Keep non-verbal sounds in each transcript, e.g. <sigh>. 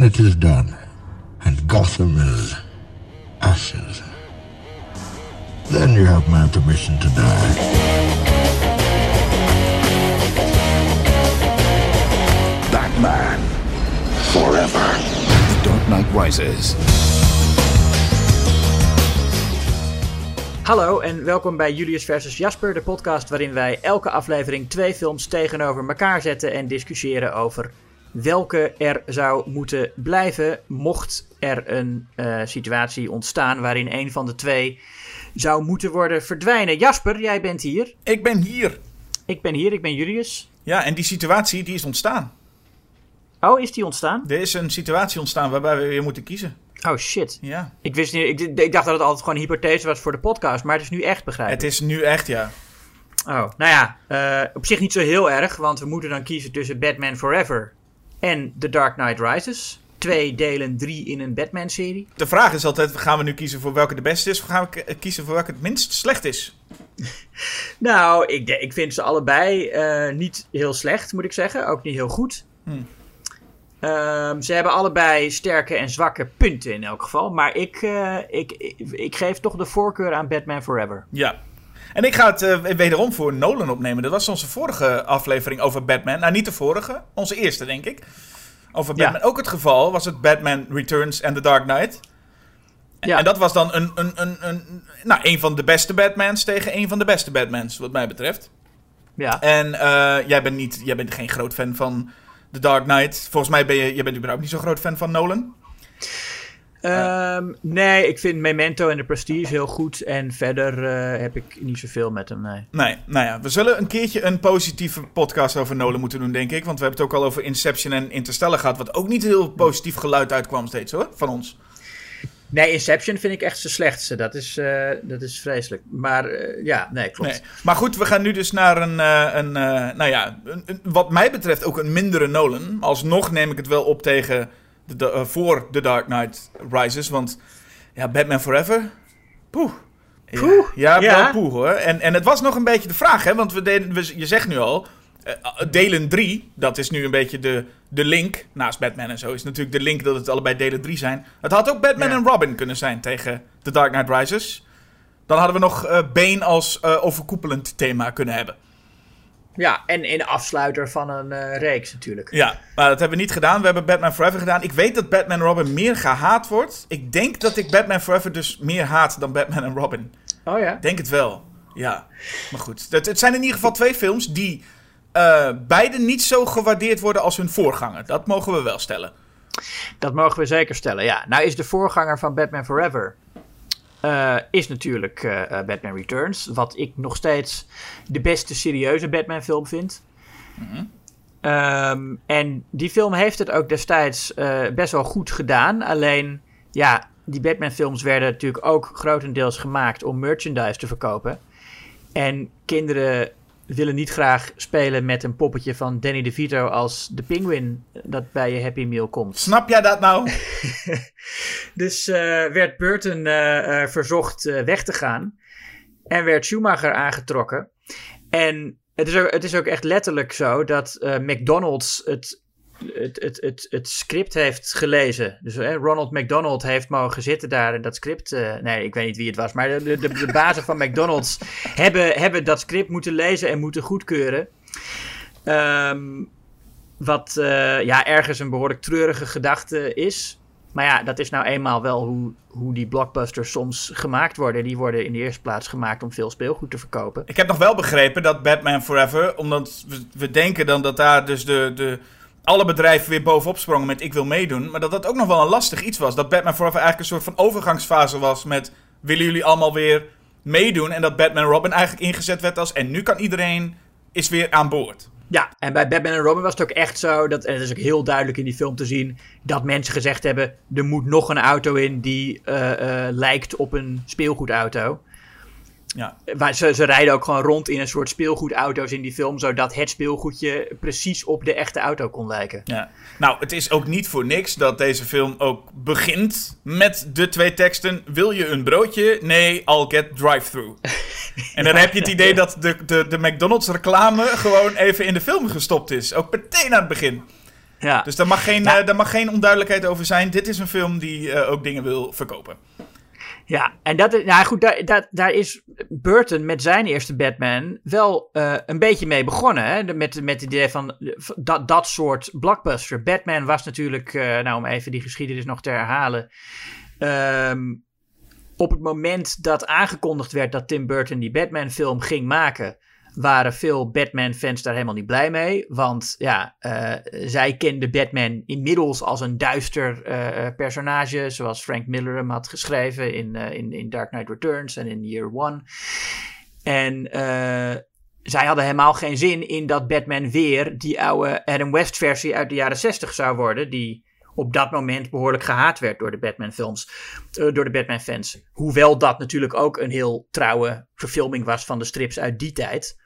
When it is done, and Gotham is ashes, then you have my permission to die. Batman. Forever. The Dark Knight Rises. Hallo en welkom bij Julius versus Jasper, de podcast waarin wij elke aflevering twee films tegenover elkaar zetten en discussiëren over welke er zou moeten blijven mocht er een uh, situatie ontstaan waarin een van de twee zou moeten worden verdwijnen. Jasper, jij bent hier. Ik ben hier. Ik ben hier, ik ben Julius. Ja, en die situatie die is ontstaan. Oh, is die ontstaan? Er is een situatie ontstaan waarbij we weer moeten kiezen. Oh shit. Ja. Ik wist niet, ik, ik dacht dat het altijd gewoon een hypothese was voor de podcast, maar het is nu echt begrijp Het is nu echt, ja. Oh, nou ja, eh, op zich niet zo heel erg, want we moeten dan kiezen tussen Batman Forever en The Dark Knight Rises. Twee delen, drie in een Batman-serie. De vraag is altijd, gaan we nu kiezen voor welke de beste is... of gaan we kiezen voor welke het minst slecht is? <laughs> Nou, ik, ik vind ze allebei eh, niet heel slecht, moet ik zeggen. Ook niet heel goed. Hmm. Ehm, ze hebben allebei sterke en zwakke punten in elk geval. Maar ik, eh, ik, ik, ik geef toch de voorkeur aan Batman Forever. Ja. En ik ga het eh, wederom voor Nolan opnemen. Dat was onze vorige aflevering over Batman. Nou, niet de vorige. Onze eerste, denk ik. Over Ja. Batman. Ook het geval was het Batman Returns en The Dark Knight. Ja. En dat was dan een, een, een, een, nou, een van de beste Batmans tegen een van de beste Batmans, wat mij betreft. Ja. En eh, jij, bent niet, jij bent geen groot fan van The Dark Knight. Volgens mij ben je, jij bent überhaupt niet zo'n groot fan van Nolan. Ehm, nee, ik vind Memento en The Prestige heel goed. En verder eh, heb ik niet zoveel met hem, nee. Nee, nou ja, we zullen een keertje een positieve podcast over Nolan moeten doen, denk ik. Want we hebben het ook al over Inception en Interstellar gehad. Wat ook niet heel positief geluid uitkwam steeds, hoor, van ons. Nee, Inception vind ik echt zijn slechtste. Dat is, eh, dat is vreselijk. Maar eh, ja, nee, klopt. Nee. Maar goed, we gaan nu dus naar een, een nou ja, een, een- wat mij betreft ook een mindere Nolan. Alsnog neem ik het wel op tegen, de, eh, voor The Dark Knight Rises. Want ja, Batman Forever, poeh. Ja, Poeh, ja, ja. poeh hoor. En, en het was nog een beetje de vraag, hè. Want we deden, we, je zegt nu al, eh, delen 3, dat is nu een beetje de, de link. Naast Batman en zo is natuurlijk de link dat het allebei delen 3 zijn. Het had ook Batman Ja. en Robin kunnen zijn tegen The Dark Knight Rises. Dan hadden we nog eh Bane als eh, overkoepelend thema kunnen hebben. Ja, en in de afsluiter van een eh, reeks natuurlijk. Ja, maar dat hebben we niet gedaan. We hebben Batman Forever gedaan. Ik weet dat Batman Robin meer gehaat wordt. Ik denk dat ik Batman Forever dus meer haat dan Batman en Robin. Oh ja? Denk het wel. Ja, maar goed. Het, het zijn in ieder geval twee films die eh, beide niet zo gewaardeerd worden als hun voorganger. Dat mogen we wel stellen. Dat mogen we zeker stellen, ja. Nou is de voorganger van Batman Forever... eh, is natuurlijk eh, eh, Batman Returns. Wat ik nog steeds de beste serieuze Batman film vind. Ehm, en die film heeft het ook destijds best wel goed gedaan. Alleen, ja, die Batman films werden natuurlijk ook grotendeels gemaakt om merchandise te verkopen. En kinderen willen niet graag spelen met een poppetje van Danny DeVito als de penguin dat bij je Happy Meal komt. Snap jij dat nou? <laughs> Dus eh, werd Burton eh, eh, verzocht weg te gaan. En werd Schumacher aangetrokken. En het is ook, het is ook echt letterlijk zo dat McDonald's het, het, het, het, het script heeft gelezen. Dus eh, Ronald McDonald heeft mogen zitten daar en dat script. eh, nee, ik weet niet wie het was. Maar de, de, de, bazen van McDonald's <laughs> hebben, hebben dat script moeten lezen en moeten goedkeuren. Ehm, wat eh, ja, ergens een behoorlijk treurige gedachte is. Maar ja, dat is nou eenmaal wel hoe, hoe die blockbusters soms gemaakt worden. Die worden in de eerste plaats gemaakt om veel speelgoed te verkopen. Ik heb nog wel begrepen dat Batman Forever, omdat we, we denken dan dat daar dus de, de, alle bedrijven weer bovenop sprongen met ik wil meedoen. Maar dat dat ook nog wel een lastig iets was. Dat Batman Forever eigenlijk een soort van overgangsfase was met willen jullie allemaal weer meedoen. En dat Batman Robin eigenlijk ingezet werd als en nu kan iedereen is weer aan boord. Ja, en bij Batman en Robin was het ook echt zo, dat, en is ook heel duidelijk in die film te zien, dat mensen gezegd hebben, er moet nog een auto in die eh, eh, lijkt op een speelgoedauto. Ja. Maar ze, ze rijden ook gewoon rond in een soort speelgoedauto's in die film, zodat het speelgoedje precies op de echte auto kon lijken. Ja. Nou, het is ook niet voor niks dat deze film ook begint met de twee teksten. Wil je een broodje? Nee, I'll get drive-thru. <laughs> En dan heb je het idee dat de, de, de McDonald's reclame gewoon even in de film gestopt is. Ook meteen aan het begin. Ja. Dus daar mag, geen, Ja. eh, daar mag geen onduidelijkheid over zijn. Dit is een film die eh, ook dingen wil verkopen. Ja, en dat is, nou goed, daar, daar, is Burton met zijn eerste Batman wel eh, een beetje mee begonnen. Hè? Met, met het idee van dat, dat soort blockbuster. Batman was natuurlijk, eh, nou om even die geschiedenis nog te herhalen. ehm, op het moment dat aangekondigd werd dat Tim Burton die Batman-film ging maken, waren veel Batman-fans daar helemaal niet blij mee. Want ja, eh, zij kenden Batman inmiddels als een duister eh, eh, personage, zoals Frank Miller hem had geschreven in, in, in Dark Knight Returns en in Year One. En zij hadden helemaal geen zin in dat Batman weer die oude Adam West versie uit de jaren 60 zou worden, die op dat moment behoorlijk gehaat werd door de Batman-films, door de Batman-fans. Hoewel dat natuurlijk ook een heel trouwe verfilming was van de strips uit die tijd.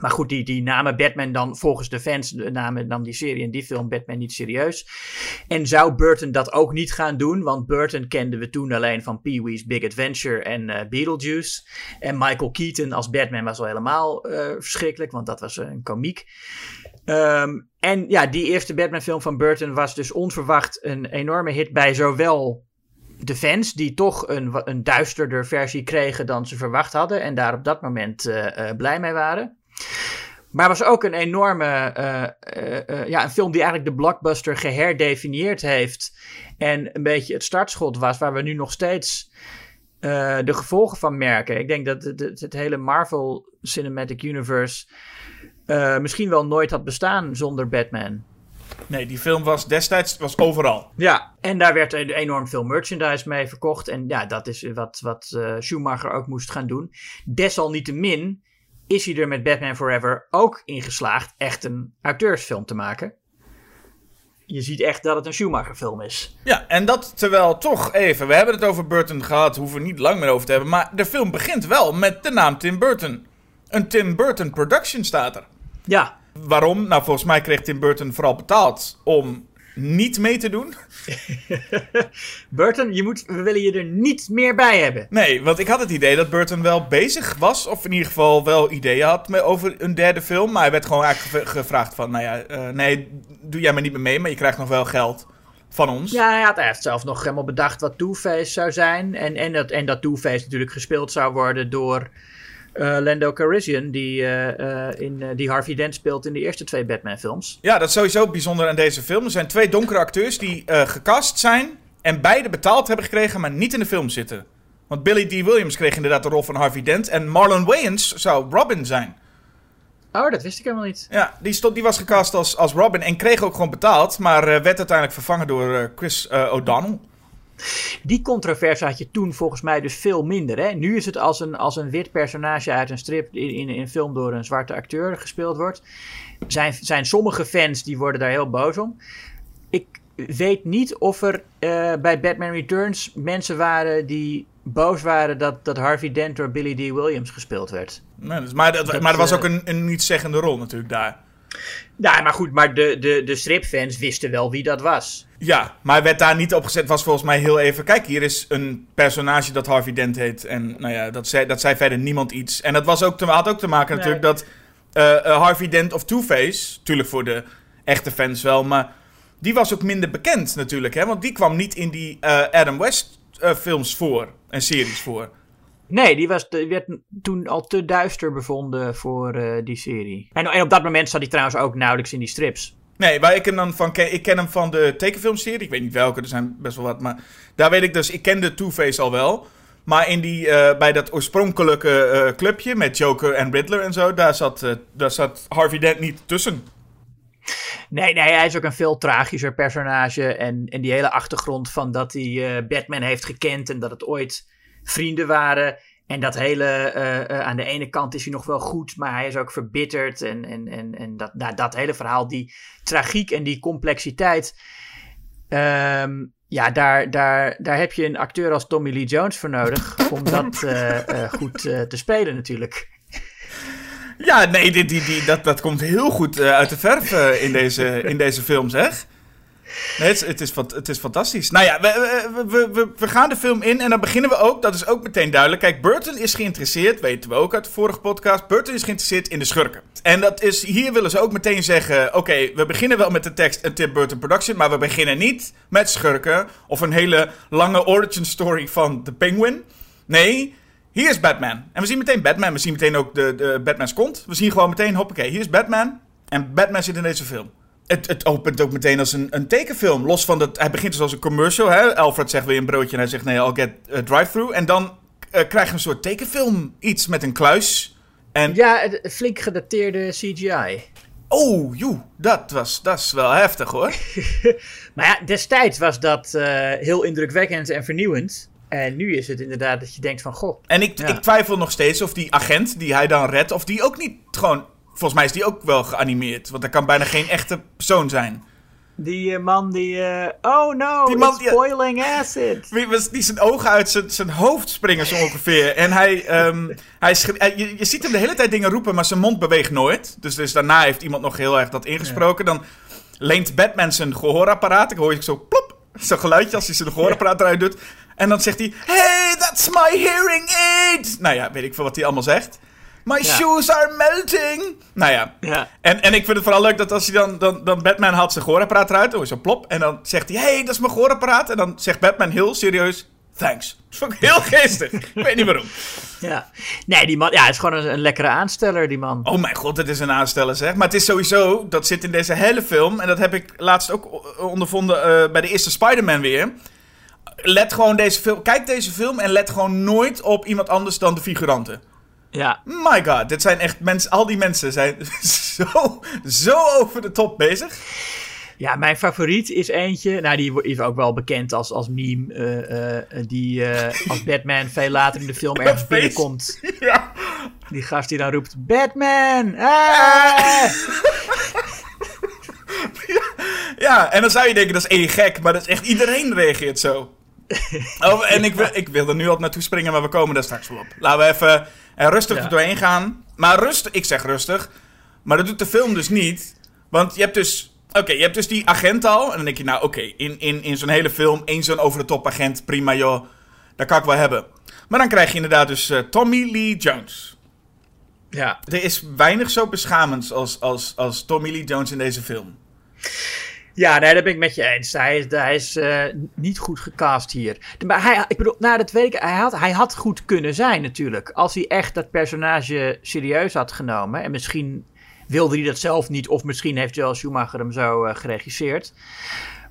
Maar goed, die, die namen Batman dan volgens de fans, namen dan die serie en die film Batman niet serieus. En zou Burton dat ook niet gaan doen? Want Burton kenden we toen alleen van Pee-wee's Big Adventure en eh, Beetlejuice. En Michael Keaton als Batman was al helemaal eh, verschrikkelijk, want dat was een komiek. Ehm, en ja, die eerste Batman-film van Burton was dus onverwacht een enorme hit bij zowel de fans, die toch een, een duisterder versie kregen dan ze verwacht hadden. En daar op dat moment eh, eh, blij mee waren. Maar was ook een enorme, eh, eh, eh, ja, een film die eigenlijk de blockbuster geherdefinieerd heeft. En een beetje het startschot was waar we nu nog steeds de gevolgen van merken. Ik denk dat het, het, het hele Marvel Cinematic Universe misschien wel nooit had bestaan zonder Batman. Nee, die film was destijds was overal. Ja, en daar werd er enorm veel merchandise mee verkocht. En ja, dat is wat, wat Schumacher ook moest gaan doen. Desalniettemin is hij er met Batman Forever ook in geslaagd echt een auteursfilm te maken. Je ziet echt dat het een Schumacher film is. Ja, en dat terwijl toch even, we hebben het over Burton gehad, hoeven we niet lang meer over te hebben. Maar de film begint wel met de naam Tim Burton. Een Tim Burton production staat er. Ja, Waarom? Nou, volgens mij kreeg Tim Burton vooral betaald om niet mee te doen. <laughs> Burton, je moet, we willen je er niet meer bij hebben. Nee, want ik had het idee dat Burton wel bezig was, of in ieder geval wel ideeën had met, over een derde film. Maar hij werd gewoon eigenlijk ge- gevraagd van, nou ja, eh, nee, doe jij maar niet meer mee, maar je krijgt nog wel geld van ons. Ja, hij had zelf nog helemaal bedacht wat Two-Face zou zijn. En, en dat, en dat Two-Face natuurlijk gespeeld zou worden door eh, Lando Calrissian, die, eh, eh, in, die Harvey Dent speelt in de eerste twee Batman-films. Ja, dat is sowieso bijzonder aan deze film. Er zijn twee donkere acteurs die gecast zijn en beide betaald hebben gekregen, maar niet in de film zitten. Want Billy D. Williams kreeg inderdaad de rol van Harvey Dent en Marlon Wayans zou Robin zijn. Oh, dat wist ik helemaal niet. Ja, die, stond, die was gecast als, als Robin en kreeg ook gewoon betaald, maar werd uiteindelijk vervangen door Chris O'Donnell. Die controverse had je toen volgens mij dus veel minder. Hè? Nu is het als een, als een wit personage uit een strip in, in, in een film door een zwarte acteur gespeeld wordt. Zijn, zijn sommige fans die worden daar heel boos om. Ik weet niet of er eh, bij Batman Returns mensen waren die boos waren dat, dat Harvey Dent door Billy D. Williams gespeeld werd. Nee, dus- maar, dat, Dat, maar er was eh, ook een, een niet-zeggende rol natuurlijk daar. Ja, maar goed, maar de, de, de stripfans wisten wel wie dat was. Ja, maar werd daar niet op gezet. was volgens mij heel even. Kijk, hier is een personage dat Harvey Dent heet. En nou ja, dat zei, dat zei verder niemand iets. En dat was ook te, had ook te maken Nee. natuurlijk dat eh, eh, Harvey Dent of Two-Face. Natuurlijk voor de echte fans wel, maar die was ook minder bekend natuurlijk. Hè? Want die kwam niet in die eh, Adam West films voor. En series voor. Nee, die was, die werd toen al te duister bevonden voor eh, die serie. En, en op dat moment zat hij trouwens ook nauwelijks in die strips. Nee, waar ik hem dan van ken, ik ken hem van de tekenfilmserie. Ik weet niet welke, er zijn best wel wat. Maar daar weet ik dus, ik kende Two-Face al wel. Maar in die, eh, bij dat oorspronkelijke eh, clubje met Joker en Riddler en zo, daar zat, daar zat Harvey Dent niet tussen. Nee, nee, hij is ook een veel tragischer personage. En, en die hele achtergrond van dat hij Batman heeft gekend en dat het ooit vrienden waren. En dat hele, eh, eh, aan de ene kant is hij nog wel goed, maar hij is ook verbitterd. En, en, en, en dat, nou, dat hele verhaal, die tragiek en die complexiteit. ehm, ja, daar, daar, daar heb je een acteur als Tommy Lee Jones voor nodig om dat eh, goed te spelen natuurlijk. Ja, nee, die, die, die, dat, dat komt heel goed uit de verf in, deze, in deze film, zeg. Het, is- het, is, fantastisch. Nou ja, we, we, we, we, gaan de film in en dan beginnen we ook. Dat is ook meteen duidelijk. Kijk, Burton is geïnteresseerd, weten we ook uit de vorige podcast. Burton is geïnteresseerd in de schurken. En dat is, hier willen ze ook meteen zeggen: oké, we beginnen wel met de tekst een Tim Burton production, maar we beginnen niet met schurken of een hele lange origin story van de Penguin. Nee. Hier is Batman. En we zien meteen Batman. We zien meteen ook de, de Batman's kont. We zien gewoon meteen, hoppakee, hier is Batman. En Batman zit in deze film. Het, het opent ook meteen als een, een tekenfilm. Los van dat. Hij begint dus als een commercial. Hè? Alfred zegt weer een broodje en hij zegt: Nee, I'll get a drive-through. En dan eh, krijg je een soort tekenfilm. Iets met een kluis. En. Ja, flink gedateerde CGI. Oh, joe. Dat, was, dat is wel heftig hoor. <laughs> Maar ja, destijds was dat eh, heel indrukwekkend en vernieuwend. En nu is het inderdaad dat je denkt van, goh, En ik, Ja. ik twijfel nog steeds of die agent die hij dan redt. Of die ook niet gewoon. Volgens mij is die ook wel geanimeerd. Want dat kan bijna geen echte persoon zijn. die eh, man die... eh, oh no, Die man it's die- boiling acid. Wie was die zijn ogen uit zijn, zijn hoofd springen zo ongeveer. En hij, ehm, hij hij- je, je ziet hem de hele tijd dingen roepen, maar zijn mond beweegt nooit. Dus, dus daarna heeft iemand nog heel erg dat ingesproken. Dan leent Batman zijn gehoorapparaat. Ik hoor je zo plop, zo'n geluidje als hij zijn gehoorapparaat eruit doet. En dan zegt hij, hey, that's my hearing aid. Nou ja, weet ik veel wat hij allemaal zegt. My Ja. shoes are melting. Nou ja, Ja. en, en ik vind het vooral leuk dat als hij dan, dan, dan Batman haalt zijn gehoorapparaat eruit, is zo plop. En dan zegt hij, hey, dat is mijn gehoorapparaat. En dan zegt Batman heel serieus, thanks. Dat vond ik heel geestig. ik weet niet waarom. ja. Nee, die man, ja, het is gewoon een, een lekkere aansteller, die man. Oh mijn god, het is een aansteller zeg. Maar het is sowieso, dat zit in deze hele film. En dat heb ik laatst ook ondervonden eh, bij de eerste Spider-Man weer. Let gewoon deze film, kijk deze film en let gewoon nooit op iemand anders dan de figuranten. Ja. My god, dit zijn echt mensen, al die mensen zijn <laughs> zo, zo over de top bezig. Ja, mijn favoriet is eentje. Nou, die is ook wel bekend als, als meme. eh, eh, die eh, als Batman veel later in de film <laughs> ergens binnenkomt. <laughs> Ja. Die gast die dan roept: Batman! Ah! Ja, en dan zou je denken, dat is één gek, maar dat is echt, iedereen reageert zo. <laughs> Oh, en ik wil, ik wil er nu al naartoe springen, maar we komen daar straks wel op. Laten we even er rustig Ja. er doorheen gaan. Maar rustig, ik zeg rustig, maar dat doet de film dus niet. Want je hebt dus, oké, je hebt dus die agent al. En dan denk je, nou oké, in, in, in zo'n hele film, één zo'n over-de-top agent, prima joh. Dat kan ik wel hebben. Maar dan krijg je inderdaad dus eh, Tommy Lee Jones. Ja. Er is weinig zo beschamends als, als, als Tommy Lee Jones in deze film. Ja, nee, dat ben ik met je eens. Hij is, hij is eh, niet goed gecast hier. Maar hij, ik bedoel, nou, dat weet ik. Hij had, hij had goed kunnen zijn, natuurlijk. Als hij echt dat personage serieus had genomen. En misschien wilde hij dat zelf niet. Of misschien heeft Joel Schumacher hem zo eh, geregisseerd.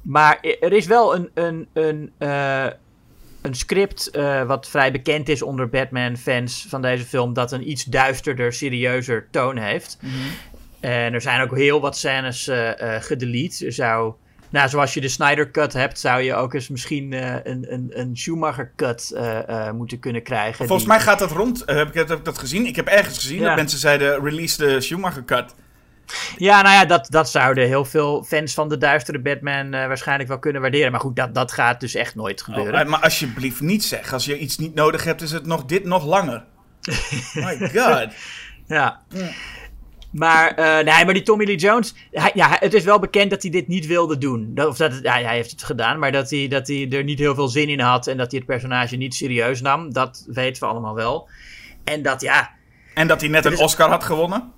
Maar er is wel een, een, een, eh, een script wat vrij bekend is onder Batman-fans van deze film. Dat een iets duisterder, serieuzer toon heeft. En er zijn ook heel wat scènes eh gedelete. Er zou, nou, zoals je de Snyder Cut hebt, zou je ook eens misschien eh, een, een, een Schumacher Cut moeten kunnen krijgen. Volgens die- mij gaat dat rond. Heb, ik, heb ik dat gezien? Ik heb ergens gezien Ja. dat mensen zeiden: release de Schumacher cut. Ja, nou ja, dat, dat zouden heel veel fans van de duistere Batman waarschijnlijk wel kunnen waarderen. Maar goed, dat, dat gaat dus echt nooit gebeuren. Oh, maar alsjeblieft niet zeg. Als je iets niet nodig hebt, is het nog dit nog langer. <laughs> My god. Ja. Maar, eh, nee, maar die Tommy Lee Jones, hij, ja, het is wel bekend dat hij dit niet wilde doen. Dat, of dat, het- ja, hij heeft het gedaan, maar dat hij, dat hij er niet heel veel zin in had en dat hij het personage niet serieus nam, dat weten we allemaal wel. En dat, ja, En dat hij net een Oscar had gewonnen.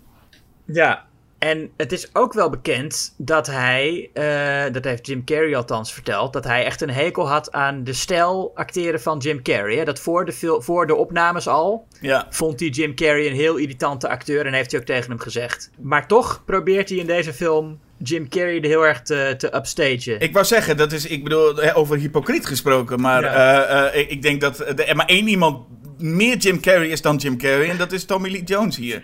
ja. En het is ook wel bekend dat hij, eh, dat heeft Jim Carrey althans verteld, dat hij echt een hekel had aan de stijl acteren van Jim Carrey. Hè? Dat voor de, voor de opnames al, Ja. vond hij Jim Carrey een heel irritante acteur en heeft hij ook tegen hem gezegd. Maar toch probeert hij in deze film Jim Carrey er heel erg te, te upstagen. Ik wou zeggen, dat is, ik bedoel, over hypocriet gesproken. Maar Ja. eh, eh, ik, ik denk dat er maar één iemand meer Jim Carrey is dan Jim Carrey. En dat is Tommy Lee Jones hier.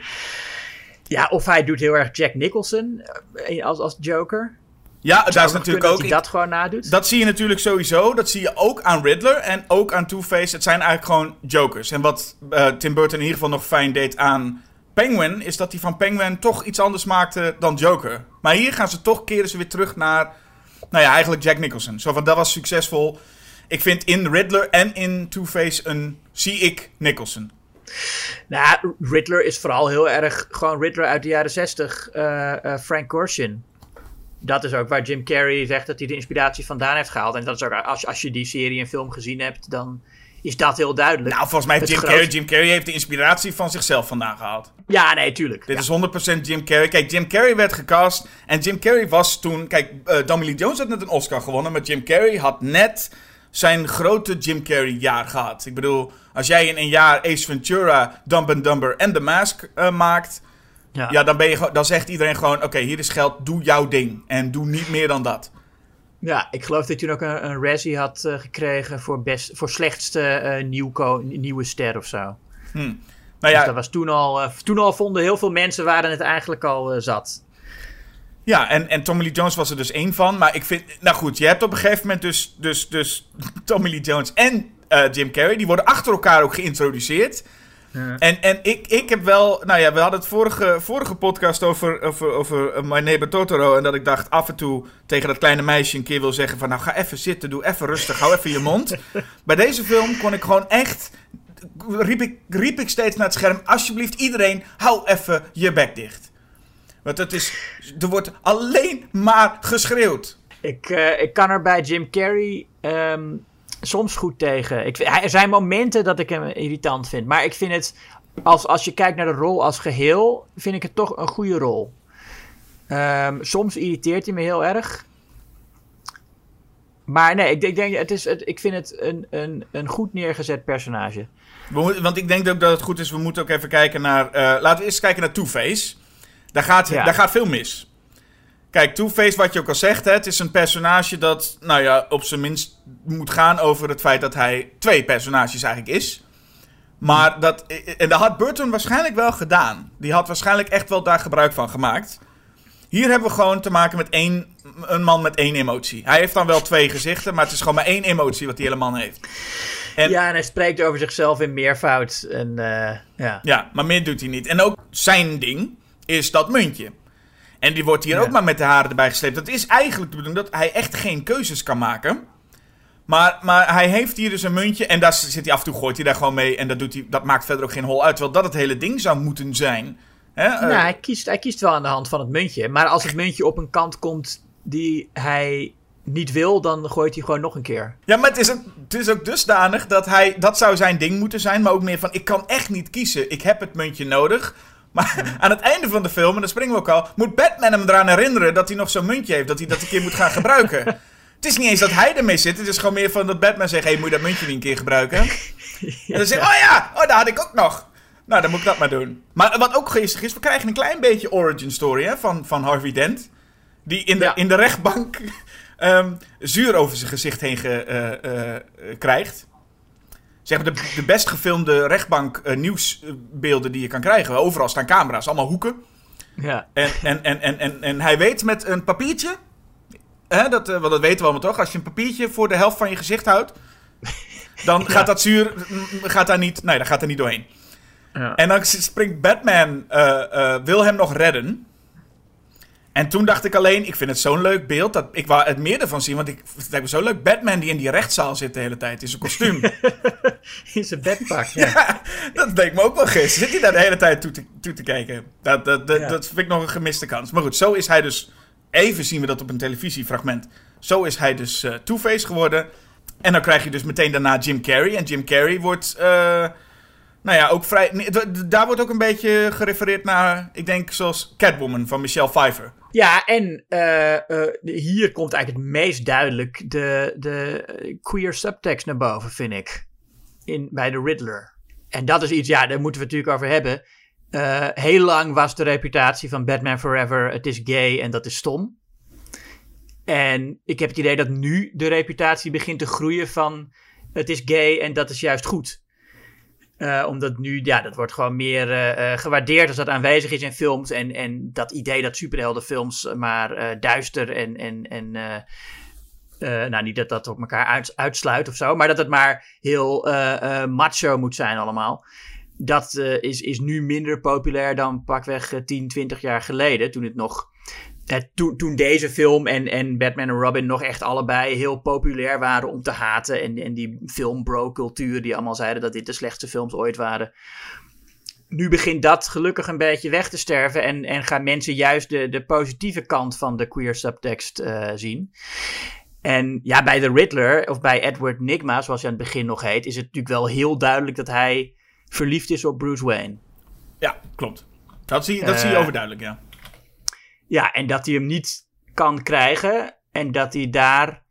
Ja, of hij doet heel erg Jack Nicholson eh, als, als Joker. Ja, daar Zou is natuurlijk ook. dat hij dat gewoon nadoet. Dat zie je natuurlijk sowieso. Dat zie je ook aan Riddler en ook aan Two-Face. Het zijn eigenlijk gewoon Jokers. En wat eh, Tim Burton in ieder geval nog fijn deed aan Penguin... is dat hij van Penguin toch iets anders maakte dan Joker. Maar hier gaan ze toch, keren ze weer terug naar... Nou ja, eigenlijk Jack Nicholson. Zo van, dat was succesvol. Ik vind in Riddler en in Two-Face een... zie ik Nicholson. Nou, Riddler is vooral heel erg gewoon Riddler uit de jaren 60. eh, eh, Frank Gorshin. dat is ook waar Jim Carrey zegt dat hij de inspiratie vandaan heeft gehaald. En dat is ook, als, als je die serie en film gezien hebt, dan is dat heel duidelijk. Nou, volgens mij heeft Jim Carrey, Jim Carrey heeft de inspiratie van zichzelf vandaan gehaald. Ja, nee, tuurlijk. Dit Ja. is 100% Jim Carrey. Kijk, Jim Carrey werd gecast. En Jim Carrey was toen. Kijk, Tommy Lee Jones had net een Oscar gewonnen. Maar Jim Carrey had net zijn grote Jim Carrey jaar gehad. Ik bedoel, als jij in een jaar Ace Ventura, Dumb and Dumber en The Mask eh, maakt. Ja. Ja, dan, ben je, dan zegt iedereen gewoon: Oké, hier is geld, doe jouw ding. En doe niet meer dan dat. Ja, ik geloof dat hij ook een, een Razzie had eh, gekregen voor, best, voor slechtste eh, nieuwko, nieuwe ster of zo. Nou Dus ja, dat was toen al, toen al vonden heel veel mensen waren het eigenlijk al zat. Ja, en, en Tommy Lee Jones was er dus één van. Maar ik vind... Nou goed, je hebt op een gegeven moment dus, dus, dus <laughs> Tommy Lee Jones en eh, Jim Carrey. Die worden achter elkaar ook geïntroduceerd. En, en ik, ik heb wel... Nou ja, we hadden het vorige, vorige podcast over, over, over eh, My Neighbor Totoro. En dat ik dacht af en toe tegen dat kleine meisje een keer wil zeggen van... Nou, ga even zitten, doe even rustig, hou even je mond. <laughs> Bij deze film kon ik gewoon echt... Riep ik, riep ik steeds naar het scherm... Alsjeblieft iedereen, hou even je bek dicht. Want het is, er wordt alleen maar geschreeuwd. Ik, eh, ik kan er bij Jim Carrey ehm, soms goed tegen. Ik, er zijn momenten dat ik hem irritant vind. Maar ik vind het, als, als je kijkt naar de rol als geheel, vind ik het toch een goede rol. Ehm, soms irriteert hij me heel erg. Maar nee, ik, ik denk, het is, het, ik vind het een, een, een goed neergezet personage. We want ik denk ook dat het goed is, we moeten ook even kijken naar... eh, laten we eerst kijken naar Two-Face. Daar gaat, Ja. daar gaat veel mis. Kijk, Two-Face, wat je ook al zegt, hè, het is een personage dat, nou ja, op zijn minst moet gaan over het feit dat hij twee personages eigenlijk is. Maar dat, en dat had Burton waarschijnlijk wel gedaan. Die had waarschijnlijk echt wel daar gebruik van gemaakt. Hier hebben we gewoon te maken met één, een man met één emotie. Hij heeft dan wel twee gezichten, maar het is gewoon maar één emotie wat die hele man heeft. En- Ja, en hij spreekt over zichzelf in meervoud. En, eh, ja. Ja, maar meer doet hij niet. En ook zijn ding is dat muntje. En die wordt hier Ja. ook maar met de haren erbij gesleept. Dat is eigenlijk de bedoeling dat hij echt geen keuzes kan maken. Maar, maar hij heeft hier dus een muntje en daar zit hij af en toe, gooit hij daar gewoon mee. En dat, doet hij, dat maakt verder ook geen hol uit. Terwijl dat het hele ding zou moeten zijn. Hè? eh, Nou, hij kiest, hij kiest wel aan de hand van het muntje. Maar als het muntje op een kant komt die hij niet wil, dan gooit hij gewoon nog een keer. Ja, maar het is, ook, het is ook dusdanig dat hij... Dat zou zijn ding moeten zijn, maar ook meer van... Ik kan echt niet kiezen. Ik heb het muntje nodig. Maar <laughs> aan het einde van de film, en dan springen we ook al... Moet Batman hem eraan herinneren dat hij nog zo'n muntje heeft. Dat hij dat een keer moet gaan gebruiken. <laughs> Het is niet eens dat hij ermee zit. Het is gewoon meer van dat Batman zegt... Hé, hey, moet je dat muntje niet een keer gebruiken? <laughs> En dan zegt oh ja, oh, dat had ik ook nog. Nou, dan moet ik dat maar doen. Maar wat ook geestig is... We krijgen een klein beetje origin story hè, van, van Harvey Dent. Die in de, Ja. in de rechtbank ehm, zuur over zijn gezicht heen ge- eh, eh, eh, krijgt. Zeg maar de, de best gefilmde rechtbank eh, nieuwsbeelden die je kan krijgen. Overal staan camera's, allemaal hoeken. Ja. En, en, en, en, en, en hij weet met een papiertje. Hè, dat, want dat weten we allemaal toch? Als je een papiertje voor de helft van je gezicht houdt. Dan <laughs> gaat dat zuur. mm, Gaat daar niet, nee, dat gaat er niet doorheen. Ja. En dan springt Batman. eh, wil hem nog redden. En toen dacht ik alleen, ik vind het zo'n leuk beeld. Dat ik wou het meer ervan zien. Want ik het lijkt me zo leuk. Batman die in die rechtszaal zit de hele tijd in zijn kostuum. <laughs> In zijn bedpak, ja. <laughs> Ja, dat deed me ook wel gisteren. Zit hij daar de hele tijd toe te, toe te kijken? Dat, dat, dat, Ja. dat vind ik nog een gemiste kans. Maar goed, zo is hij dus... Even zien we dat op een televisiefragment. Zo is hij dus eh Two-Face geworden. En dan krijg je dus meteen daarna Jim Carrey. En Jim Carrey wordt... eh, nou ja, ook vrij... Daar wordt ook een beetje gerefereerd naar... Ik denk zoals Catwoman van Michelle Pfeiffer. Ja, en eh, eh, hier komt eigenlijk het meest duidelijk de, de queer subtext naar boven, vind ik. In, bij de Riddler. En dat is iets, ja, daar moeten we het natuurlijk over hebben. Eh, heel lang was de reputatie van Batman Forever, het is gay en dat is stom. En ik heb het idee dat nu de reputatie begint te groeien van het is gay en dat is juist goed. Eh, omdat nu, ja, dat wordt gewoon meer eh, eh, gewaardeerd als dat aanwezig is in films. En, en dat idee dat superheldenfilms maar duister en, en, en nou niet dat dat op elkaar uit, uitsluit of zo, maar dat het maar heel macho moet zijn allemaal. Dat is, is nu minder populair dan pakweg eh, 10, 20 jaar geleden, toen het nog... eh, toen, toen deze film en, en Batman en Robin nog echt allebei heel populair waren om te haten. En, en die film bro-cultuur die allemaal zeiden dat dit de slechtste films ooit waren. nu begint dat gelukkig een beetje weg te sterven. En, en gaan mensen juist de, de positieve kant van de queer subtext uh, zien. En ja, bij de Riddler, of bij Edward Nigma, zoals hij aan het begin nog heet, is het natuurlijk wel heel duidelijk dat hij verliefd is op Bruce Wayne. Ja, klopt. Dat zie, dat uh, zie je overduidelijk, ja. Ja, en dat hij hem niet kan krijgen. En dat hij daar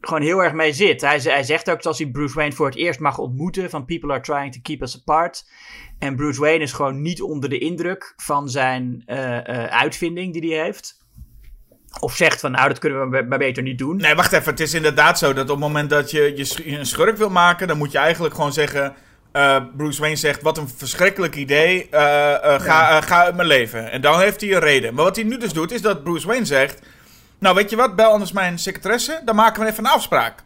gewoon heel erg mee zit. Hij, hij zegt ook als hij Bruce Wayne voor het eerst mag ontmoeten: van people are trying to keep us apart. En Bruce Wayne is gewoon niet onder de indruk van zijn uh, uh, uitvinding die hij heeft. Of zegt van, nou, dat kunnen we maar beter niet doen. Nee, wacht even. Het is inderdaad zo dat op het moment dat je, je een schurk wil maken, dan moet je eigenlijk gewoon zeggen. Uh, Bruce Wayne zegt: Wat een verschrikkelijk idee. Uh, uh, ga, ga uit mijn leven. En dan heeft hij een reden. Maar wat hij nu dus doet, is dat Bruce Wayne zegt: Nou, weet je wat? Bel anders mijn secretaresse. Dan maken we even een afspraak.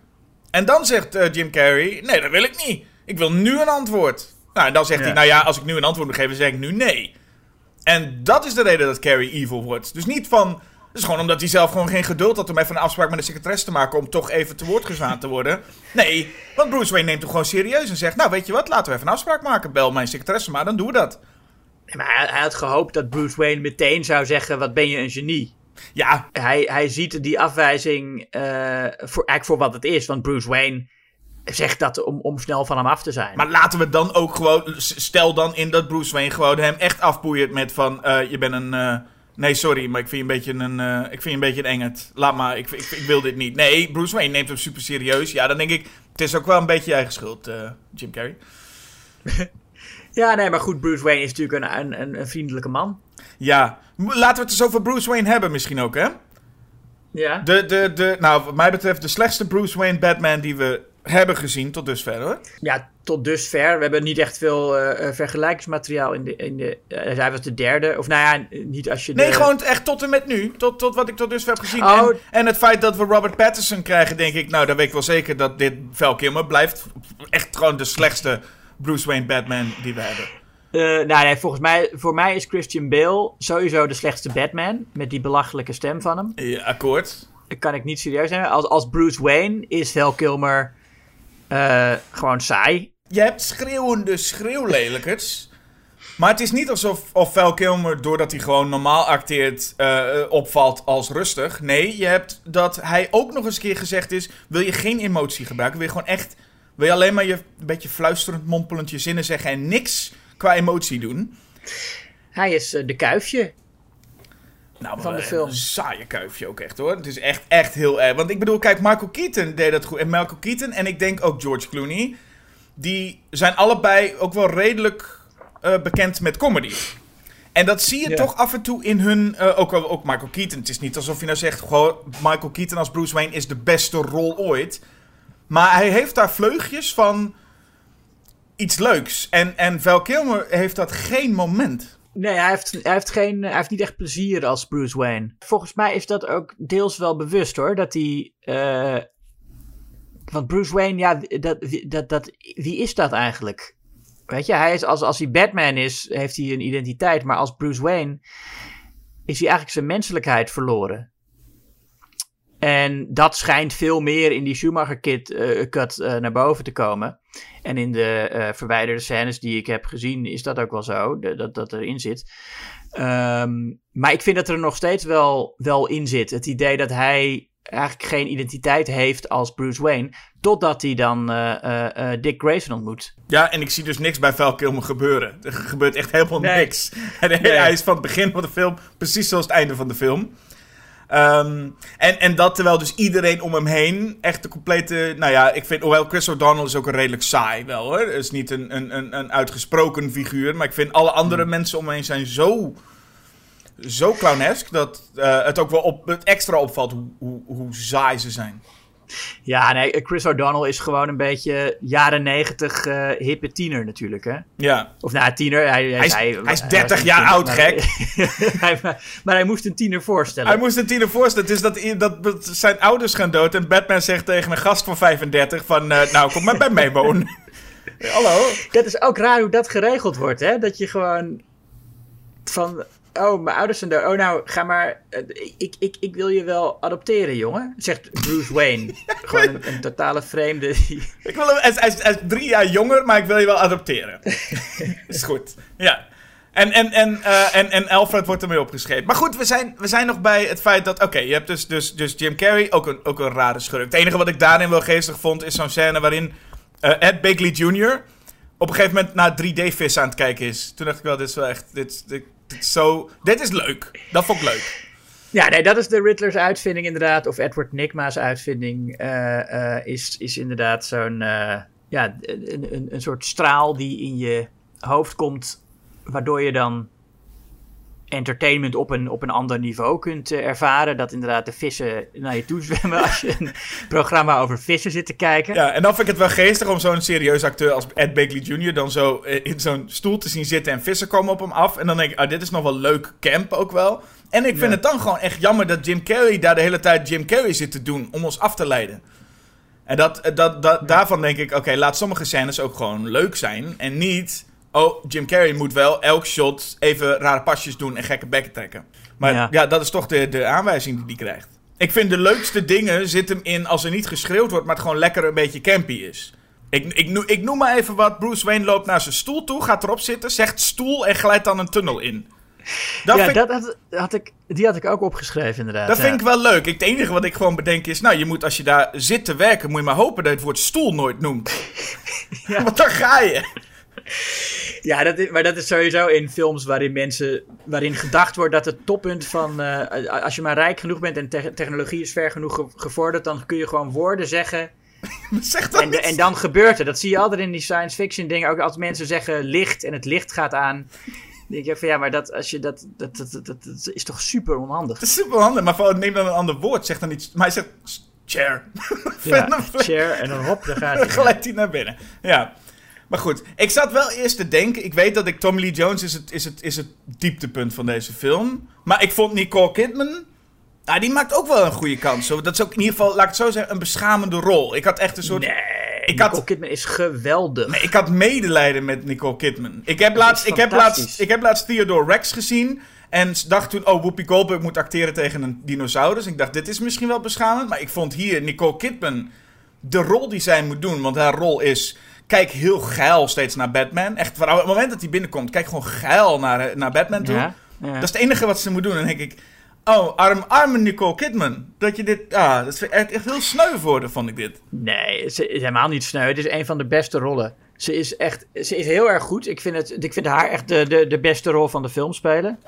En dan zegt Jim Carrey: Nee, dat wil ik niet. Ik wil nu een antwoord. Nou, en dan zegt ja. hij: Nou ja, als ik nu een antwoord moet geven, zeg ik nu nee. En dat is de reden dat Carrey evil wordt. Dus niet van. Is gewoon omdat hij zelf gewoon geen geduld had om even een afspraak met de secretaresse te maken. om toch even te woord te worden. Nee, want Bruce Wayne neemt hem gewoon serieus en zegt: Nou, weet je wat, laten we even een afspraak maken. Bel mijn secretaresse maar, dan doen we dat. Nee, maar hij, hij, had gehoopt dat Bruce Wayne meteen zou zeggen: Wat ben je een genie? Ja. Hij, hij ziet die afwijzing uh, voor, eigenlijk voor wat het is. Want Bruce Wayne zegt dat om, om snel van hem af te zijn. Maar laten we dan ook gewoon. Stel dan in dat Bruce Wayne gewoon hem echt afboeit met van: uh, Je bent een. Uh, Nee, sorry, maar ik vind je een beetje een, uh, ik vind je een, beetje een engert. Laat maar, ik, ik, ik, wil dit niet. Nee, Bruce Wayne neemt hem super serieus. Ja, dan denk ik, het is ook wel een beetje je eigen schuld, uh, Jim Carrey. <laughs> ja, nee, maar goed, Bruce Wayne is natuurlijk een, een, een, vriendelijke man. Ja, laten we het eens over Bruce Wayne hebben misschien ook, hè? Ja. De, de, de, nou, wat mij betreft de slechtste Bruce Wayne Batman die we hebben gezien tot dusver, hoor. Ja, tot dusver. We hebben niet echt veel uh, vergelijkingsmateriaal in de. In de uh, hij was de derde. Of nou ja, niet als je. Nee, de... gewoon echt tot en met nu. Tot, tot wat ik tot dusver heb gezien. Oh. En, en, het feit dat we Robert Pattinson krijgen, denk ik. Nou, dan weet ik wel zeker dat dit Val Kilmer blijft. Echt gewoon de slechtste Bruce Wayne Batman die we hebben. Uh, nou nee, volgens mij, voor mij is Christian Bale sowieso de slechtste Batman. Met die belachelijke stem van hem. Ja, akkoord. Dat kan ik niet serieus nemen. Als, als Bruce Wayne is Val Kilmer uh, gewoon saai. Je hebt schreeuwende schreeuwlelijkers. Maar het is niet alsof of Val Kilmer, doordat hij gewoon normaal acteert, uh, opvalt als rustig. Nee, je hebt dat hij ook nog eens een keer gezegd is: wil je geen emotie gebruiken? Wil je gewoon echt. Wil je alleen maar je een beetje fluisterend, mompelend je zinnen zeggen en niks qua emotie doen? Hij is uh, de kuifje. Nou, van de film. Een saaie kuifje ook echt hoor. Het is echt, echt heel erg. Want ik bedoel, kijk, Michael Keaton deed dat goed. En Michael Keaton en ik denk ook George Clooney. Die zijn allebei ook wel redelijk uh, bekend met comedy. En dat zie je yeah. toch af en toe in hun. Uh, ook, ook Michael Keaton. Het is niet alsof je nou zegt. Gewoon, Michael Keaton als Bruce Wayne is de beste rol ooit. Maar hij heeft daar vleugjes van. iets leuks. En, en Val Kilmer heeft dat geen moment. Nee, hij heeft, hij, heeft geen, hij heeft niet echt plezier als Bruce Wayne. Volgens mij is dat ook deels wel bewust hoor. Dat hij. Uh, want Bruce Wayne, ja, dat, dat, dat, wie is dat eigenlijk? Weet je, hij is, als, als hij Batman is, heeft hij een identiteit. Maar als Bruce Wayne is hij eigenlijk zijn menselijkheid verloren. En dat schijnt veel meer in die Schumacher-cut uh, cut, uh, naar boven te komen. En in de uh, verwijderde scènes die ik heb gezien, is dat ook wel zo, dat dat erin zit. Um, maar ik vind dat er nog steeds wel, wel in zit. Het idee dat hij eigenlijk geen identiteit heeft als Bruce Wayne, totdat hij dan Dick Grayson ontmoet. Ja, en ik zie dus niks bij Val Kilmer gebeuren. Er gebeurt echt helemaal nee. niks. <laughs> En nee. hij is van het begin van de film precies zoals het einde van de film. Um, en, en dat terwijl dus iedereen om hem heen echt de complete... Nou ja, ik vind... Hoewel Chris O'Donnell is ook een redelijk saai wel hoor. Het is niet een, een, een, een uitgesproken figuur. Maar ik vind alle andere mm. mensen om me heen zijn zo... Zo clownesk dat uh, het ook wel op, het extra opvalt hoe, hoe, hoe saai ze zijn. Ja, nee, Chris O'Donnell is gewoon een beetje jaren negentig uh, hippe tiener natuurlijk, hè? Ja. Of nou, tiener. Hij, hij, is, hij, hij is 30 jaar tiener, oud, maar, gek. <laughs> maar, maar, hij moest een tiener voorstellen. Hij moest een tiener voorstellen. Dus dat, dat, dat zijn ouders gaan dood en Batman zegt tegen een gast van 35 van... Uh, nou, kom maar bij mij wonen. <laughs> Hallo. Dat is ook raar hoe dat geregeld wordt, hè? Dat je gewoon van oh, mijn ouders zijn dood. Oh, nou, ga maar. eh, ik, ik, ik wil je wel adopteren, jongen. Zegt Bruce Wayne. <laughs> Gewoon een, een totale vreemde. die- Ik wil hem, hij, is- hij, is- hij is drie jaar jonger, maar ik wil je wel adopteren. <laughs> is goed. Ja. En, en, en, eh, en, en Alfred wordt ermee opgeschreven. Maar goed, we zijn, we zijn nog bij het feit dat... Oké, je hebt dus, dus, dus Jim Carrey, ook een, ook een rare schurk. Het enige wat ik daarin wel geestig vond, is zo'n scène waarin eh, Ed Begley Jr. op een gegeven moment naar 3D-vis aan het kijken is. Toen dacht ik wel, dit is wel echt... Dit, dit, zo, dit is leuk. Dat vond ik leuk. Ja, nee, dat is de Riddler's uitvinding inderdaad. Of Edward Nigma's uitvinding. eh, eh, is, is inderdaad zo'n... eh, ja, een, een, een soort straal die in je hoofd komt. Waardoor je dan entertainment op een, op een ander niveau kunt eh, ervaren. Dat inderdaad de vissen naar je toe zwemmen <laughs> als je een programma over vissen zit te kijken. Ja, en dan vind ik het wel geestig om zo'n serieus acteur als Ed Begley Jr. dan zo eh, in zo'n stoel te zien zitten en vissen komen op hem af. En dan denk ik, ah, dit is nog wel leuk camp ook wel. En ik vind Ja. het dan gewoon echt jammer dat Jim Carrey daar de hele tijd Jim Carrey zit te doen om ons af te leiden. En dat, eh, dat, dat, daarvan denk ik, oké, laat sommige scènes ook gewoon leuk zijn. En niet, oh, Jim Carrey moet wel elk shot even rare pasjes doen en gekke bekken trekken. Maar ja, Ja. dat is toch de, de aanwijzing die hij krijgt. Ik vind de leukste dingen zitten hem in als er niet geschreeuwd wordt, maar het gewoon lekker een beetje campy is. Ik, ik, noem- ik noem maar even wat. Bruce Wayne loopt naar zijn stoel toe, gaat erop zitten, zegt stoel en glijdt dan een tunnel in. Dat, ja, vind, dat had, had ik, die had ik ook opgeschreven inderdaad. dat ja. vind ik wel leuk. Ik, het enige wat ik gewoon bedenk is, nou, je moet als je daar zit te werken, moet je maar hopen dat je het woord stoel nooit noemt. <laughs> Ja. Want dan ga je. <laughs> Ja, dat is, maar dat is sowieso in films waarin mensen, waarin gedacht wordt dat het toppunt van, eh, als je maar rijk genoeg bent en te- technologie is ver genoeg ge- gevorderd, dan kun je gewoon woorden zeggen <laughs> Zeg dat en, niet. en dan gebeurt het. Dat zie je altijd in die science fiction dingen, ook als mensen zeggen licht en het licht gaat aan. Denk je van ja, maar dat, als je dat, dat, dat, dat, dat is toch super onhandig. Het is super handig, maar vooral neem dan een ander woord. Zeg dan niet, maar hij zegt chair. <laughs> Ja, chair en dan hop, dan gaat hij. glijdt hij naar binnen. Ja. Maar goed, ik zat wel eerst te denken. Ik weet dat ik Tommy Lee Jones is het, is het, is het dieptepunt van deze film. Maar ik vond Nicole Kidman. Nou, die maakt ook wel een goede kans. Dat is ook in ieder geval, laat ik het zo zeggen, een beschamende rol. Ik had echt een soort. Nee, Ik Nicole had- Kidman is geweldig. Nee, ik had medelijden met Nicole Kidman. Ik heb, laatst, ik, heb laatst, ik heb laatst Theodore Rex gezien. En dacht toen, oh, Whoopi Goldberg moet acteren tegen een dinosaurus. Ik dacht, dit is misschien wel beschamend. Maar ik vond hier Nicole Kidman de rol die zij moet doen. Want haar rol is, kijk heel geil steeds naar Batman. Echt, vanaf het moment dat hij binnenkomt, kijk gewoon geil naar, naar Batman toe. Ja, ja. Dat is het enige wat ze moet doen. En dan denk ik, oh, arm, arme Nicole Kidman. Dat je dit, ah, dat is echt, echt heel sneu worden, vond ik dit. Nee, ze is helemaal niet sneu. Het is een van de beste rollen. Ze is echt, ze is heel erg goed. Ik vind, het, ik vind haar echt de, de, de beste rol van de film spelen.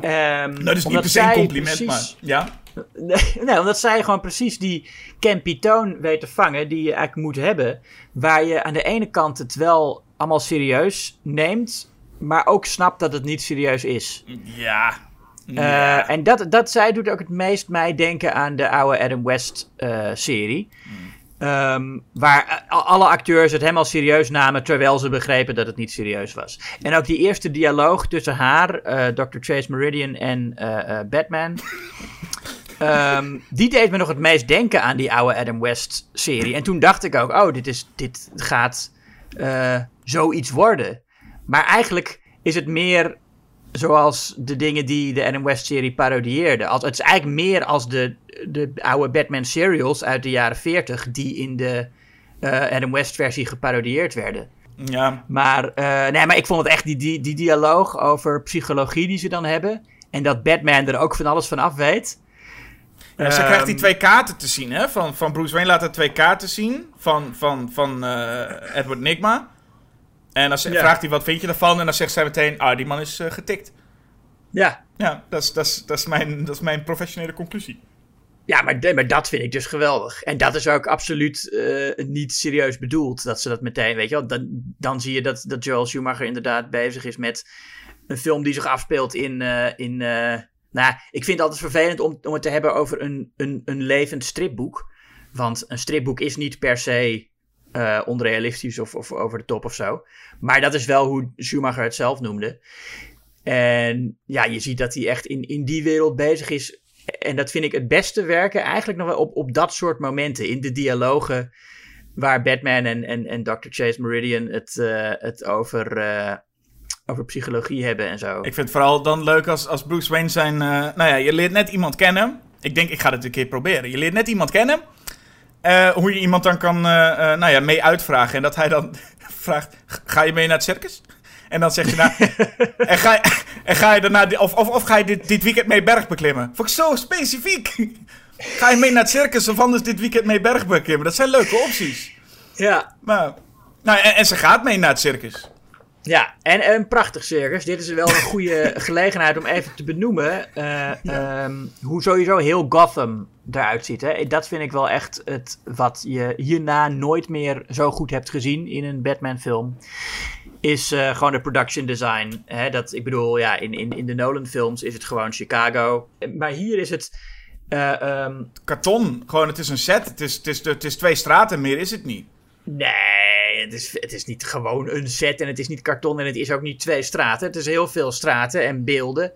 Ehm, Nou, dat is niet per se een compliment, precies- maar ja. <laughs> Nee, omdat zij gewoon precies die campy toon weet te vangen die je eigenlijk moet hebben. Waar je aan de ene kant het wel allemaal serieus neemt, maar ook snapt dat het niet serieus is. Ja. Eh, en dat, dat zij doet ook het meest mij denken aan de oude Adam West eh, serie. Ehm, waar alle acteurs het helemaal serieus namen terwijl ze begrepen dat het niet serieus was. En ook die eerste dialoog tussen haar, eh, Dr. Chase Meridian en eh, eh, Batman. <laughs> Ehm, die deed me nog het meest denken aan die oude Adam West serie. En toen dacht ik ook, oh, dit, is, dit gaat eh, zoiets worden. Maar eigenlijk is het meer zoals de dingen die de Adam West serie parodieerde. Als, het is eigenlijk meer als de, de oude Batman serials uit de jaren 40 die in de eh, Adam West versie geparodieerd werden. Ja. Maar, eh, nee, maar ik vond het echt die, die, die dialoog over psychologie die ze dan hebben. En dat Batman er ook van alles van af weet. Ja, ze Ehm, krijgt die twee kaarten te zien, hè? Van, van Bruce Wayne laat haar twee kaarten zien van, van, van eh, Edward Nigma. En dan ze- Ja. vraagt hij, wat vind je ervan? En dan zegt zij meteen, ah, die man is eh, getikt. Ja, Ja, dat is, dat, is, dat, is mijn, dat is mijn professionele conclusie. Ja, maar, maar dat vind ik dus geweldig. En dat is ook absoluut eh, niet serieus bedoeld. Dat ze dat meteen, weet je wel. Dan, dan zie je dat, dat Joel Schumacher inderdaad bezig is met een film die zich afspeelt in. in nou, ik vind het altijd vervelend om, om het te hebben over een, een, een levend stripboek. Want een stripboek is niet per se eh, onrealistisch of, of over de top of zo. Maar dat is wel hoe Schumacher het zelf noemde. En ja, je ziet dat hij echt in, in die wereld bezig is. En dat vind ik het beste werken eigenlijk nog wel op, op dat soort momenten. In de dialogen waar Batman en, en, en Dr. Chase Meridian het, eh, het over, eh, over psychologie hebben en zo. Ik vind het vooral dan leuk als, als Bruce Wayne zijn... eh, nou ja, je leert net iemand kennen. Ik denk, ik ga dit een keer proberen. Je leert net iemand kennen. eh, hoe je iemand dan kan, eh, eh, nou ja, mee uitvragen. En dat hij dan <laughs> vraagt, ga je mee naar het circus? En dan zeg je, nou, <laughs> en, ga je, en ga je daarna, of, of, of ga je dit, dit weekend mee bergbeklimmen? Vond ik zo specifiek. <laughs> Ga je mee naar het circus of anders dit weekend mee bergbeklimmen? Dat zijn leuke opties. Ja, Maar, nou, en, en ze gaat mee naar het circus. Ja, en een prachtig circus. Dit is wel een <laughs> goede gelegenheid om even te benoemen eh, ehm, hoe sowieso heel Gotham eruit ziet. Hè. Dat vind ik wel echt het wat je hierna nooit meer zo goed hebt gezien in een Batman-film. Is eh, gewoon de production design. Hè. Dat, ik bedoel, ja, in, in, in de Nolan-films is het gewoon Chicago. Maar hier is het. eh, ehm, Karton, gewoon, het is een set. Het is, het is, het is twee straten, meer is het niet. Nee, het is, het is niet gewoon een set en het is niet karton en het is ook niet twee straten. Het is heel veel straten en beelden.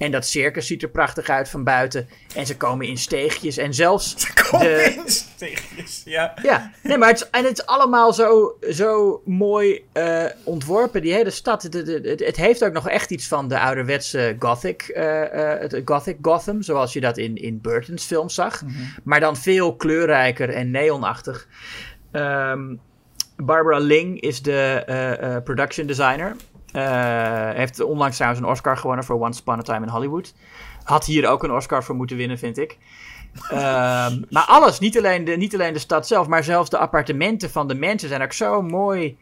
En dat circus ziet er prachtig uit van buiten. En ze komen in steegjes en zelfs... <laughs> Kom de- eens tegenjes, ja. Ja, nee, maar het is, en het is allemaal zo, zo mooi eh, ontworpen, die hele stad. Het, het, heeft ook nog echt iets van de ouderwetse gothic, eh, eh, het gothic Gotham, zoals je dat in, in Burton's films zag. Maar dan veel kleurrijker en neonachtig. Ehm, Barbara Ling is de eh, eh, production designer. Eh, heeft onlangs trouwens een Oscar gewonnen voor Once Upon a Time in Hollywood. Had hier ook een Oscar voor moeten winnen, vind ik. <laughs> Ehm, maar alles, niet alleen, de, niet alleen de stad zelf, maar zelfs de appartementen van de mensen zijn ook zo mooi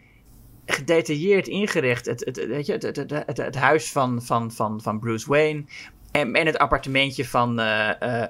gedetailleerd ingericht. Het, het, weet je, het, het, het, huis van, van, van, van Bruce Wayne en, en het appartementje van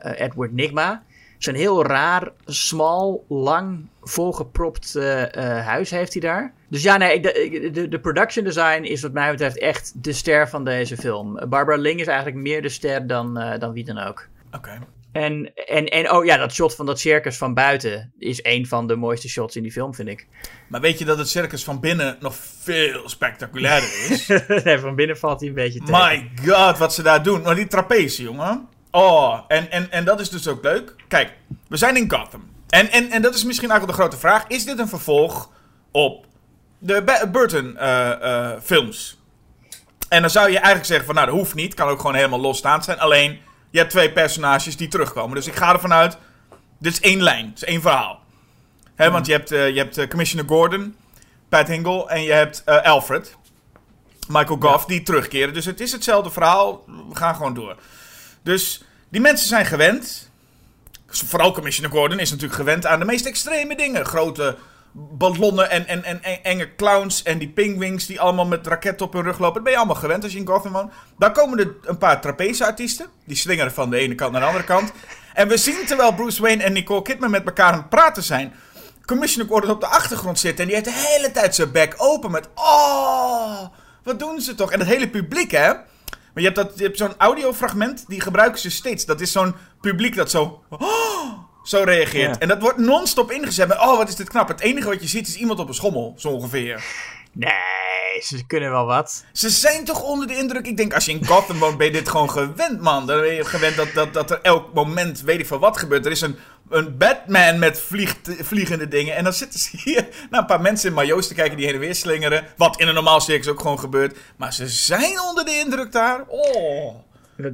Edward Nigma. Zo'n heel raar, smal, lang, volgepropt eh, huis heeft hij daar. Dus ja, nee, de, de, de production design is wat mij betreft echt de ster van deze film. Barbara Ling is eigenlijk meer de ster dan, eh, dan wie dan ook. Oké. En, en, en oh ja, dat shot van dat circus van buiten is een van de mooiste shots in die film, vind ik. Maar weet je dat het circus van binnen nog veel spectaculairder is? <laughs> nee, van binnen valt hij een beetje tegen. My god, wat ze daar doen. Maar die trapeze, jongen. Oh, en, en, en dat is dus ook leuk. Kijk, we zijn in Gotham. En, en, en dat is misschien eigenlijk de grote vraag. Is dit een vervolg op de Ba- Burton eh, eh, films? En dan zou je eigenlijk zeggen van, nou, dat hoeft niet. Kan ook gewoon helemaal losstaand zijn. Alleen, je hebt twee personages die terugkomen. Dus ik ga ervan uit, dit is één lijn. Het is één verhaal. Hè, Want je hebt, eh, je hebt Commissioner Gordon, Pat Hingle en je hebt Alfred. Michael Goff, die terugkeren. Dus het is hetzelfde verhaal. We gaan gewoon door. Dus die mensen zijn gewend. Vooral Commissioner Gordon is natuurlijk gewend aan de meest extreme dingen. Grote ballonnen en, en, en, en enge clowns en die pingwings die allemaal met raketten op hun rug lopen. Dat ben je allemaal gewend als je in Gotham woont. Dan komen er een paar trapezeartiesten. Die slingeren van de ene kant naar de andere kant. En we zien terwijl Bruce Wayne en Nicole Kidman met elkaar aan het praten zijn... Commissioner Gordon op de achtergrond zitten en die heeft de hele tijd zijn bek open met... Oh, wat doen ze toch? En het hele publiek, hè? Maar je hebt, dat- je hebt zo'n audiofragment, die gebruiken ze steeds. Dat is zo'n publiek dat zo... Oh, zo reageert. Ja. En dat wordt non-stop ingezet met... Oh, wat is dit knap. Het enige wat je ziet is iemand op een schommel, zo ongeveer. Nee, ze kunnen wel wat. Ze zijn toch onder de indruk. Ik denk, als je in Gotham woont, ben je dit gewoon gewend, man. Dan ben je gewend dat, dat, dat er elk moment, weet ik veel wat gebeurt. Er is een, een Batman met vliegt, vliegende dingen. En dan zitten ze hier <laughs> naar een paar mensen in majo's te kijken die heen en weer slingeren. Wat in een normaal circus ook gewoon gebeurt. Maar ze zijn onder de indruk daar. Oh.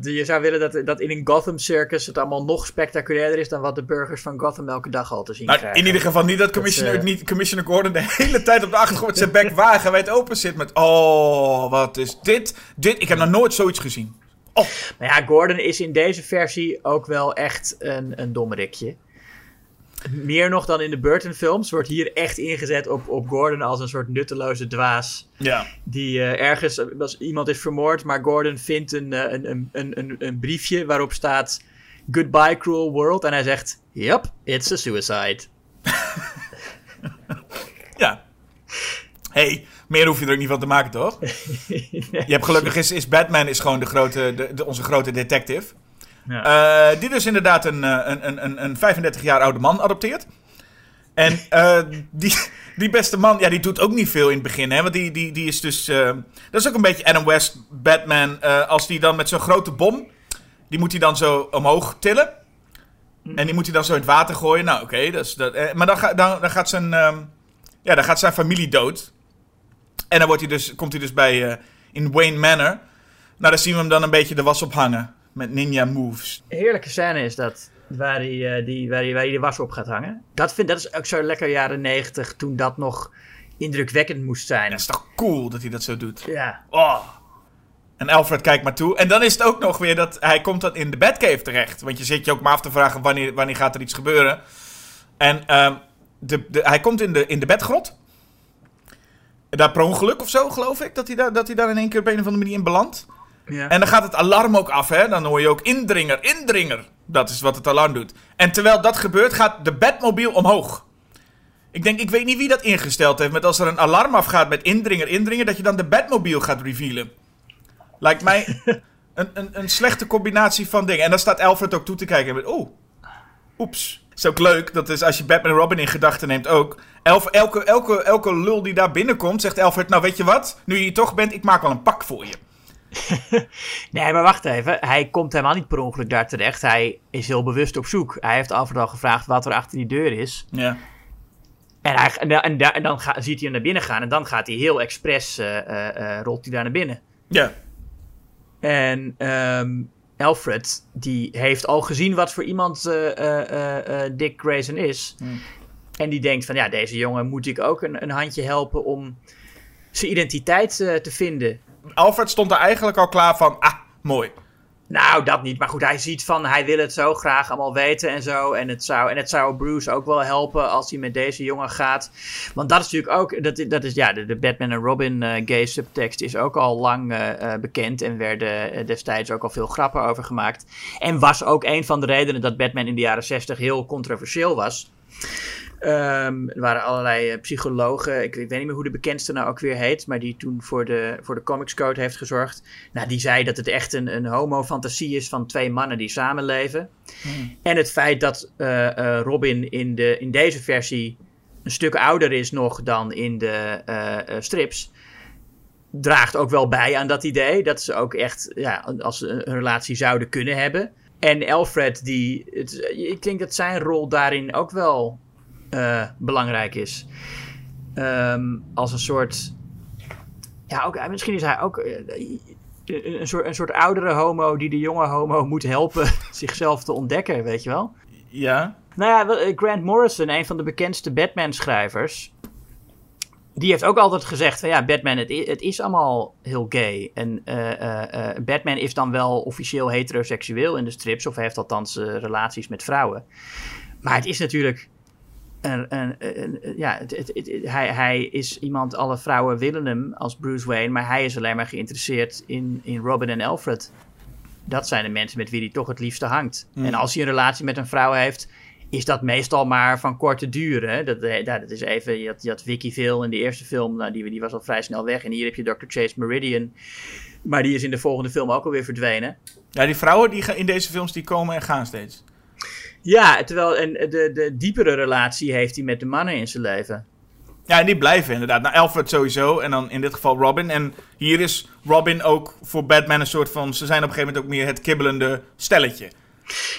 Je zou willen dat, dat in een Gotham Circus het allemaal nog spectaculairder is dan wat de burgers van Gotham elke dag al te zien Nou, krijgen. in ieder geval niet dat Commissioner, eh, niet, Commissioner Gordon de hele tijd op de achtergrond zijn bek wagenwijd open zit met... Oh, wat is dit? dit? Ik heb nog nooit zoiets gezien. Oh, Maar ja, Gordon is in deze versie ook wel echt een, een dommerikje. Meer nog dan in de Burton-films wordt hier echt ingezet op, op Gordon als een soort nutteloze dwaas. ja. Die eh, ergens, als iemand is vermoord, maar Gordon vindt een, eh, een, een, een, een, briefje waarop staat: Goodbye, cruel world. En hij zegt: Yep, it's a suicide. <laughs> Ja. hey, meer hoef je er ook niet van te maken, toch? <laughs> Je hebt gelukkig is, is Batman is gewoon de grote, de, de- onze grote detective. Ja. Eh, die dus inderdaad een, eh, een, een, een, een 35 jaar oude man adopteert. En eh, die, <laughs> die beste man, ja, die doet ook niet veel in het begin. Hè? Want die, die, die is dus. dat is ook een beetje Adam West, Batman. als die dan met zo'n grote bom. Die moet hij dan zo omhoog tillen. En die moet hij dan zo in het water gooien. Nou, oké. dat is dat, eh, maar dan, ga, dan, dan, gaat zijn, ehm, ja, dan gaat zijn familie dood. En dan wordt hij dus, komt hij dus bij, in Wayne Manor. Nou, daar zien we hem dan een beetje de was op hangen. Met ninja moves. Heerlijke scène is dat. Waar hij, eh, die, waar, hij, waar hij de was op gaat hangen. Dat, vind, dat is ook zo lekker jaren negentig. Toen dat nog indrukwekkend moest zijn. Dat is toch cool dat hij dat zo doet. Ja. Oh. En Alfred kijkt maar toe. En dan is het ook nog weer dat hij komt dan in de Batcave terecht. Want je zit je ook maar af te vragen wanneer, wanneer gaat er iets gebeuren. En ehm, de, de, hij komt in de, in de bedgrot. Daar per ongeluk of zo, geloof ik. Dat hij, daar, dat hij daar in één keer op een of andere manier in belandt. Ja. En dan gaat het alarm ook af, hè. Dan hoor je ook indringer, indringer. Dat is wat het alarm doet. En terwijl dat gebeurt, gaat de Batmobile omhoog. Ik denk, ik weet niet wie dat ingesteld heeft. Met als er een alarm afgaat met indringer, indringer, dat je dan de Batmobile gaat revealen. Lijkt mij <laughs> een, een, een slechte combinatie van dingen. En dan staat Alfred ook toe te kijken en met, oeh, oeps. is ook leuk, dat is als je Batman en Robin in gedachten neemt ook. Elf, elke, elke, elke lul die daar binnenkomt, zegt Alfred, nou weet je wat? Nu je hier toch bent, ik maak wel een pak voor je. Nee, maar wacht even. Hij komt helemaal niet per ongeluk daar terecht. Hij is heel bewust op zoek. Hij heeft Alfred al gevraagd wat er achter die deur is. Ja. En, hij, en, da- en, da- en dan ziet hij hem naar binnen gaan. En dan gaat hij heel expres, eh, eh, rolt hij daar naar binnen. Ja. En ehm, Alfred, die heeft al gezien wat voor iemand Dick Grayson is. En die denkt van, ja, deze jongen moet ik ook een, een handje helpen om zijn identiteit te vinden. Alfred stond er eigenlijk al klaar van, ah, mooi. Nou, dat niet. Maar goed, hij ziet van, hij wil het zo graag allemaal weten en zo. En het zou, en het zou Bruce ook wel helpen als hij met deze jongen gaat. Want dat is natuurlijk ook, dat, dat is ja, de, de Batman en Robin eh, gay subtekst is ook al lang eh, eh, bekend. En werden destijds ook al veel grappen over gemaakt. En was ook een van de redenen dat Batman in de jaren 60 heel controversieel was. Ehm, er waren allerlei eh, psychologen, ik, ik weet niet meer hoe de bekendste nou ook weer heet, maar die toen voor de, voor de Comics Code heeft gezorgd. Nou, die zei dat het echt een, een homo-fantasie is van twee mannen die samenleven. En het feit dat eh, eh, Robin in, de, in deze versie een stuk ouder is nog dan in de strips, draagt ook wel bij aan dat idee. Dat ze ook echt, ja, als een relatie zouden kunnen hebben. En Alfred, die, het, ik denk dat zijn rol daarin ook wel eh, belangrijk is. Ehm, als een soort. Ja, ook, misschien is hij ook eh, een, soort, een soort oudere homo die de jonge homo moet helpen <laughs> zichzelf te ontdekken, weet je wel? Ja. Nou ja, eh, Grant Morrison, een van de bekendste Batman-schrijvers. Die heeft ook altijd gezegd van ja, Batman, het, i- het is allemaal heel gay. En eh, eh, eh, Batman is dan wel officieel heteroseksueel in de strips, of heeft althans eh, relaties met vrouwen. Maar het is natuurlijk. Een, een, een- een- ja, het, het- het- hij, hij is iemand, alle vrouwen willen hem als Bruce Wayne, maar hij is alleen maar geïnteresseerd in, in Robin en Alfred. Dat zijn de mensen met wie hij toch het liefste hangt. En als hij een relatie met een vrouw heeft, is dat meestal maar van korte duur. Hè? Dat, eh, dat is even, je had, je had Vicky Vale in de eerste film, nou, die, die was al vrij snel weg. En hier heb je Dr. Chase Meridian, maar die is in de volgende film ook alweer verdwenen. Ja, die vrouwen die in deze films die komen en gaan steeds. Ja, terwijl en de, de diepere relatie heeft hij met de mannen in zijn leven. Ja, en die blijven inderdaad. Nou, Alfred sowieso. En dan in dit geval Robin. En hier is Robin ook voor Batman een soort van... Ze zijn op een gegeven moment ook meer het kibbelende stelletje.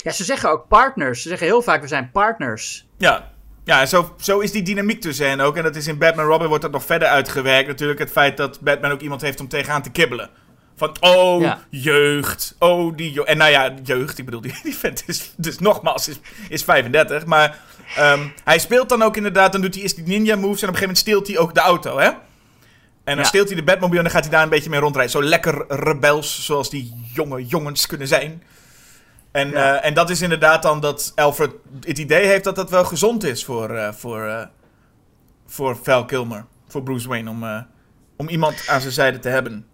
Ja, ze zeggen ook partners. Ze zeggen heel vaak, we zijn partners. Ja. Ja, en zo, zo is die dynamiek tussen hen ook. En dat is in Batman Robin wordt dat nog verder uitgewerkt. Natuurlijk het feit dat Batman ook iemand heeft om tegenaan te kibbelen. Van, oh, Ja. jeugd. Oh, die... En nou ja, jeugd. Ik bedoel, die, die vent is... Dus nogmaals, is, is 35. Maar ehm, hij speelt dan ook inderdaad... Dan doet hij eerst die ninja moves. En op een gegeven moment steelt hij ook de auto, hè? En dan Ja. steelt hij de Batmobile en dan gaat hij daar een beetje mee rondrijden. Zo lekker rebels, zoals die jonge jongens kunnen zijn. En, Ja. eh, en dat is inderdaad dan dat Alfred het idee heeft dat dat wel gezond is voor, eh, voor, eh, voor Val Kilmer. Voor Bruce Wayne, om, om iemand aan zijn zijde te hebben.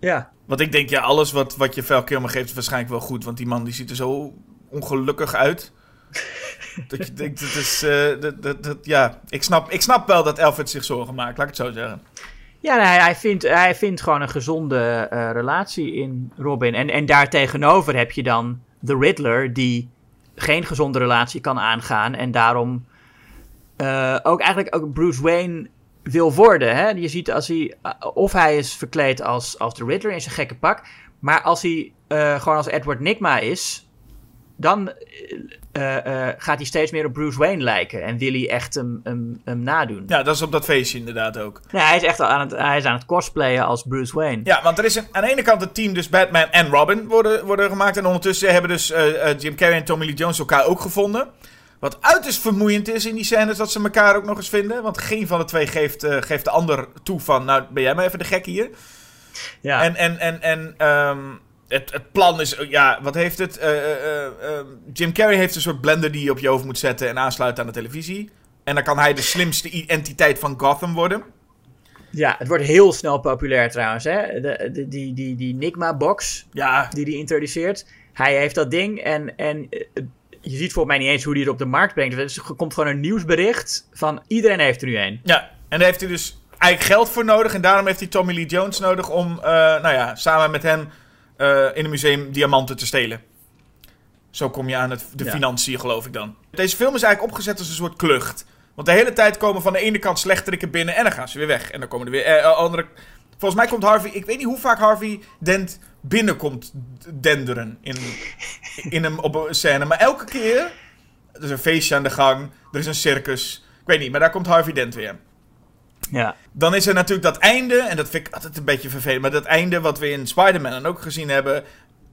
Ja. Want ik denk, ja, alles wat, wat je Kilmer geeft is waarschijnlijk wel goed. Want die man die ziet er zo ongelukkig uit. <laughs> dat je denkt, dat is... eh, dat, dat, dat, ja, ik snap, ik snap wel dat Alfred zich zorgen maakt, laat ik het zo zeggen. Ja, nee, hij, hij, vindt, hij vindt gewoon een gezonde eh, relatie in Robin. En, en daartegenover heb je dan de Riddler, die geen gezonde relatie kan aangaan. En daarom eh, ook eigenlijk ook Bruce Wayne wil worden. Hè? Je ziet als hij, eh, of hij is verkleed als, als de Riddler in zijn gekke pak. Maar als hij eh, gewoon als Edward Nigma is, dan eh, gaat hij steeds meer op Bruce Wayne lijken. En wil hij echt hem, hem, hem nadoen. Ja, dat is op dat feestje inderdaad ook. Nee, hij is echt aan het, hij is aan het cosplayen als Bruce Wayne. Ja, want er is een, aan de ene kant het team, dus Batman en Robin worden, worden gemaakt. En ondertussen hebben dus Jim Carrey en Tommy Lee Jones elkaar ook gevonden. Wat uiterst vermoeiend is in die scènes dat ze elkaar ook nog eens vinden. Want geen van de twee geeft, eh, geeft de ander toe van, nou ben jij maar even de gek hier. Ja. En, en, en, en ehm, het, het plan is, ja, wat heeft het? Eh, eh, eh, eh, Jim Carrey heeft een soort blender die je op je hoofd moet zetten en aansluiten aan de televisie. En dan kan hij de slimste entiteit van Gotham worden. ja, het wordt heel snel populair trouwens. Hè? De, de, die die, die Enigma-box Ja, die hij introduceert. Hij heeft dat ding en, en je ziet volgens mij niet eens hoe hij het op de markt brengt. Dus Er komt gewoon een nieuwsbericht van iedereen heeft er nu een. Ja, en daar heeft hij dus eigenlijk geld voor nodig. En daarom heeft hij Tommy Lee Jones nodig om, eh, nou ja, samen met hem eh, in een museum diamanten te stelen. Zo kom je aan het, de Ja. financiën, geloof ik dan. Deze film is eigenlijk opgezet als een soort klucht. Want de hele tijd komen van de ene kant slechteriken binnen en dan gaan ze weer weg. En dan komen er weer eh, andere... Volgens mij komt Harvey... Ik weet niet hoe vaak Harvey Dent binnenkomt denderen in, in hem op een scène. Maar elke keer... Er is een feestje aan de gang. Er is een circus. Ik weet niet, maar daar komt Harvey Dent weer. Ja. Dan is er natuurlijk dat einde, en dat vind ik altijd een beetje vervelend, maar dat einde wat we in Spider-Man dan ook gezien hebben.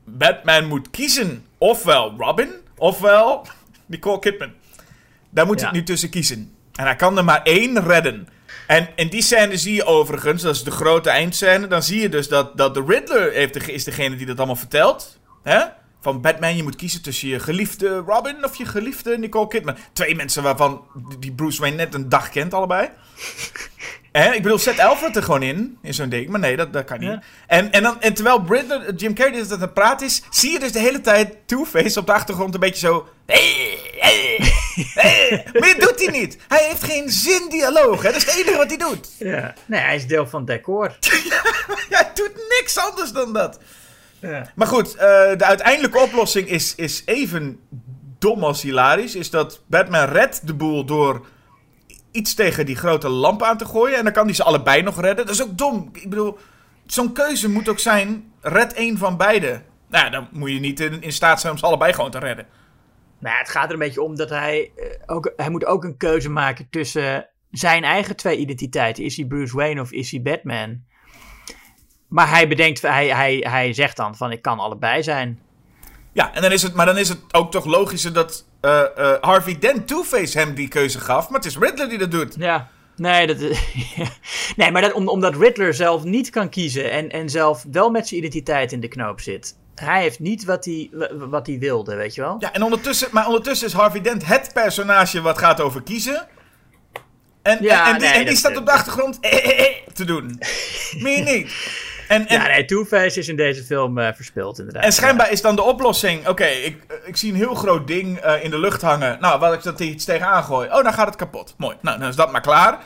Batman moet kiezen. Ofwel Robin, ofwel Nicole Kidman. Daar moet Ja. hij nu tussen kiezen. En hij kan er maar één redden. En in die scène zie je overigens, dat is de grote eindscène, dan zie je dus dat, dat de Riddler heeft de, is degene die dat allemaal vertelt. Hè? Van Batman, je moet kiezen tussen je geliefde Robin of je geliefde Nicole Kidman. Twee mensen waarvan die Bruce Wayne net een dag kent, allebei. <laughs> Hè? Ik bedoel, zet Alfred er gewoon in, in zo'n ding. Maar nee, dat, dat kan niet. Ja. En, en, dan, en terwijl Riddler, Jim Carrey dus dat aan het praten is... zie je dus de hele tijd Two-Face op de achtergrond een beetje zo... "Hey, hey, hey." <laughs> maar dit doet hij niet. Hij heeft geen zin dialoog. Hè? Dat is het enige wat hij doet. ja. Nee, hij is deel van het decor. <laughs> Hij doet niks anders dan dat. Ja. Maar goed, eh, de uiteindelijke oplossing is, is even dom als hilarisch. Is dat Batman redt de boel door iets tegen die grote lamp aan te gooien. En dan kan hij ze allebei nog redden. Dat is ook dom. Ik bedoel, zo'n keuze moet ook zijn, red één van beide. Nou, ja, dan moet je niet in, in staat zijn om ze allebei gewoon te redden. Nou, ja, het gaat er een beetje om dat hij eh, ook, hij moet ook een keuze maken tussen zijn eigen twee identiteiten. Is hij Bruce Wayne of is hij Batman? Maar hij bedenkt, hij, hij, hij zegt dan van ik kan allebei zijn. Ja, en dan is het, maar dan is het ook toch logischer dat eh, eh, Harvey Dent Two-Face hem die keuze gaf. Maar het is Riddler die dat doet. Ja. Nee, dat, <laughs> nee maar dat, om, omdat Riddler zelf niet kan kiezen en, en zelf wel met zijn identiteit in de knoop zit. Hij heeft niet wat hij, wa- wat hij wilde, weet je wel? Ja, en ondertussen, maar ondertussen is Harvey Dent het personage wat gaat over kiezen. En, Ja, en, en die, nee, en die dat- staat op de achtergrond eh, eh, eh, te doen. <laughs> Meer niet. En, en, Ja, nee, Two-Face is in deze film eh verspild inderdaad. en schijnbaar is dan de oplossing... Oké, ik, ik zie een heel groot ding eh, in de lucht hangen. Nou, wat ik dat iets tegenaan gooi. Oh, dan gaat het kapot. Mooi. Nou, dan is dat maar klaar.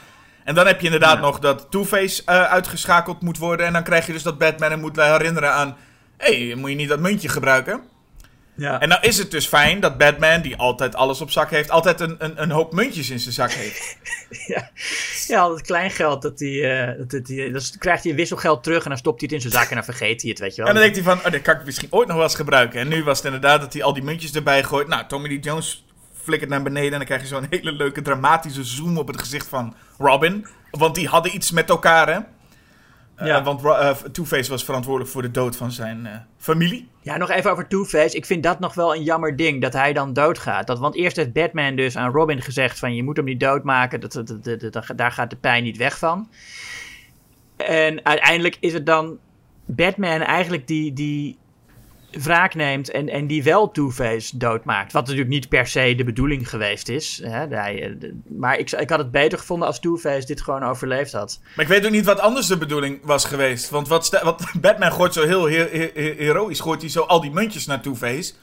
En dan heb je inderdaad Ja. nog dat Two-Face eh, uitgeschakeld moet worden. En dan krijg je dus dat Batman hem moet herinneren aan... Hé, hey, moet je niet dat muntje gebruiken? Ja. En nou is het dus fijn dat Batman, die altijd alles op zak heeft, altijd een, een, een hoop muntjes in zijn zak heeft. <laughs> Ja, ja al dat kleingeld, dat eh, dat, dat, hij- dan krijgt hij wisselgeld terug en dan stopt hij het in zijn zak en dan vergeet hij het, weet je wel. En dan denkt hij van, oh, dit kan ik misschien ooit nog wel eens gebruiken. En nu was het inderdaad dat hij al die muntjes erbij gooit. Nou, Tommy Lee Jones flikkert naar beneden en dan krijg je zo'n hele leuke dramatische zoom op het gezicht van Robin. Want die hadden iets met elkaar, hè? Eh, Ja. want eh, Two-Face was verantwoordelijk voor de dood van zijn familie. Ja, nog even over Two-Face. Ik vind dat nog wel een jammer ding, dat hij dan doodgaat. Dat, want eerst heeft Batman dus aan Robin gezegd van... je moet hem niet doodmaken, dat, dat, dat, daar gaat de pijn niet weg van. En uiteindelijk is het dan Batman eigenlijk die, die wraak neemt... En, en die wel Two-Face doodmaakt. Wat natuurlijk niet per se de bedoeling geweest is. Hè? Eh, maar ik, ik had het beter gevonden als Two-Face dit gewoon overleefd had. Maar ik weet ook niet wat anders de bedoeling was geweest. Want wat, wat <laughs> Batman gooit zo heel he- he- he- heroïs, gooit hij zo al die muntjes naar Two-Face.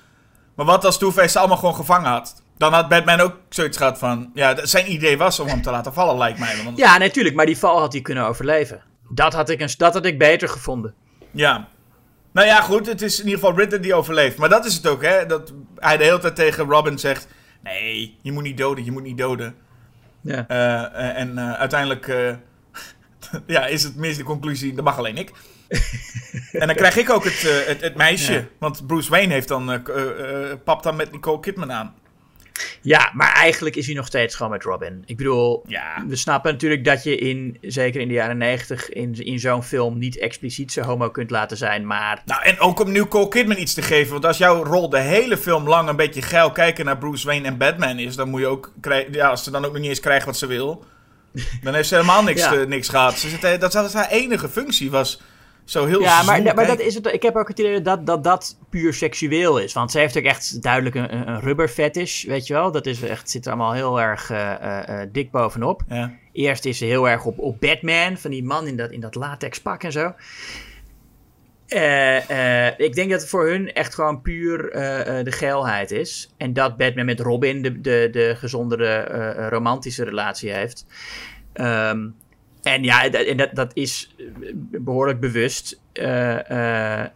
Maar wat als Two-Face ze allemaal gewoon gevangen had? Dan had Batman ook zoiets gehad van... Ja, zijn idee was om hem te laten vallen, lijkt mij. Want, Ja, natuurlijk, maar die val had hij kunnen overleven. Dat had ik, een, dat had ik beter gevonden. Ja. Nou ja, goed, het is in ieder geval Riddler die overleeft. Maar dat is het ook, hè. Dat hij de hele tijd tegen Robin zegt... Nee, je moet niet doden, je moet niet doden. Ja. Eh, eh, en eh, uiteindelijk... <laughs> ja, is het meest de conclusie, dat mag alleen ik. <laughs> en dan krijg ik ook het, het, het meisje. Ja. Want Bruce Wayne heeft dan, papt dan met Nicole Kidman aan. Ja, maar eigenlijk is hij nog steeds gewoon met Robin. Ik bedoel, Ja. we snappen natuurlijk dat je in, zeker in de jaren negentig, in, in zo'n film niet expliciet zo homo kunt laten zijn. Maar Nou, en ook om Nicole Kidman iets te geven. Want als jouw rol de hele film lang een beetje geil kijken naar Bruce Wayne en Batman is, dan moet je ook krijgen. Ja, als ze dan ook nog niet eens krijgt wat ze wil, dan heeft ze helemaal niks, <laughs> Ja. niks gehad. Ze zit, dat was haar enige functie, was zo heel Ja, maar, maar dat is het. Ik heb ook het idee dat, dat dat puur seksueel is. Want ze heeft ook echt duidelijk een, een- rubber fetish, weet je wel. Dat is echt, zit er allemaal heel erg eh, eh, eh, dik bovenop. Ja. Eerst is ze heel erg op, op Batman, van die man in dat, in dat latex pak en zo. Ik denk dat het voor hun echt gewoon puur de geilheid is. En dat Batman met Robin de, de, de gezondere romantische relatie heeft. Ehm, en ja, dat, en dat, dat is eh, behoorlijk bewust. Eh, eh,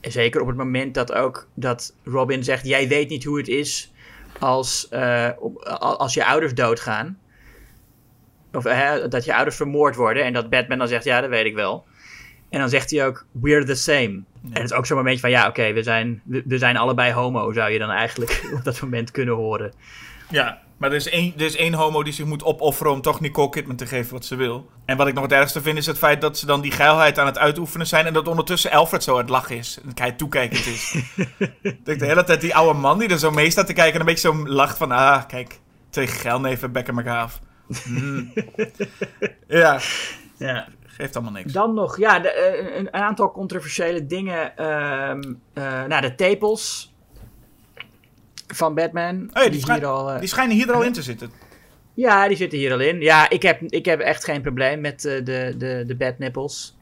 zeker op het moment dat ook dat Robin zegt: Jij weet niet hoe het is als, als je ouders doodgaan. Of dat je ouders vermoord worden. En dat Batman dan zegt: Ja, dat weet ik wel. En dan zegt hij ook: We're the same. En het is ook zo'n momentje van: Ja, oké, we, zijn, we, we zijn allebei homo. Zou je dan eigenlijk <laughs> op dat moment kunnen horen. Ja, maar er is, één, er is één homo die zich moet opofferen om toch Nicole Kidman te geven wat ze wil. En wat ik nog het ergste vind is het feit dat ze dan die geilheid aan het uitoefenen zijn en dat ondertussen Alfred zo aan het lachen is. En hij toekijkend is. dat <laughs> ik de hele tijd die oude man die er zo mee staat te kijken en een beetje zo lacht van, ah, kijk, twee geilneven bekken elkaar af. Hmm. <laughs> ja, Ja. geeft allemaal niks. Dan nog, ja, de, eh, een, een aantal controversiële dingen. ehm eh, nou, de tepels van Batman. Oh ja, die, hier schijn- al, eh, die schijnen hier er al in te <laughs> zitten. Ja, die zitten hier al in. Ja, ik heb, ik heb echt geen probleem met eh, de, de, de bednippels.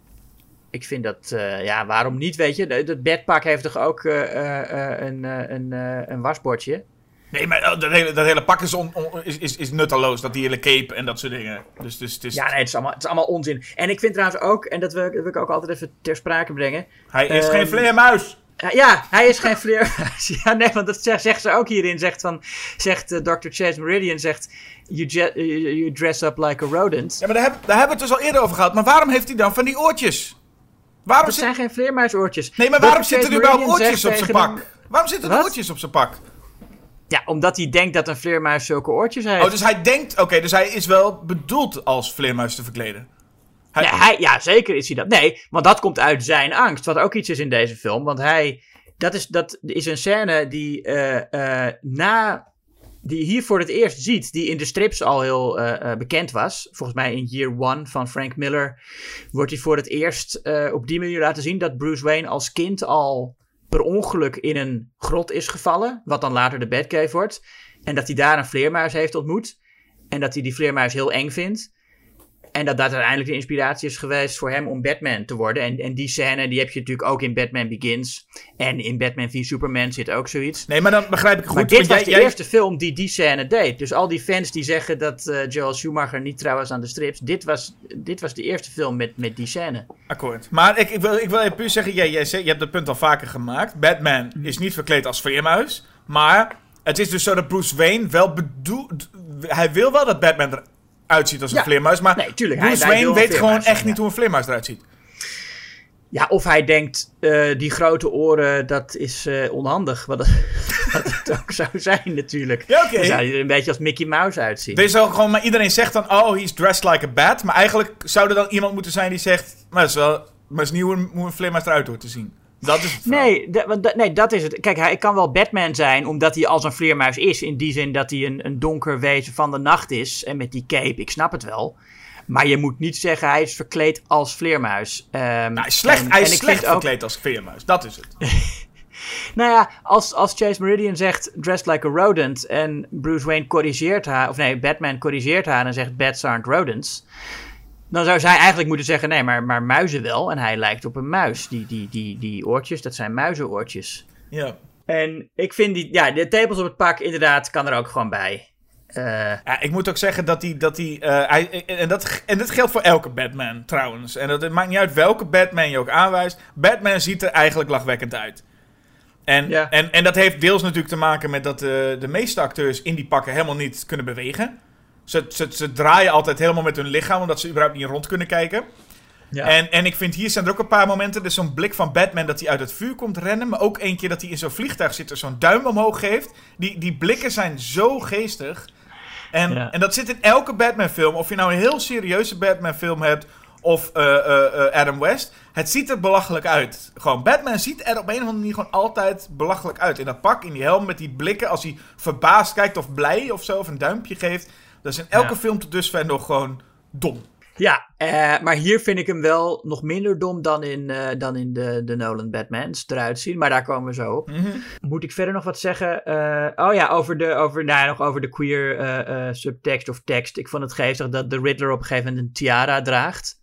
Ik vind dat, eh, ja, waarom niet, weet je? Dat bedpak heeft toch ook een, een, een wasbordje? Nee, maar oh, dat hele, dat hele pak is, on- on- is, is, is nutteloos. Dat die hele cape en dat soort dingen. Dus, dus het is, Ja, nee, het is, allemaal, het is allemaal onzin. En ik vind trouwens ook, en dat wil, ik- wil ik ook altijd even ter sprake brengen. hij is ehm, geen vleermuis. Ja, Ja, hij is geen vleermuis. <laughs> Ja, nee, want dat zegt, zegt ze ook hierin. Zegt, van, zegt eh, Dr. Chase Meridian, zegt... You, je- you dress up like a rodent. Ja, maar daar, heb, daar hebben we het dus al eerder over gehad. Maar waarom heeft hij dan van die oortjes? Waarom Dat zit... zijn geen vleermuisoortjes. Nee, maar waarom zitten er überhaupt Meridian oortjes op zijn pak? hem- Waarom zitten er Wat? oortjes op zijn pak? Ja, omdat hij denkt dat een vleermuis zulke oortjes heeft. Oh, dus hij denkt... Oké, dus hij is wel bedoeld als vleermuis te verkleden. Hij, Ja, hij, ja, zeker is hij dat. Nee, want dat komt uit zijn angst. Wat ook iets is in deze film. Want hij. Dat is, dat is een scène die eh, eh, na. Die je hier voor het eerst ziet. Die in de strips al heel eh, bekend was. Volgens mij in Year One van Frank Miller. Wordt hij voor het eerst op die manier laten zien. Dat Bruce Wayne als kind al per ongeluk in een grot is gevallen. Wat dan later de Batcave wordt. En dat hij daar een vleermuis heeft ontmoet. En dat hij die vleermuis heel eng vindt. En dat dat uiteindelijk de inspiratie is geweest voor hem om Batman te worden. En, en die scène die heb je natuurlijk ook in Batman Begins. En in Batman v Superman zit ook zoiets. nee, maar dan begrijp ik het maar goed. dit was jij- de jij- eerste film die die scène deed. Dus al die fans die zeggen dat eh, Joel Schumacher niet trouw was aan de strips. Dit was, dit was de eerste film met, met die scène. Akkoord. Maar ik, ik, wil, ik wil even puur zeggen, jij, jij, je hebt dat punt al vaker gemaakt. Batman is niet verkleed als vleermuis. Maar het is dus zo dat Bruce Wayne wel bedoelt... Hij wil wel dat Batman eruit ziet als een Ja. vleermuis. Maar Nee, tuurlijk, Bruce hij Wayne weet gewoon echt zijn, niet ja. hoe een vleermuis eruit ziet. Ja, of hij denkt, eh, die grote oren, dat is eh, onhandig. Wat, <laughs> wat het ook zou zijn natuurlijk. Ja. Dan zou hij er een beetje als Mickey Mouse uitzien. Deze ook gewoon, maar iedereen zegt dan, oh, he's dressed like a bat. Maar eigenlijk zou er dan iemand moeten zijn die zegt, maar dat is wel, maar is niet hoe een, hoe een vleermuis eruit hoort te zien. Dat is het. Nee, nee, dat is het. Kijk, hij kan wel Batman zijn, omdat hij als een vleermuis is. In die zin dat hij een, een donker wezen van de nacht is. En met die cape, ik snap het wel. Maar je moet niet zeggen, hij is verkleed als vleermuis. Nou, hij is slecht, en- hij is ik slecht vind ook- verkleed als vleermuis. Dat is het. <laughs> Nou ja, als, als Chase Meridian zegt dressed like a rodent en Bruce Wayne corrigeert haar, of nee, Batman corrigeert haar en zegt bats aren't rodents. Dan zou zij eigenlijk moeten zeggen, nee, maar, maar muizen wel. En hij lijkt op een muis. Die, die, die, die oortjes, dat zijn muizenoortjes. Ja. En ik vind die, ja, de tepels op het pak inderdaad kan er ook gewoon bij. Eh, Ja, ik moet ook zeggen dat hij. Dat hij, eh, hij en, dat, en dat geldt voor elke Batman trouwens. En dat, het maakt niet uit welke Batman je ook aanwijst. Batman ziet er eigenlijk lachwekkend uit. En, Ja. en, en dat heeft deels natuurlijk te maken met dat eh, de meeste acteurs in die pakken helemaal niet kunnen bewegen. Ze, ze, ze draaien altijd helemaal met hun lichaam, omdat ze überhaupt niet rond kunnen kijken. Ja. En, en ik vind hier zijn er ook een paar momenten. Dus zo'n blik van Batman dat hij uit het vuur komt rennen. Maar ook één keer dat hij in zo'n vliegtuig zit en zo'n duim omhoog geeft. Die, die blikken zijn zo geestig. En, Ja. en dat zit in elke Batman-film. Of je nou een heel serieuze Batman-film hebt. Of eh, eh, eh, Adam West. Het ziet er belachelijk uit. Gewoon, Batman ziet er op een of andere manier gewoon altijd belachelijk uit. In dat pak, in die helm, met die blikken. Als hij verbaasd kijkt of blij of zo. Of een duimpje geeft. Dat is in elke Ja. film tot dusver nog gewoon dom. Ja, eh, maar hier vind ik hem wel nog minder dom dan in, eh, dan in de, de Nolan Batmans eruit zien. Maar daar komen we zo op. Mhm. Moet ik verder nog wat zeggen? Eh, oh ja, over de, over, nou, ja, nog over de queer eh, eh, subtekst of tekst. Ik vond het geestig dat de Riddler op een gegeven moment een tiara draagt.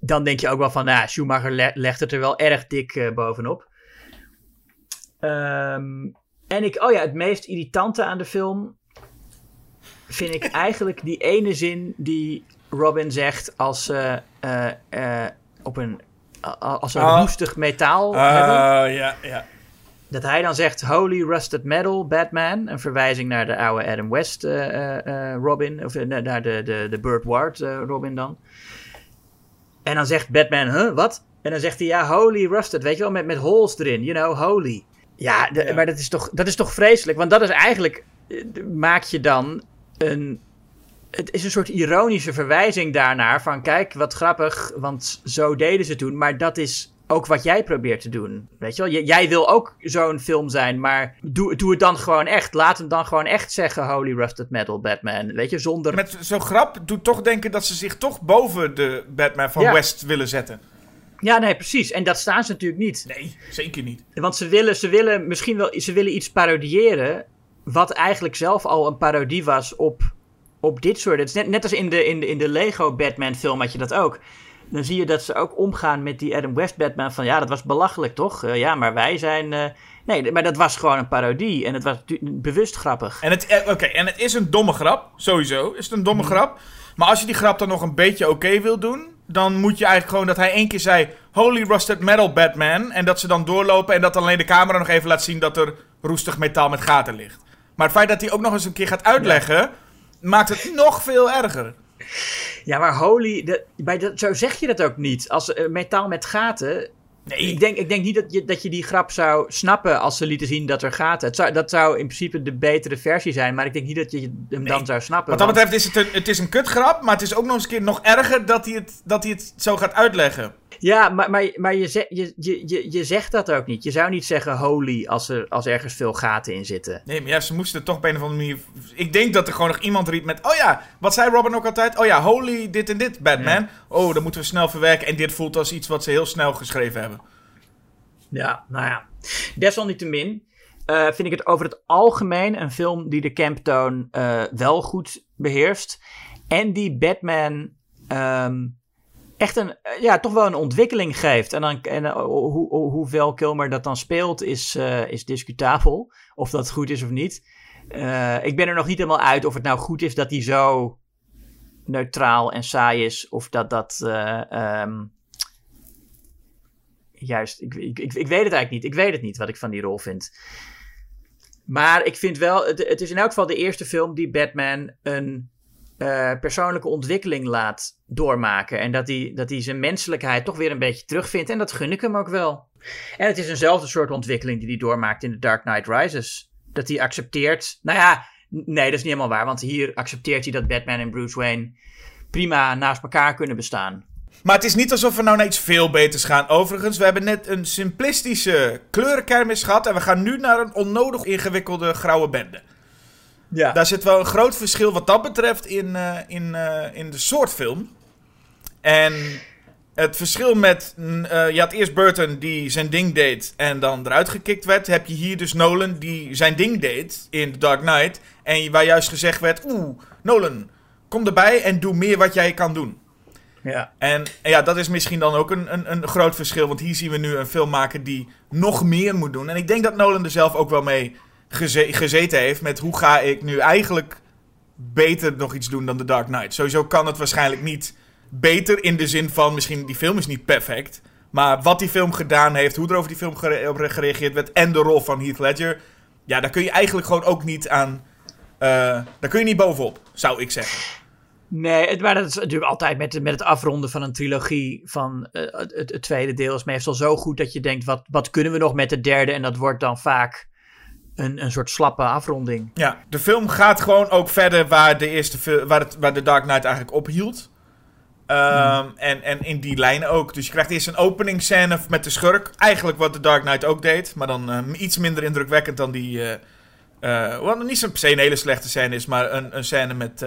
Dan denk je ook wel van, nou, Schumacher le- legt het er wel erg dik eh, bovenop. Ehm, en ik, oh ja, het meest irritante aan de film vind ik eigenlijk die ene zin die Robin zegt als ze eh, eh, op een, als ze een Oh. roestig metaal Ah, hebben. ja, ja. Dat hij dan zegt Holy Rusted Metal Batman. Een verwijzing naar de oude Adam West eh, Robin. Of naar de, de, de Burt Ward Robin dan. En dan zegt Batman, huh, wat? En dan zegt hij, ja, Holy Rusted. Weet je wel, met, met holes erin. You know, holy. Ja, de- Ja. maar dat is, toch, dat is toch vreselijk? Want dat is eigenlijk... Maak je dan een... Het is een soort ironische verwijzing daarnaar. Van kijk, wat grappig. Want zo deden ze toen. Maar dat is ook wat jij probeert te doen. Weet je wel? J- jij wil ook zo'n film zijn. Maar doe, doe het dan gewoon echt. Laat hem dan gewoon echt zeggen. Holy Rusted Metal Batman. Weet je, zonder... Met zo'n grap doet toch denken dat ze zich toch boven de Batman van Ja. West willen zetten. Ja, nee, precies. En dat staan ze natuurlijk niet. Nee, zeker niet. Want ze willen, ze willen misschien wel ze willen iets parodiëren. Wat eigenlijk zelf al een parodie was op, op dit soort. Het is net, net als in de, in, de, in de Lego Batman film had je dat ook. Dan zie je dat ze ook omgaan met die Adam West Batman. Van ja, dat was belachelijk toch? Eh, ja, maar wij zijn. eh, Nee, maar dat was gewoon een parodie. En het was bewust grappig. En het, eh, oké, en het is een domme grap, sowieso. Is het een domme grap. Maar als je die grap dan nog een beetje oké wil doen, dan moet je eigenlijk gewoon dat hij één keer zei: Holy Rusted Metal Batman. En dat ze dan doorlopen en dat alleen de camera nog even laat zien dat er roestig metaal met gaten ligt. Maar het feit dat hij ook nog eens een keer gaat uitleggen, maakt het nog veel erger. Ja, maar holy. De, bij dat, zo zeg je dat ook niet. Als eh, metaal met gaten. Nee, Ik denk, ik denk niet dat je, dat je die grap zou snappen als ze lieten zien dat er gaten. Het zou, dat zou in principe de betere versie zijn, maar ik denk niet dat je hem dan zou snappen. Wat dat want- betreft is het een, het is een kutgrap, maar het is ook nog eens een keer nog erger dat hij het, dat hij het zo gaat uitleggen. Ja, maar, maar, maar je, ze- je, je, je, zegt dat ook niet. Je zou niet zeggen holy als er, als ergens veel gaten in zitten. Nee, maar ja, ze moesten toch op een of andere manier... Ik denk dat er gewoon nog iemand riep met... Oh ja, wat zei Robin ook altijd? Oh ja, holy dit en dit, Batman. Oh, dan moeten we snel verwerken. En dit voelt als iets wat ze heel snel geschreven hebben. Ja, nou ja. Desalniettemin eh, vind ik het over het algemeen een film die de camptoon eh, wel goed beheerst. En die Batman ehm, echt een, eh, ja, toch wel een ontwikkeling geeft. En, dan, en eh, hoe, hoe, hoeveel Kilmer dat dan speelt is, eh, is discutabel. Of dat goed is of niet. Ik ben er nog niet helemaal uit of het nou goed is dat hij zo neutraal en saai is. Of dat dat... eh, ehm, Juist, ik, ik, ik, ik weet het eigenlijk niet. Ik weet het niet wat ik van die rol vind. Maar ik vind wel, het, het is in elk geval de eerste film die Batman een eh, persoonlijke ontwikkeling laat doormaken. En dat hij, dat hij zijn menselijkheid toch weer een beetje terugvindt. En dat gun ik hem ook wel. En het is eenzelfde soort ontwikkeling die hij doormaakt in The Dark Knight Rises. Dat hij accepteert. Nou ja, nee, dat is niet helemaal waar. Want hier accepteert hij dat Batman en Bruce Wayne prima naast elkaar kunnen bestaan. Maar het is niet alsof we nou naar iets veel beters gaan. Overigens, we hebben net een simplistische kleurenkermis gehad. En we gaan nu naar een onnodig ingewikkelde grauwe bende. Ja. Daar zit wel een groot verschil wat dat betreft in, eh, in, eh, in de soort film. En het verschil met... mm, eh, je had eerst Burton die zijn ding deed en dan eruit gekikt werd. Heb je hier dus Nolan die zijn ding deed in The Dark Knight. En waar juist gezegd werd... Oeh, Nolan, kom erbij en doe meer wat jij kan doen. ja. En ja, dat is misschien dan ook een, een, een groot verschil. Want hier zien we nu een filmmaker die nog meer moet doen. En ik denk dat Nolan er zelf ook wel mee geze- gezeten heeft. Met hoe ga ik nu eigenlijk beter nog iets doen dan The Dark Knight. Sowieso kan het waarschijnlijk niet beter in de zin van... Misschien die film is niet perfect. Maar wat die film gedaan heeft, hoe er over die film op gereageerd werd... en de rol van Heath Ledger... Ja, daar kun je eigenlijk gewoon ook niet aan... eh, daar kun je niet bovenop, zou ik zeggen. Nee, maar dat is natuurlijk altijd met, met het afronden van een trilogie van het, het, tweede deel is meestal zo goed dat je denkt, wat, wat kunnen we nog met de derde? En dat wordt dan vaak een, een soort slappe afronding. Ja, de film gaat gewoon ook verder waar de, eerste waar, het, waar de Dark Knight eigenlijk ophield. Um, en, en in die lijn ook. Dus je krijgt eerst een openingsscène met de schurk. Eigenlijk wat de Dark Knight ook deed. Maar dan uh, iets minder indrukwekkend dan die... Uh, uh, wat niet per se een hele slechte scène is. Maar een, een scène met,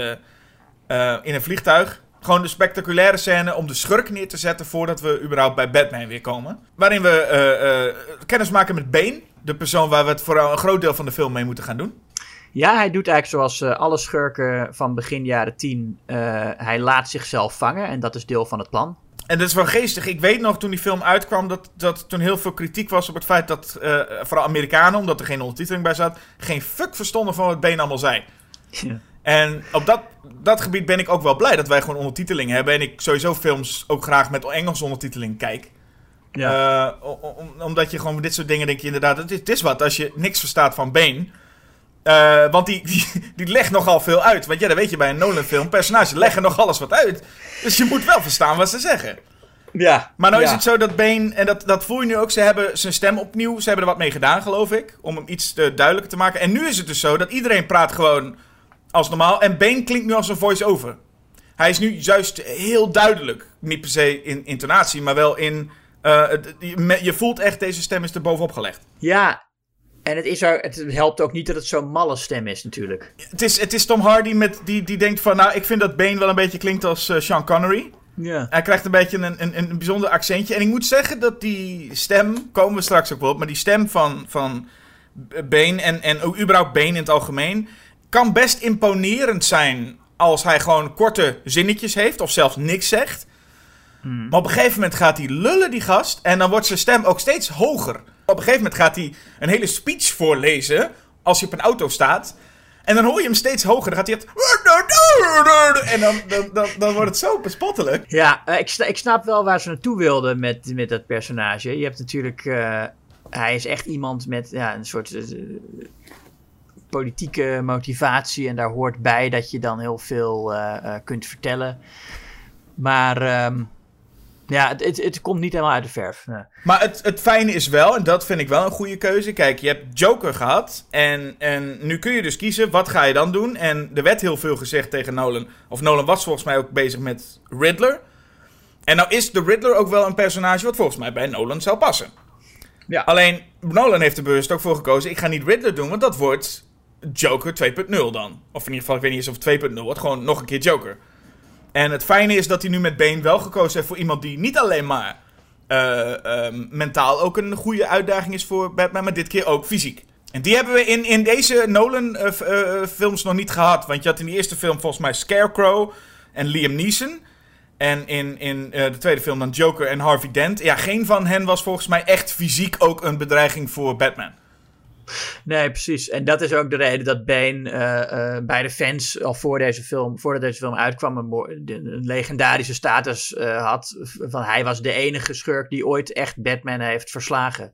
in een vliegtuig. Gewoon de spectaculaire scène om de schurk neer te zetten... voordat we überhaupt bij Batman weer komen. Waarin we kennis maken met Bane. De persoon waar we het vooral een groot deel van de film mee moeten gaan doen. Ja, hij doet eigenlijk zoals uh, alle schurken van begin jaren 10. Uh, hij laat zichzelf vangen en dat is deel van het plan. En dat is wel geestig. Ik weet nog toen die film uitkwam dat, dat toen heel veel kritiek was op het feit dat, uh, vooral Amerikanen, omdat er geen ondertiteling bij zat, geen fuck verstonden van wat Been allemaal zei. Ja. En op dat, dat gebied ben ik ook wel blij dat wij gewoon ondertiteling hebben. En ik sowieso films ook graag met Engelse ondertiteling kijk. Ja. Om, omdat je gewoon dit soort dingen denk je inderdaad, het is, het is wat als je niks verstaat van Been uh, want die, die, die, legt nogal veel uit. Want ja, dat weet je bij een Nolan-film. Personages leggen nog alles wat uit. Dus je moet wel verstaan wat ze zeggen. Ja. Maar nou ja. is het zo dat Bane, en dat, dat voel je nu ook, ze hebben zijn stem opnieuw, ze hebben er wat mee gedaan, geloof ik. Om hem iets te duidelijker te maken. En nu is het dus zo dat iedereen praat gewoon als normaal. En Bane klinkt nu als een voice-over. Hij is nu juist heel duidelijk. Niet per se in intonatie, maar wel in. Uh, je voelt echt, deze stem is er bovenop gelegd. Ja, en het, is het helpt ook niet dat het zo'n malle stem is, natuurlijk. Het is, het is Tom Hardy met, die, die denkt van... Nou, ik vind dat Bane wel een beetje klinkt als uh, Sean Connery. Ja. Hij krijgt een beetje een, een, een bijzonder accentje. En ik moet zeggen dat die stem... Komen we straks ook wel op. Maar die stem van, van Bane en, en ook überhaupt Bane in het algemeen... Kan best imponerend zijn als hij gewoon korte zinnetjes heeft. Of zelfs niks zegt. Hmm. Maar op een gegeven moment gaat hij lullen, die gast. En dan wordt zijn stem ook steeds hoger. Op een gegeven moment gaat hij een hele speech voorlezen. Als hij op een auto staat. En dan hoor je hem steeds hoger. Dan gaat hij het. En dan, dan, dan, dan wordt het zo bespottelijk. Ja, ik, ik snap wel waar ze naartoe wilden met, met dat personage. Je hebt natuurlijk. Uh, hij is echt iemand met ja, een soort. Uh, politieke motivatie. En daar hoort bij dat je dan heel veel uh, kunt vertellen. Maar. Um, ja, het, het, het, komt niet helemaal uit de verf. Maar het, het fijne is wel, en dat vind ik wel een goede keuze. Kijk, je hebt Joker gehad. En, en nu kun je dus kiezen, wat ga je dan doen? En er werd heel veel gezegd tegen Nolan. Of Nolan was volgens mij ook bezig met Riddler. En nou is de Riddler ook wel een personage wat volgens mij bij Nolan zou passen. Ja. Alleen, Nolan heeft er bewust ook voor gekozen. Ik ga niet Riddler doen, want dat wordt Joker 2.0 dan. Of in ieder geval, ik weet niet eens of het 2.0 wordt. Gewoon nog een keer Joker. En het fijne is dat hij nu met Bane wel gekozen heeft voor iemand die niet alleen maar uh, uh, mentaal ook een goede uitdaging is voor Batman, maar dit keer ook fysiek. En die hebben we in, in deze Nolan-films uh, nog niet gehad. Want je had in de eerste film volgens mij Scarecrow en Liam Neeson. En in, in de tweede film dan Joker en Harvey Dent. Ja, geen van hen was volgens mij echt fysiek ook een bedreiging voor Batman. Nee, precies. En dat is ook de reden dat Bane uh, uh, bij de fans al voor deze film, voordat deze film uitkwam, een, legendarische status uh, had. Van hij was de enige schurk die ooit echt Batman heeft verslagen.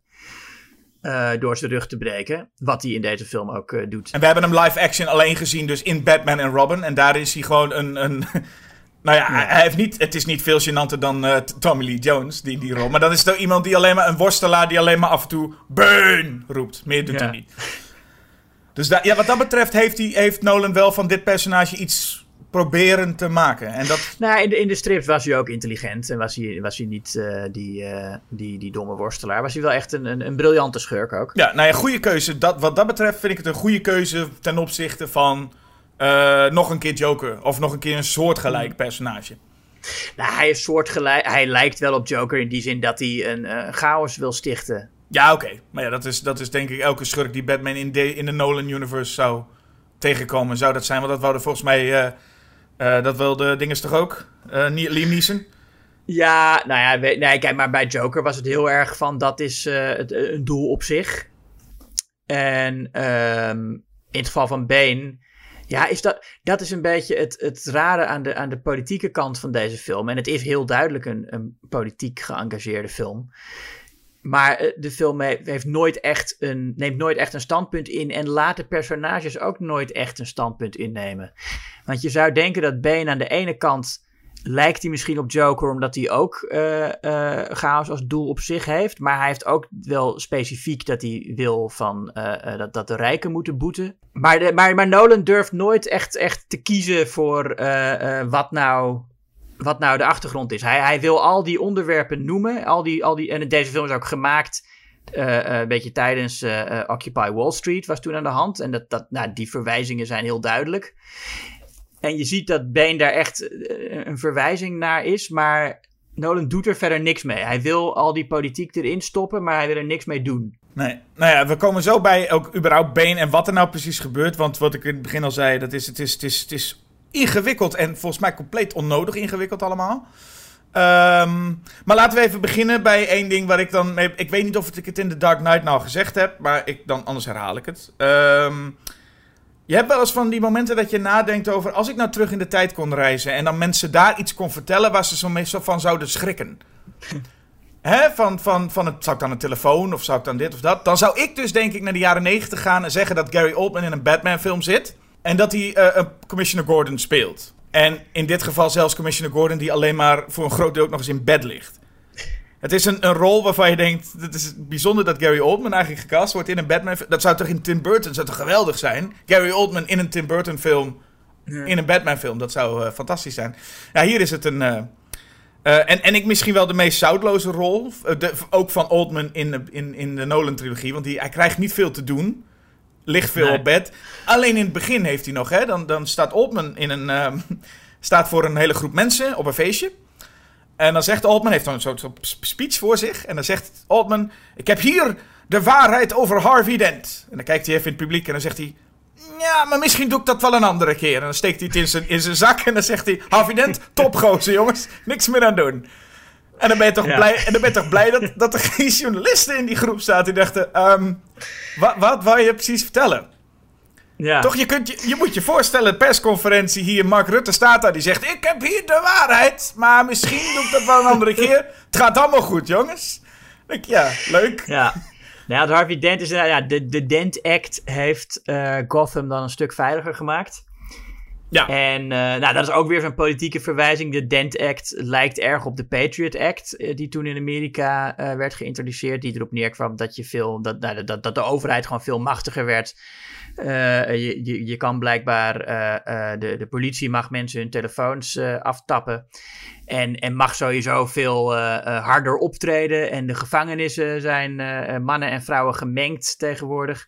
door zijn rug te breken. Wat hij in deze film ook doet. En we hebben hem live action alleen gezien, dus in Batman en Robin. En daar is hij gewoon een. een nou ja, ja, Hij heeft niet, het is niet veel gênanter dan uh, Tommy Lee Jones, die, die rol. Maar dan is het ook iemand die alleen maar een worstelaar die alleen maar af en toe Burn roept. Meer doet ja. hij niet. Dus da, ja, wat dat betreft heeft, hij, heeft Nolan wel van dit personage iets proberen te maken. En dat... Nou, in de, in de strips was hij ook intelligent. En was hij, was hij niet uh, die, uh, die, die domme worstelaar. Was hij wel echt een, een, een briljante schurk ook. Ja, nou ja, goede keuze. Dat, wat dat betreft vind ik het een goede keuze ten opzichte van... Uh, nog een keer Joker. Of nog een keer een soortgelijk personage. Nou, hij is soortgelijk. Hij lijkt wel op Joker in die zin dat hij een uh, chaos wil stichten. Ja, oké. Okay. Maar ja, dat is, dat is denk ik elke schurk die Batman in de, in de Nolan Universe zou tegenkomen. Zou dat zijn? Want dat wouden volgens mij. Uh, dat wilde dinges toch ook? Liam Neeson? Ja, nou ja, nee, kijk, maar bij Joker was het heel erg van dat is het, een doel op zich. En um, in het geval van Bane. Ja, is dat, dat is een beetje het, het rare aan de, aan de politieke kant van deze film. En het is heel duidelijk een, een politiek geëngageerde film. Maar eh, de film he- heeft nooit echt een, neemt nooit echt een standpunt in. En laat de personages ook nooit echt een standpunt innemen. Want je zou denken dat Bane aan de ene kant lijkt hij misschien op Joker, omdat hij ook eh, eh, chaos als doel op zich heeft. Maar hij heeft ook wel specifiek dat hij wil van, eh, dat, dat de rijken moeten boeten. Maar, de, maar, maar Nolan durft nooit echt, echt te kiezen voor wat, nou, wat nou de achtergrond is. Hij, hij wil al die onderwerpen noemen. Al die, al die, en deze film is ook gemaakt een beetje tijdens Occupy Wall Street was toen aan de hand. En dat, dat, nou, die verwijzingen zijn heel duidelijk. En je ziet dat Bane daar echt eh, een verwijzing naar is, maar Nolan doet er verder niks mee. Hij wil al die politiek erin stoppen, maar hij wil er niks mee doen. Nee, nou ja, we komen zo bij ook überhaupt Bane en wat er nou precies gebeurt. Want wat ik in het begin al zei, dat is, het, is, het, is, het is ingewikkeld en volgens mij compleet onnodig ingewikkeld allemaal. Ehm, maar laten we even beginnen bij één ding waar ik dan mee... Ik weet niet of ik het in The Dark Knight nou gezegd heb, maar ik dan, anders herhaal ik het. Ehm, je hebt wel eens van die momenten dat je nadenkt over... Als ik nou terug in de tijd kon reizen en dan mensen daar iets kon vertellen... waar ze zo meestal van zouden schrikken. <laughs> Hè, van, van, van het, zou ik dan een telefoon of zou ik dan dit of dat? Dan zou ik dus denk ik naar de jaren 90 gaan en zeggen dat Gary Oldman in een Batman film zit. En dat hij eh, een Commissioner Gordon speelt. En in dit geval zelfs Commissioner Gordon die alleen maar voor een groot deel ook nog eens in bed ligt. Het is een, een rol waarvan je denkt, het is bijzonder dat Gary Oldman eigenlijk gecast wordt in een Batman film. Dat zou toch in Tim Burton, zou toch geweldig zijn? Gary Oldman in een Tim Burton film, in een Batman film, dat zou eh, fantastisch zijn. Ja, hier is het een... eh, eh, en, en ik misschien wel de meest zoutloze rol. de- ook van Oldman in, de- in, in de Nolan-trilogie. Want die, hij krijgt niet veel te doen. Ligt veel Nee. op bed. Alleen in het begin heeft hij nog. Hè, dan, dan staat Oldman in een, ehm, staat voor een hele groep mensen op een feestje. En dan zegt Oldman, heeft dan een soort speech voor zich. En dan zegt Oldman: Ik heb hier de waarheid over Harvey Dent. En dan kijkt hij even in het publiek en dan zegt hij. Ja, maar misschien doe ik dat wel een andere keer. En dan steekt hij het in zijn, in zijn zak en dan zegt hij... Harvey Dent, topgozer jongens. Niks meer aan doen. En dan ben je toch, Ja. blij, en dan ben je toch blij dat, dat er geen journalisten in die groep zaten... die dachten, ehm, wat, wat wou je precies vertellen? Ja. Toch, je, kunt je, je moet je voorstellen, persconferentie hier... Mark Rutte staat daar, die zegt... Ik heb hier de waarheid, maar misschien doe ik dat wel een andere keer. Het gaat allemaal goed, jongens. Ik ja, leuk. Ja. Nou, ja, het Harvey Dent is inderdaad- ja, de, de Dent Act heeft eh, Gotham dan een stuk veiliger gemaakt. Ja, En eh, nou, dat is ook weer zo'n politieke verwijzing. De Dent Act lijkt erg op de Patriot Act, eh, die toen in Amerika werd geïntroduceerd. Die erop neerkwam dat, je veel, dat, nou, dat, dat de overheid gewoon veel machtiger werd. Eh, je, je, je kan blijkbaar, eh, eh, de, de politie mag mensen hun telefoons aftappen. En, en mag sowieso veel harder optreden. En de gevangenissen zijn mannen en vrouwen gemengd tegenwoordig.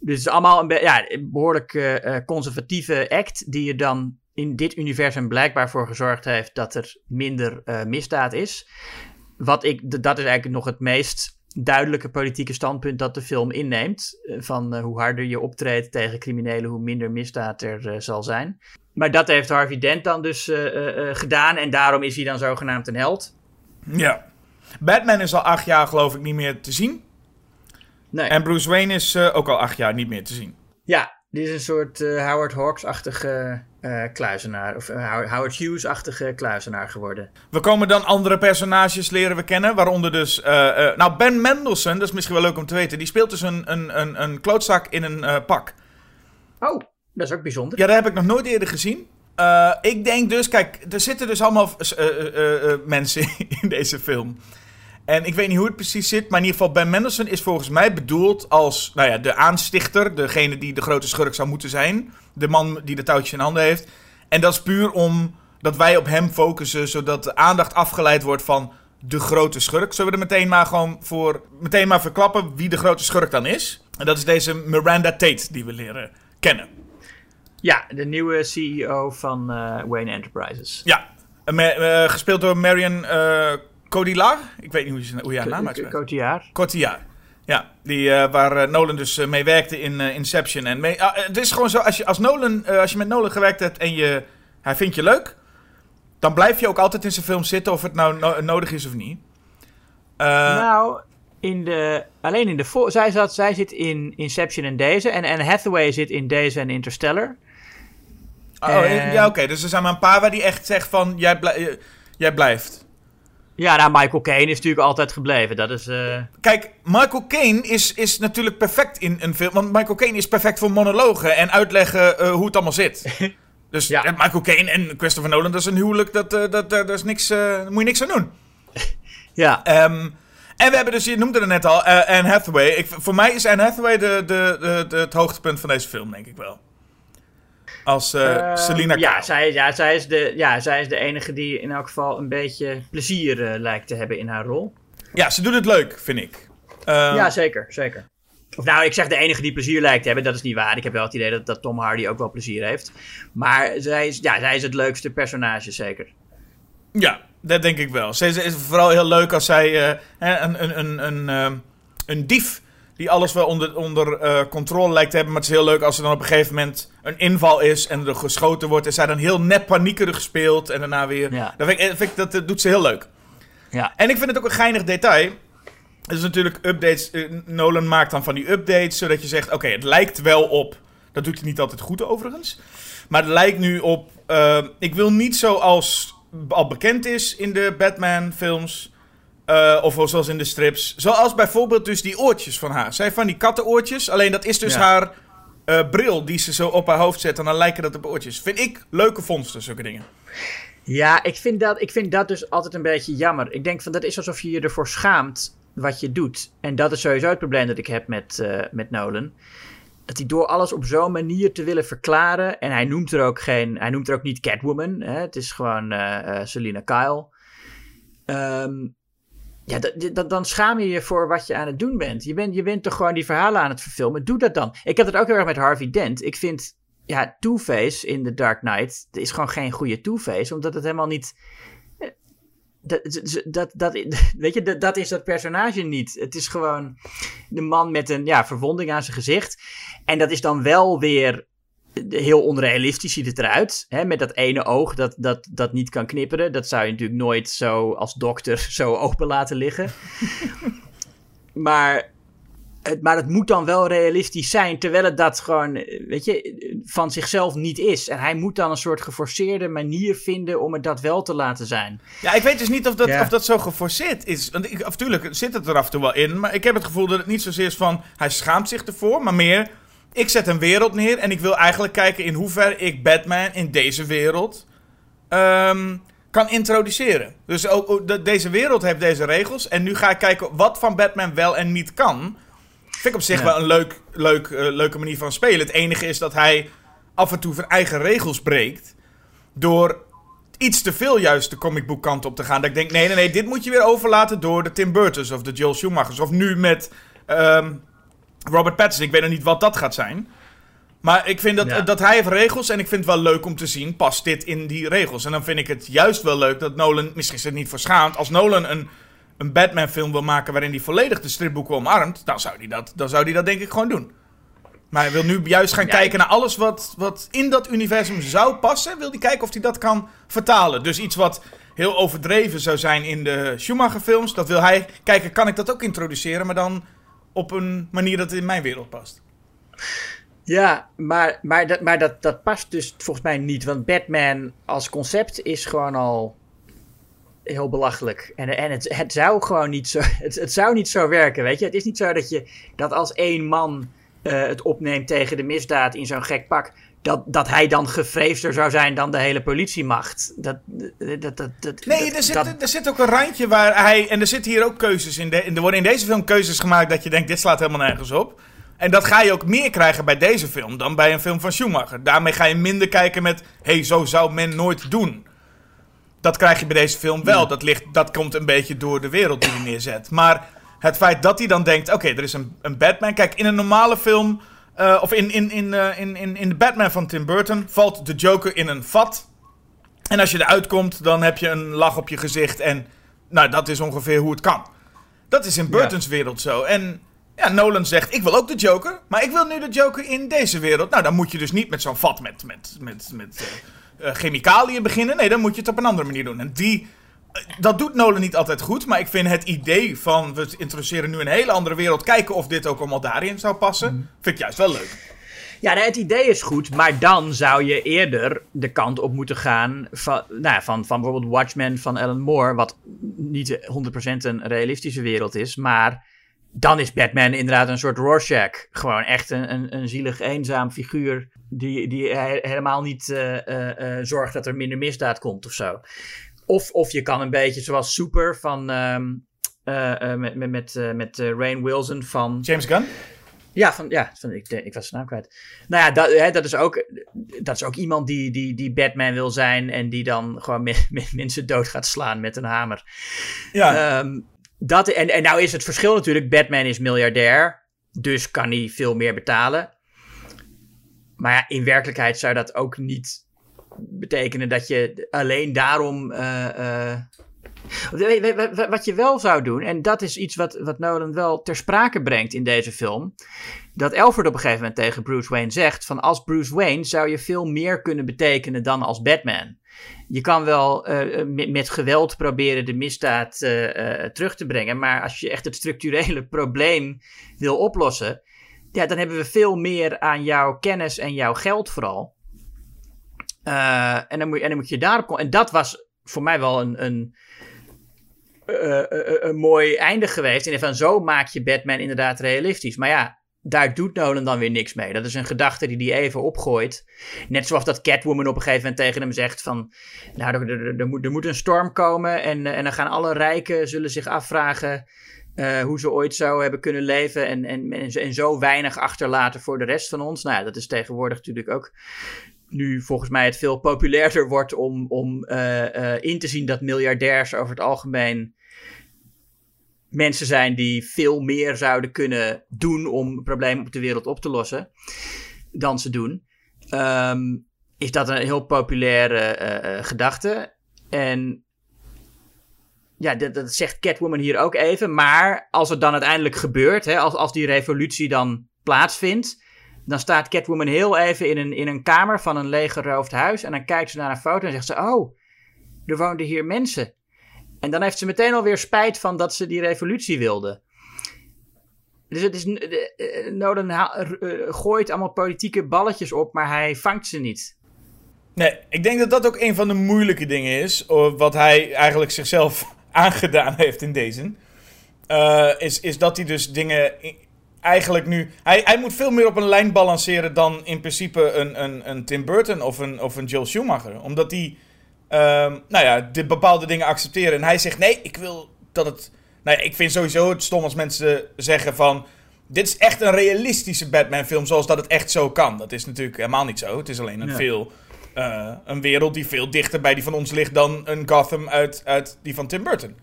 Dus het is allemaal een ja, een behoorlijk eh, eh, conservatieve act. Die er dan in dit universum blijkbaar voor gezorgd heeft dat er minder misdaad is. Wat ik, dat is eigenlijk nog het meest duidelijke politieke standpunt dat de film inneemt. Eh, Van eh, hoe harder je optreedt tegen criminelen, hoe minder misdaad er eh, zal zijn. Maar dat heeft Harvey Dent dan dus gedaan. En daarom is hij dan zogenaamd een held. ja. Batman is al acht jaar geloof ik niet meer te zien. Nee. En Bruce Wayne is ook al acht jaar niet meer te zien. Ja, dit is een soort Howard Hawks-achtige eh, kluizenaar. Of eh, Howard- Hughes-achtige kluizenaar geworden. We komen dan andere personages leren we kennen, waaronder dus... eh, nou, Ben Mendelsohn, dat is misschien wel leuk om te weten, die speelt dus een, een, een, een klootzak in een pak. Oh, dat is ook bijzonder. Ja, dat heb ik nog nooit eerder gezien. Ik denk dus, kijk, er zitten dus allemaal mensen <laughs> in deze film. En ik weet niet hoe het precies zit, maar in ieder geval Ben Mendelsohn is volgens mij bedoeld als nou ja, de aanstichter, degene die de grote schurk zou moeten zijn. De man die de touwtjes in handen heeft. En dat is puur om dat wij op hem focussen, zodat de aandacht afgeleid wordt van de grote schurk. Zullen we er meteen maar gewoon voor, meteen maar verklappen wie de grote schurk dan is? En dat is deze Miranda Tate die we leren kennen. Ja, de nieuwe CEO van eh, Wayne Enterprises. Ja, eh, gespeeld door Marion eh Cotillard. Ik weet niet hoe je, hoe je haar naam uitspreekt. Cotillard. Cotillard. Ja, die, eh, waar eh, Nolan dus eh, mee werkte in Inception. En mee, ah, het is gewoon zo, als je, als, Nolan, als je met Nolan gewerkt hebt en je, hij vindt je leuk... dan blijf je ook altijd in zijn film zitten of het nou no- nodig is of niet. Nou, in de, alleen in de... Zij, zat, zij zit in Inception en deze. En Anne Hathaway zit in deze en Interstellar. oh, ja, oké. Dus er zijn maar een paar waar die echt zegt van, jij, jij blijft. Ja, nou, Michael Caine is natuurlijk altijd gebleven. Dat is... eh, Kijk, Michael Caine is, is natuurlijk perfect in een film. Want Michael Caine is perfect voor monologen en uitleggen eh, hoe het allemaal zit. <laughs> Dus Ja. Michael Caine en Christopher Nolan, dat is een huwelijk, dat, eh, dat, daar is niks, daar moet je niks aan doen. <laughs> ja. Ehm, en we hebben dus, je noemde het net al, Anne Hathaway. Ik, voor mij is Anne Hathaway de, de, de, de- het hoogtepunt van deze film, denk ik wel. Als Ehm, Selina ja, zij, ja, zij is de, ja, zij is de enige die in elk geval een beetje plezier eh, lijkt te hebben in haar rol. Ja, ze doet het leuk, vind ik. Ehm, ja, zeker, zeker. Of nou, ik zeg de enige die plezier lijkt te hebben, dat is niet waar. Ik heb wel het idee dat, dat Tom Hardy ook wel plezier heeft. Maar zij is, ja, zij is het leukste personage, zeker. Ja, dat denk ik wel. Ze is, is vooral heel leuk als zij eh, een, een, een, een, ehm, een dief die alles wel onder, onder eh, controle lijkt te hebben. Maar het is heel leuk als er dan op een gegeven moment een inval is en er geschoten wordt. En zij dan heel nep paniekerig speelt en daarna weer... Ja. Dat, vind ik, vind ik- dat eh, doet ze heel leuk. Ja. En ik vind het ook een geinig detail. Het is natuurlijk updates. eh, Nolan maakt dan van die updates, zodat je zegt: oké, het lijkt wel op. Dat doet hij niet altijd goed overigens. Maar het lijkt nu op. ik wil niet zoals al bekend is in de Batman-films. Eh, of zoals in de strips. Zoals bijvoorbeeld dus die oortjes van haar. Zij heeft van die kattenoortjes. Alleen dat is dus Ja. haar eh, bril die ze zo op haar hoofd zet. En dan lijken dat op oortjes. Vind ik leuke vondsten, zulke dingen. Ja, ik vind, dat, ik vind dat dus altijd een beetje jammer. Ik denk van dat is alsof je je ervoor schaamt wat je doet. En dat is sowieso het probleem dat ik heb met, eh, met Nolan. Dat hij door alles op zo'n manier te willen verklaren. En hij noemt er ook geen. Hij noemt er ook niet Catwoman. Hè, het is gewoon Selina Kyle. Ehm, ja, dan schaam je je voor wat je aan het doen bent. Je, bent. je bent toch gewoon die verhalen aan het verfilmen. Doe dat dan. Ik heb het ook heel erg met Harvey Dent. Ik vind ja, Two-Face in The Dark Knight is gewoon geen goede Two-Face, omdat het helemaal niet. eh, Dat, dat, dat, <laughs> weet je, dat, dat is dat personage niet. Het is gewoon de man met een ja, verwonding aan zijn gezicht. En dat is dan wel weer heel onrealistisch ziet het eruit. Hè? Met dat ene oog dat, dat, dat niet kan knipperen. Dat zou je natuurlijk nooit zo als dokter <laughs> zo open laten liggen. <laughs> maar het, maar het moet dan wel realistisch zijn, terwijl het dat gewoon, weet je, van zichzelf niet is. En hij moet dan een soort geforceerde manier vinden om het dat wel te laten zijn. Ja, ik weet dus niet of dat, Ja. of dat zo geforceerd is. Want ik, of tuurlijk zit het er af en toe wel in. Maar ik heb het gevoel dat het niet zozeer is van hij schaamt zich ervoor. Maar meer, ik zet een wereld neer. En ik wil eigenlijk kijken in hoeverre ik Batman in deze wereld ehm, kan introduceren. Dus ook, ook de- deze wereld heeft deze regels. En nu ga ik kijken wat van Batman wel en niet kan. Vind ik op zich Ja. wel een leuk, leuk, eh, leuke manier van spelen. Het enige is dat hij af en toe zijn eigen regels breekt. Door iets te veel juist de comicboekkant op te gaan. Dat ik denk, nee, nee, nee, dit moet je weer overlaten door de Tim Burtons of de Joel Schumachers. Of nu met ehm, Robert Pattinson. Ik weet nog niet wat dat gaat zijn. Maar ik vind dat, Ja. dat hij heeft regels en ik vind het wel leuk om te zien, past dit in die regels? En dan vind ik het juist wel leuk dat Nolan, misschien is het niet verschaamd, als Nolan een, een Batman film wil maken waarin hij volledig de stripboeken omarmt, dan zou hij dat, dan zou hij dat denk ik gewoon doen. Maar hij wil nu juist gaan Ja, kijken naar alles wat, wat in dat universum zou passen. Wil hij kijken of hij dat kan vertalen. Dus iets wat heel overdreven zou zijn in de Schumacher films. Dat wil hij kijken, kan ik dat ook introduceren, maar dan op een manier dat in mijn wereld past. Ja, maar, maar, dat, maar dat, dat past dus volgens mij niet. Want Batman als concept is gewoon al heel belachelijk. En, en het, het zou gewoon niet zo, <laughs> het, het zou niet zo werken, weet je. Het is niet zo dat je dat als één man eh, het opneemt tegen de misdaad in zo'n gek pak... Dat, dat hij dan gevreesder zou zijn dan de hele politiemacht. Dat, dat, dat, dat, Nee, er zit, dat- er zit ook een randje waar hij. En er zitten hier ook keuzes in. De, in- er worden in deze film keuzes gemaakt dat je denkt: dit slaat helemaal nergens op. En dat ga je ook meer krijgen bij deze film dan bij een film van Schumacher. Daarmee ga je minder kijken met: hé, hey, zo zou men nooit doen. Dat krijg je bij deze film wel. Dat, ligt, dat komt een beetje door de wereld die hij neerzet. Maar het feit dat hij dan denkt: oké, er is een, een Batman. Kijk, in een normale film. Eh, of in, in, in, eh, in, in, in de Batman van Tim Burton valt de Joker in een vat. En als je eruit komt, dan heb je een lach op je gezicht. En nou, dat is ongeveer hoe het kan. Dat is in Burton's wereld zo. En ja, Nolan zegt, ik wil ook de Joker. Maar ik wil nu de Joker in deze wereld. Nou, dan moet je dus niet met zo'n vat met, met, met, met eh, chemicaliën beginnen. Nee, dan moet je het op een andere manier doen. En die, dat doet Nolan niet altijd goed. Maar ik vind het idee van, we introduceren nu een hele andere wereld. Kijken of dit ook allemaal daarin zou passen. Vind ik juist wel leuk. Ja, nee, het idee is goed, maar dan zou je eerder de kant op moeten gaan van, nou, van, van bijvoorbeeld Watchmen van Alan Moore, wat niet 100% een realistische wereld is, maar dan is Batman inderdaad een soort Rorschach. Gewoon echt een, een, een zielig, eenzaam figuur die, die he- helemaal niet eh, eh, eh, zorgt dat er minder misdaad komt of zo. Of, of je kan een beetje zoals Super van, ehm, eh, eh, met, met, met, eh, met Rainn Wilson van... James Gunn? Ja, van, ja van, ik, ik was zijn naam kwijt. Nou ja, dat, hè, dat, is, ook, dat is ook iemand die, die, die Batman wil zijn en die dan gewoon me- <laughs> me- mensen dood gaat slaan met een hamer. Ja. Ehm, dat, en, en nou is het verschil natuurlijk, Batman is miljardair, dus kan hij veel meer betalen. Maar ja, in werkelijkheid zou dat ook niet betekenen dat je alleen daarom... eh, eh, Wat je wel zou doen, en dat is iets wat, wat Nolan wel ter sprake brengt in deze film. Dat Alfred op een gegeven moment tegen Bruce Wayne zegt: van als Bruce Wayne zou je veel meer kunnen betekenen dan als Batman. Je kan wel eh, met, geweld proberen de misdaad terug te brengen, maar als je echt het structurele <laughs> probleem wil oplossen, ja, dan hebben we veel meer aan jouw kennis en jouw geld vooral. Eh, en, dan moet, en dan moet je daarop komen. En dat was voor mij wel een, een, eh, eh, een mooi einde geweest. En van zo maak je Batman inderdaad realistisch. Maar ja, daar doet Nolan dan weer niks mee. Dat is een gedachte die hij even opgooit. Net zoals dat Catwoman op een gegeven moment tegen hem zegt van... Nou, er, er, moet, er moet een storm komen en, en dan gaan alle rijken zullen zich afvragen... hoe ze ooit zo hebben kunnen leven en, en, en, en zo weinig achterlaten voor de rest van ons. Nou ja, dat is tegenwoordig natuurlijk ook nu volgens mij het veel populairder wordt om, om eh, eh, in te zien dat miljardairs over het algemeen mensen zijn die veel meer zouden kunnen doen om problemen op de wereld op te lossen dan ze doen. Ehm, is dat een heel populaire eh, gedachte. En ja, dat, dat zegt Catwoman hier ook even. Maar als het dan uiteindelijk gebeurt, hè, als, als die revolutie dan plaatsvindt, dan staat Catwoman heel even in een, in een kamer van een leeggeroofd huis. En dan kijkt ze naar een foto en zegt ze: Oh, er woonden hier mensen. En dan heeft ze meteen alweer spijt van dat ze die revolutie wilde. Dus het is, eh, Nolan eh, gooit allemaal politieke balletjes op, maar hij vangt ze niet. Nee, ik denk dat dat ook een van de moeilijke dingen is. Wat hij eigenlijk zichzelf <laughs> aangedaan heeft in deze. Eh, is, is dat hij dus dingen eigenlijk nu. Hij, hij moet veel meer op een lijn balanceren dan in principe een, een, een Tim Burton of een, of een Joel Schumacher. Omdat die. ehm, nou ja, de bepaalde dingen accepteren. En hij zegt: nee, ik wil dat het. Nou ja, ik vind sowieso het stom als mensen zeggen van. Dit is echt een realistische Batman-film zoals dat het echt zo kan. Dat is natuurlijk helemaal niet zo. Het is alleen een Ja. veel. eh, een wereld die veel dichter bij die van ons ligt dan een Gotham uit, uit die van Tim Burton.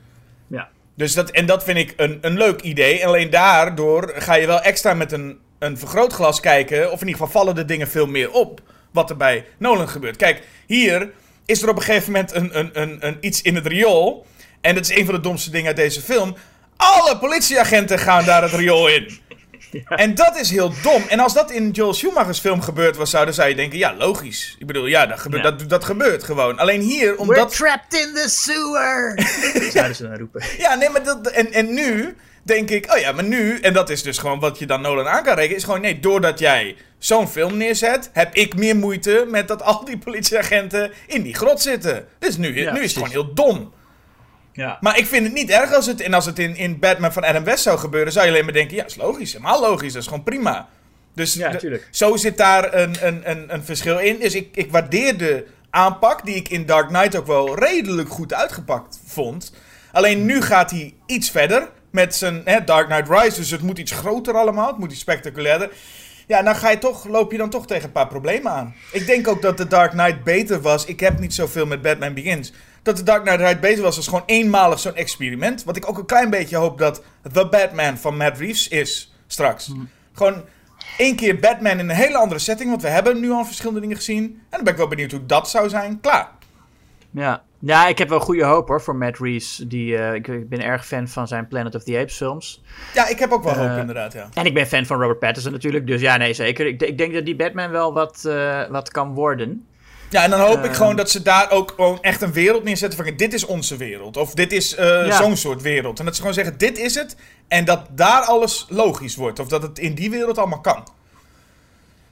Dus dat, en dat vind ik een, een leuk idee. En alleen daardoor ga je wel extra met een, een vergrootglas kijken. Of in ieder geval vallen de dingen veel meer op. Wat er bij Nolan gebeurt. Kijk, hier is er op een gegeven moment een, een, een, een iets in het riool. En dat is een van de domste dingen uit deze film. Alle politieagenten gaan daar het riool in. <laughs> En dat is heel dom. En als dat in Joel Schumacher's film gebeurd was, zou, dan zou je denken: ja, logisch. Ik bedoel, ja, dat, gebeurt, Ja. dat, dat gebeurt gewoon. Alleen hier, We're omdat. trapped in the sewer! <laughs> Zouden ze dan roepen. Ja, nee, maar dat, en, en nu denk ik, oh ja, maar nu, en dat is dus gewoon wat je dan Nolan aan kan rekenen, is gewoon nee, doordat jij zo'n film neerzet, heb ik meer moeite met dat al die politieagenten in die grot zitten. Dus nu, Ja, nu is het precies. gewoon heel dom. Ja. Maar ik vind het niet erg als het, en als het in, in Batman van Adam West zou gebeuren, zou je alleen maar denken, ja, is logisch, helemaal logisch, dat is gewoon prima. Dus Ja, de- zo zit daar een, een, een, een verschil in. Dus ik, ik waardeer de aanpak, die ik in Dark Knight ook wel redelijk goed uitgepakt vond. Alleen nu gaat hij iets verder met zijn hè, Dark Knight Rise. Dus het moet iets groter allemaal, het moet iets spectaculairder. Ja, dan ga je toch, loop je dan toch tegen een paar problemen aan. Ik denk ook dat The Dark Knight beter was. Ik heb niet zoveel met Batman Begins. Dat The Dark Knight beter was als gewoon eenmalig zo'n experiment. Wat ik ook een klein beetje hoop dat The Batman van Matt Reeves is straks. Gewoon één keer Batman in een hele andere setting. Want we hebben nu al verschillende dingen gezien. En dan ben ik wel benieuwd hoe dat zou zijn. Klaar. Ja. ja, ik heb wel goede hoop hoor voor Matt Reeves. Die, eh, ik, ik ben erg fan van zijn Planet of the Apes films. Ja, ik heb ook wel hoop Eh, inderdaad, ja. En ik ben fan van Robert Pattinson natuurlijk. Dus ja, nee, zeker. Ik, ik denk dat die Batman wel wat, eh, wat kan worden. Ja, en dan hoop ik Ehm. gewoon dat ze daar ook gewoon echt een wereld neerzetten van... Dit is onze wereld. Of dit is eh, Ja. zo'n soort wereld. En dat ze gewoon zeggen, dit is het. En dat daar alles logisch wordt. Of dat het in die wereld allemaal kan.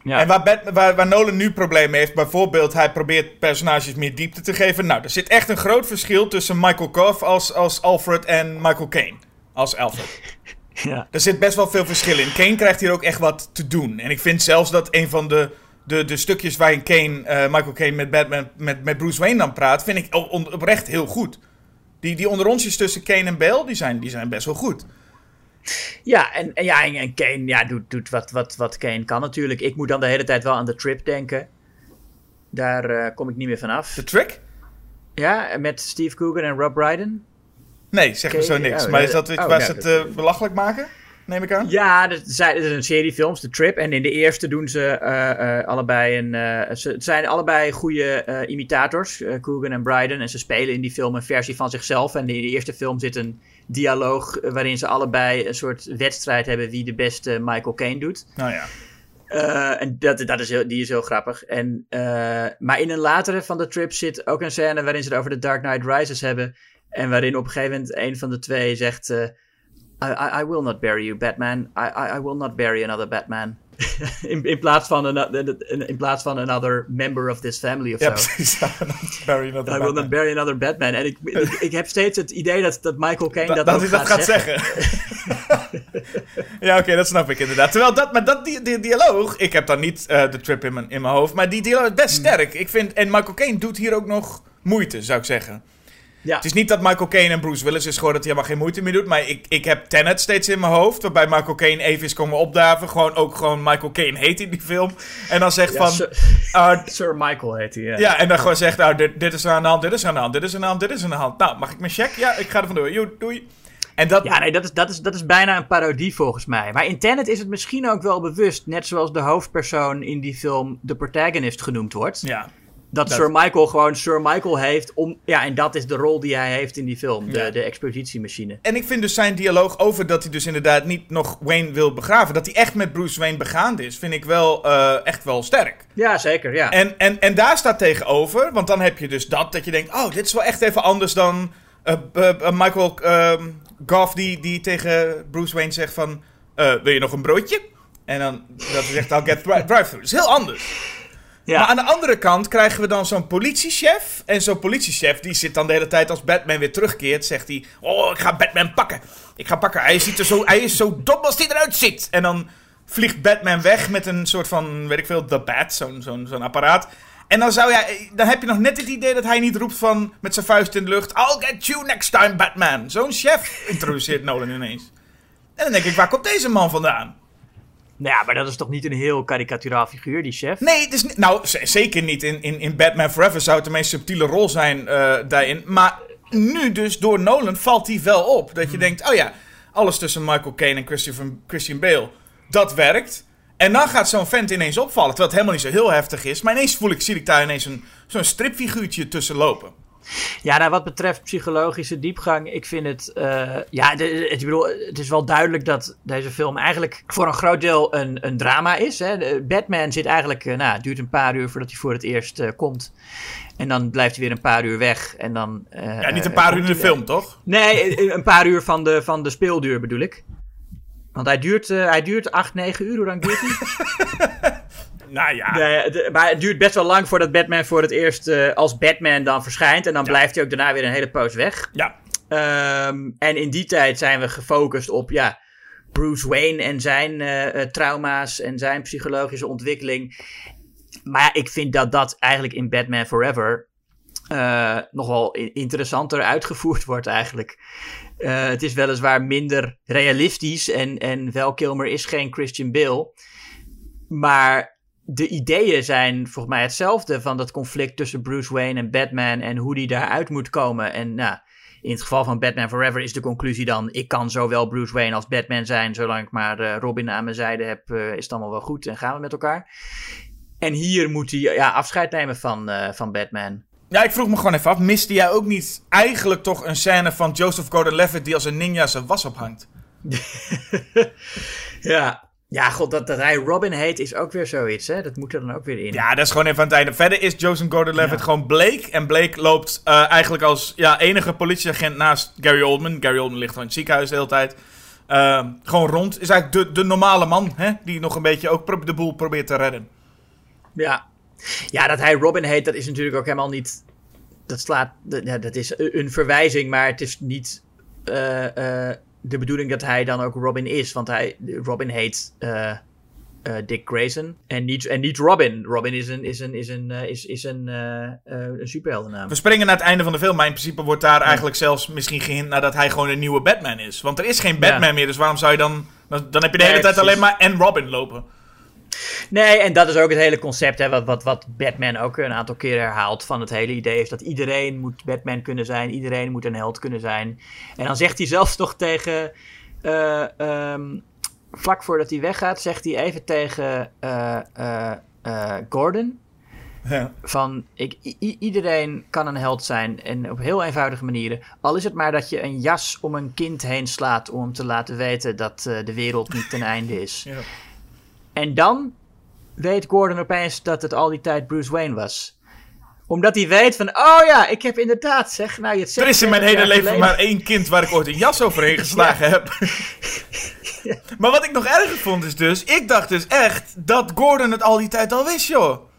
Ja. En waar, Bat- waar, waar Nolan nu problemen heeft, bijvoorbeeld hij probeert personages meer diepte te geven. Nou, er zit echt een groot verschil tussen Michael Goff als, als Alfred en Michael Caine als Alfred. <laughs> ja. Er zit best wel veel verschil in. Kane krijgt hier ook echt wat te doen. En ik vind zelfs dat een van de, de, de stukjes waarin Kane, eh, Michael Caine met, Batman, met, met Bruce Wayne dan praat, vind ik on- oprecht heel goed. Die, die onderontjes tussen Kane en Bale, die zijn, die zijn best wel goed. Ja, en, en, ja, en, en Kane ja, doet, doet wat, wat, wat Kane kan natuurlijk. Ik moet dan de hele tijd wel aan de trip denken. Daar eh, kom ik niet meer vanaf. De trick? Ja, met Steve Coogan en Rob Brydon. Nee, zeg me zo niks. oh, maar is dat iets oh, ze het eh, belachelijk maken? Neem ik aan? Ja, er zijn, er is een serie films, The Trip. En in de eerste doen ze eh, eh, allebei een. eh, ze, het zijn allebei goede imitators, Coogan en Brydon. En ze spelen in die film een versie van zichzelf. En in de eerste film zit een dialoog waarin ze allebei een soort wedstrijd hebben wie de beste Michael Caine doet. Nou ja. En dat, dat is heel, die is heel grappig. En, maar in een latere van de trip zit ook een scène waarin ze het over de Dark Knight Rises hebben. En waarin op een gegeven moment een van de twee zegt... I, I, I will not bury you, Batman. I, I, I will not bury another Batman. <laughs> in, in, plaats van ano- in plaats van another member of this family of Ja, zo. precies. <laughs> Barry another I will Batman. not bury another Batman. En ik, ik, <laughs> ik heb steeds het idee dat, dat Michael Caine Da- dat, dat ook hij dat gaat zeggen. ja, oké, dat snap ik inderdaad. Terwijl dat, maar dat die, die dialoog, ik heb dan niet eh, de trip in mijn, in mijn hoofd, maar die dialoog is best sterk. Ik vind, en Michael Caine doet hier ook nog moeite, zou ik zeggen. Ja. Het is niet dat Michael Caine en Bruce Willis is gewoon dat hij helemaal geen moeite meer doet, maar ik, ik heb Tenet steeds in mijn hoofd, waarbij Michael Caine even is komen opdaven. Gewoon ook gewoon Michael Caine heet in die film. En dan zegt Ja, van... Sir, ah, Sir Michael heet hij. Ja. ja, en dan gewoon zegt, nou, dit, dit is aan de hand, dit is aan de hand, dit is aan de hand, dit is aan de hand. Nou, mag ik mijn check? Ja, ik ga er vandoor. Joe, doei. En dat... Ja, nee, dat is, dat, is, dat is bijna een parodie volgens mij. Maar in Tenet is het misschien ook wel bewust, net zoals de hoofdpersoon in die film de protagonist genoemd wordt. ja. Dat, dat- Sir Michael gewoon Sir Michael heeft om... Ja, en dat is de rol die hij heeft in die film, de, Ja. de expositiemachine. En ik vind dus zijn dialoog over dat hij dus inderdaad niet nog Wayne wil begraven, dat hij echt met Bruce Wayne begaand is, vind ik wel eh, echt wel sterk. Ja, zeker, ja. En, en, en daar staat tegenover, want dan heb je dus dat, dat je denkt, oh, dit is wel echt even anders dan eh, eh, Michael ehm, Goff die, die tegen Bruce Wayne zegt van, wil je nog een broodje? En dan dat hij zegt, I'll get dri- drive-through. Dat is heel anders. Ja. Maar aan de andere kant krijgen we dan zo'n politiechef. En zo'n politiechef die zit dan de hele tijd als Batman weer terugkeert. Zegt hij: Oh, ik ga Batman pakken. Ik ga pakken. Hij, ziet er zo, hij is zo dom als hij eruit ziet. En dan vliegt Batman weg met een soort van, weet ik veel, The Bat, zo'n zo'n apparaat. En dan, zou jij, dan heb je nog net het idee dat hij niet roept van met zijn vuist in de lucht: I'll get you next time, Batman. Zo'n chef introduceert Nolan ineens. En dan denk ik: waar komt deze man vandaan? Nou ja, maar dat is toch niet een heel karikaturaal figuur, die chef? Nee, het is niet, nou zeker niet. In, in, in Batman Forever zou het de meest subtiele rol zijn eh, daarin. Maar nu dus door Nolan valt hij wel op. Dat je denkt, oh ja, alles tussen Michael Caine en Christian, Christian Bale, dat werkt. En dan gaat zo'n vent ineens opvallen, terwijl het helemaal niet zo heel heftig is. Maar ineens voel ik, zie ik daar ineens een, zo'n stripfiguurtje tussen lopen. Ja, nou, wat betreft psychologische diepgang, ik vind het... eh, ja, de, de- ik bedoel, het is wel duidelijk dat deze film eigenlijk voor een groot deel een, een drama is. Hè. Batman zit eigenlijk... eh, nou, het duurt een paar uur voordat hij voor het eerst eh, komt. En dan blijft hij weer een paar uur weg. En dan... Ja, niet een paar uur in de film, toch? Nee, een- paar uur van de, van de speelduur bedoel ik. Want hij duurt, hij duurt 8, 9 uur. Hoe lang duurt hij? <laughs> Nou ja, de- maar het duurt best wel lang voordat Batman voor het eerst eh, als Batman dan verschijnt. En dan blijft hij ook daarna weer een hele poos weg. ja. Ehm, en in die tijd zijn we gefocust op ja, Bruce Wayne en zijn eh, eh, trauma's en zijn psychologische ontwikkeling. Maar ja, ik vind dat dat eigenlijk in Batman Forever nog wel i- interessanter uitgevoerd wordt eigenlijk. Het is weliswaar minder realistisch en, en Val Kilmer is geen Christian Bale. Maar de ideeën zijn volgens mij hetzelfde van dat conflict tussen Bruce Wayne en Batman en hoe die daaruit moet komen. En nou, in het geval van Batman Forever is de conclusie dan: ik kan zowel Bruce Wayne als Batman zijn, zolang ik maar eh, Robin aan mijn zijde heb, eh, is het allemaal wel goed en gaan we met elkaar. En hier moet hij ja, afscheid nemen van, eh, van Batman. Ja, ik vroeg me gewoon even af, miste jij ook niet eigenlijk toch een scène van Joseph Gordon-Levitt die als een ninja zijn was ophangt? <laughs> Ja, ja god, dat, dat hij Robin heet is ook weer zoiets, hè? Dat moet er dan ook weer in. Ja, dat is gewoon even aan het einde. Verder is Joseph Gordon-Levitt Ja. gewoon Blake. En Blake loopt eh, eigenlijk als ja, enige politieagent naast Gary Oldman. Gary Oldman ligt gewoon in het ziekenhuis de hele tijd. eh, gewoon rond. Is eigenlijk de, de normale man, hè? Die nog een beetje ook de boel probeert te redden. Ja. ja, dat hij Robin heet, dat is natuurlijk ook helemaal niet. Dat slaat. dat- Ja, dat is een verwijzing, maar het is niet eh, de bedoeling dat hij dan ook Robin is. Want hij, Robin heet eh, eh, Dick Grayson en niet, en niet Robin. Robin is een, is een, is een, eh, is, is een, een superheldennaam. We springen naar het einde van de film, maar in principe wordt daar eigenlijk zelfs misschien gehint naar dat hij gewoon een nieuwe Batman is. Want er is geen Batman Ja. meer, dus waarom zou je dan... Dan, dan heb je de hele Nee, tijd precies. alleen maar en Robin lopen. Nee, en dat is ook het hele concept, hè, wat, wat, wat Batman ook een aantal keer herhaalt. Van het hele idee is dat iedereen moet Batman kunnen zijn, iedereen moet een held kunnen zijn. En dan zegt hij zelfs nog tegen, eh, ehm, vlak voordat hij weggaat, zegt hij even tegen eh, eh, Gordon. Ja. Van ik, iedereen kan een held zijn en op heel eenvoudige manieren. Al is het maar dat je een jas om een kind heen slaat om hem te laten weten dat de wereld niet ten einde is. Ja. En dan weet Gordon opeens dat het al die tijd Bruce Wayne was. Omdat hij weet van, oh ja, ik heb inderdaad, zeg, nou je het zegt Er is in mijn 70 hele leven maar één kind waar ik ooit een jas overheen geslagen heb. <laughs> Maar wat ik nog erger vond is dus, ik dacht dus echt dat Gordon het al die tijd al wist, joh.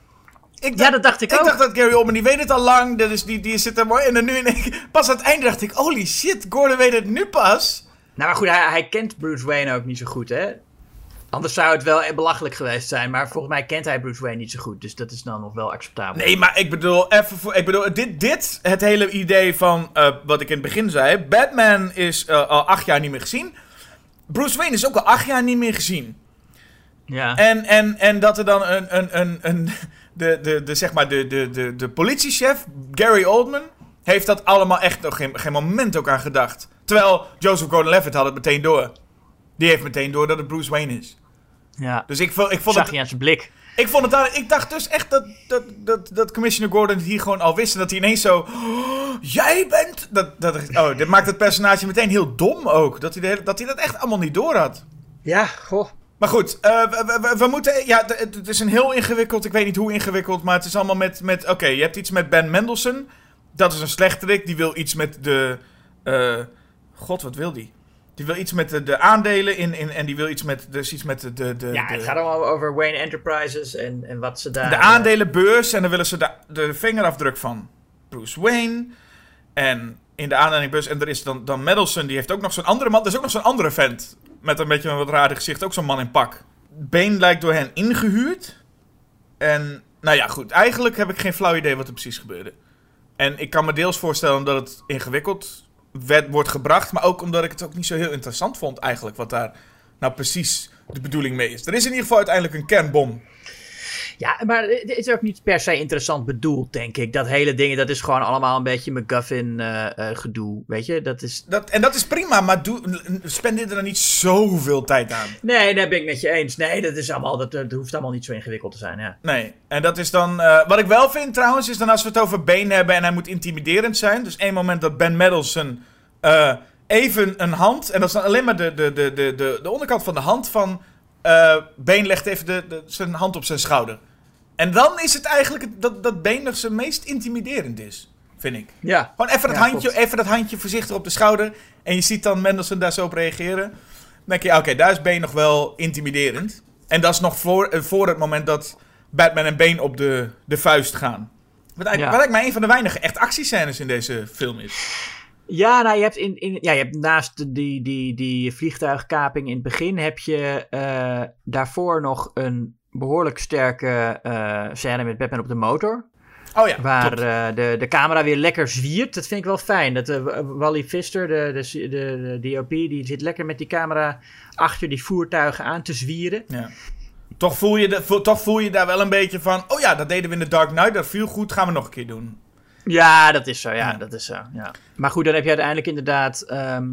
Ik Ja, dat dacht ik ook. dacht dat Gary Oldman, die weet het al lang, dat is, die, die zit er mooi. En dan nu in één keer- pas aan het einde dacht ik, holy shit, Gordon weet het nu pas. Nou, maar goed, hij, hij kent Bruce Wayne ook niet zo goed, hè? Anders zou het wel belachelijk geweest zijn, maar volgens mij kent hij Bruce Wayne niet zo goed. Dus dat is dan nog wel acceptabel. Nee, maar ik bedoel, even voor, ik bedoel dit, dit, het hele idee van eh, wat ik in het begin zei. Batman is eh, al acht jaar niet meer gezien. Bruce Wayne is ook al acht jaar niet meer gezien. Ja. En, en, en dat er dan een, een, een, een de, de, de, zeg maar de, de, de, de politiechef, Gary Oldman, heeft dat allemaal echt nog geen, geen moment ook aan gedacht. Terwijl Joseph Gordon-Levitt had het meteen door. Die heeft meteen door dat het Bruce Wayne is. Ja. Dus ik, vond- ik vond Zag het... je aan zijn blik. Ik vond het daar, ik dacht dus echt dat, dat, dat, dat Commissioner Gordon het hier gewoon al wist. En dat hij ineens zo. "Oh, jij bent. Dat, dat, oh, dit maakt het personage meteen heel dom ook. Dat hij, de hele- dat hij dat echt allemaal niet door had. Ja, goh. Maar goed, eh, we, we- we, moeten. Ja, het- het, het is een heel ingewikkeld. Ik weet niet hoe ingewikkeld. Maar het is allemaal met. met Oké, je hebt iets met Ben Mendelssohn. Dat is een slechterik. Die wil iets met de. eh, God, wat wil die? Die wil iets met de, de aandelen in, in. En die wil iets met. Dus iets met de. de, de Ja, het gaat allemaal over Wayne Enterprises en, en wat ze daar... de aandelenbeurs en dan willen ze de, de vingerafdruk van Bruce Wayne. En in de aandelenbeurs, en er is dan, dan Madison, die heeft ook nog zo'n andere man. Er is ook nog zo'n andere vent. Met een beetje een wat raar gezicht, ook zo'n man in pak. Bane lijkt door hen ingehuurd. En, nou ja, goed. Eigenlijk heb ik geen flauw idee wat er precies gebeurde. En ik kan me deels voorstellen omdat het ingewikkeld wordt gebracht. Maar ook omdat ik het ook niet zo heel interessant vond eigenlijk. Wat daar nou precies de bedoeling mee is. Er is in ieder geval uiteindelijk een kernbom. Ja, maar het is ook niet per se interessant bedoeld, denk ik. Dat hele ding, dat is gewoon allemaal een beetje McGuffin eh, eh, gedoe, weet je? Dat is... Dat, en dat is prima, maar doe, spendeer er dan niet zoveel tijd aan. Nee, daar ben ik met je eens. Nee, dat, is allemaal, dat, dat hoeft allemaal niet zo ingewikkeld te zijn, ja. Nee, en dat is dan... eh, wat ik wel vind trouwens, is dan als we het over Bane hebben en hij moet intimiderend zijn. Dus één moment dat Ben Mendelsohn even een hand... En dat is dan alleen maar de, de, de, de, de, de onderkant van de hand van... eh Bane legt even de, de, zijn hand op zijn schouder. En dan is het eigenlijk dat, dat Bane nog zijn meest intimiderend is, vind ik. Ja, Gewoon even dat, Ja, handje, klopt. even dat handje voorzichtig op de schouder. En je ziet dan Mendelssohn daar zo op reageren. Dan denk je, oké, daar is Bane nog wel intimiderend. En dat is nog voor, eh, voor het moment dat Batman en Bane op de, de vuist gaan. Wat eigenlijk, Ja. wat eigenlijk maar een van de weinige echt actiescènes in deze film is. Ja, nou, je hebt, in, in, ja, je hebt naast de- die, die, die vliegtuigkaping in het begin... heb je eh, daarvoor nog een behoorlijk sterke eh, scène met Batman op de motor. Oh ja, Waar eh, de, de camera weer lekker zwiert. Dat vind ik wel fijn. Dat, Wally Pfister, de, de, de, de DOP, die zit lekker met die camera achter die voertuigen aan te zwieren. Ja. Toch, voel je de, vo- toch voel je daar wel een beetje van... Oh ja, dat deden we in de Dark Knight, dat viel goed, gaan we nog een keer doen. Ja, dat is zo. Ja, Ja. dat is zo. Ja. Maar goed, dan heb je uiteindelijk inderdaad ehm,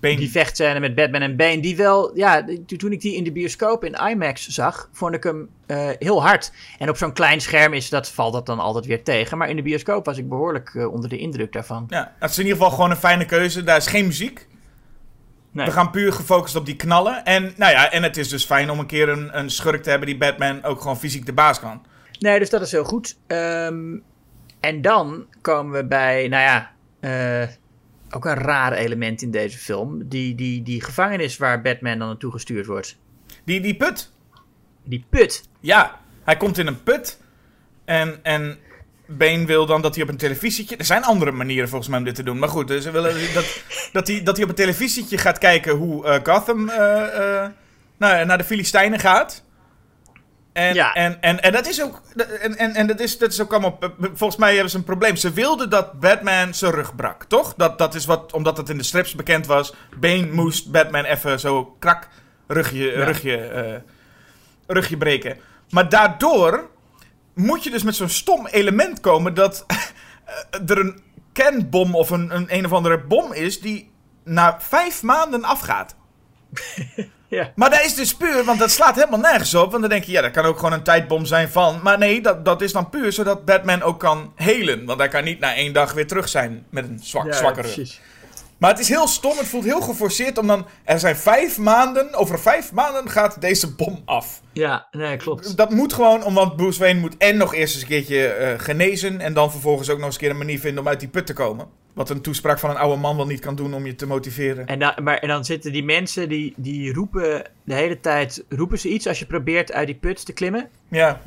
Bane, die vechtscène met Batman en Bane. Die wel, ja, toen ik die in de bioscoop in IMAX zag, vond ik hem eh, heel hard. En op zo'n klein scherm is dat, valt dat dan altijd weer tegen. Maar in de bioscoop was ik behoorlijk eh, onder de indruk daarvan. ja, dat is in ieder geval gewoon een fijne keuze. Daar is geen muziek. Nee. We gaan puur gefocust op die knallen. En, nou ja, en het is dus fijn om een keer een, een schurk te hebben die Batman ook gewoon fysiek de baas kan. Nee, dus dat is heel goed. Ehm, en dan komen we bij, nou ja, eh, ook een raar element in deze film. Die, die, die gevangenis waar Batman dan naartoe gestuurd wordt. Die, die put. Die put. Ja, hij komt in een put. En, en Bane wil dan dat hij op een televisietje... Er zijn andere manieren volgens mij om dit te doen. Maar goed, dus ze willen dat, dat, hij, dat hij op een televisietje gaat kijken hoe eh, Gotham nou, naar de Filistijnen gaat. En, Ja. en, en, en dat is ook... En, en, en dat, is, dat is ook allemaal... Volgens mij hebben ze een probleem. Ze wilden dat Batman zijn rug brak, toch? Dat, dat is wat... Omdat het in de strips bekend was. Bane moest Batman even zo krak rugje, Ja. rugje, eh, rugje breken. Maar daardoor moet je dus met zo'n stom element komen dat <laughs> er een kernbom of een, een een of andere bom is die na vijf maanden afgaat. <laughs> Ja. Maar dat is dus puur, want dat slaat helemaal nergens op. Want dan denk je, ja, dat kan ook gewoon een tijdbom zijn van. Maar nee, dat, dat is dan puur zodat Batman ook kan helen. Want hij kan niet na één dag weer terug zijn met een zwak, Ja, zwakke rug. precies. Maar het is heel stom, het voelt heel geforceerd om dan... Er zijn vijf maanden, over vijf maanden gaat deze bom af. Ja, nee, klopt. Dat moet gewoon, omdat Bruce Wayne moet en nog eerst eens een keertje eh, genezen... en dan vervolgens ook nog eens een keer een manier vinden om uit die put te komen. Wat een toespraak van een oude man wel niet kan doen om je te motiveren. En dan, maar, en dan zitten die mensen die, die roepen de hele tijd, roepen ze iets als je probeert uit die put te klimmen. Ja,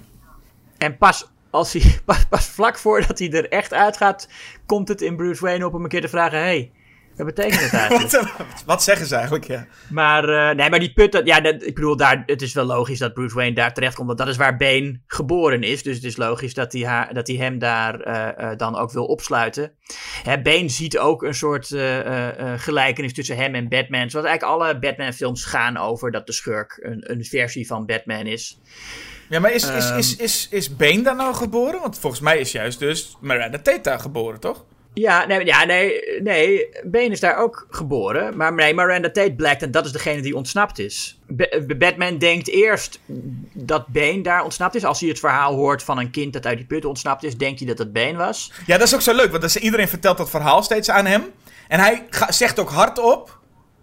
En pas, als hij, <laughs> pas, pas vlak voordat hij er echt uitgaat, komt het in Bruce Wayne op om een keer te vragen, hey, wat betekent het <laughs> eigenlijk? wat, wat zeggen ze eigenlijk, ja. Maar, eh, nee, maar die put, dat, ja, dat, ik bedoel, daar, het is wel logisch dat Bruce Wayne daar terecht komt, want dat is waar Bane geboren is. Dus het is logisch dat hij, haar, dat hij hem daar eh, eh, dan ook wil opsluiten. Hè, Bane ziet ook een soort gelijkenis tussen hem en Batman. Zoals eigenlijk alle Batman-films gaan over dat de schurk een, een versie van Batman is. Ja, maar is, is, Ehm. is, is, is Bane daar nou geboren? Want volgens mij is juist dus Miranda Tate daar geboren, toch? Ja, nee, ja, nee, nee, Bane is daar ook geboren. Maar nee, Miranda Tate blijkt en dat is degene die ontsnapt is. Ba- Batman denkt eerst dat Bane daar ontsnapt is. Als hij het verhaal hoort van een kind dat uit die put ontsnapt is, denkt hij dat het Bane was. Ja, dat is ook zo leuk, want is- iedereen vertelt dat verhaal steeds aan hem. En hij zegt ook hardop,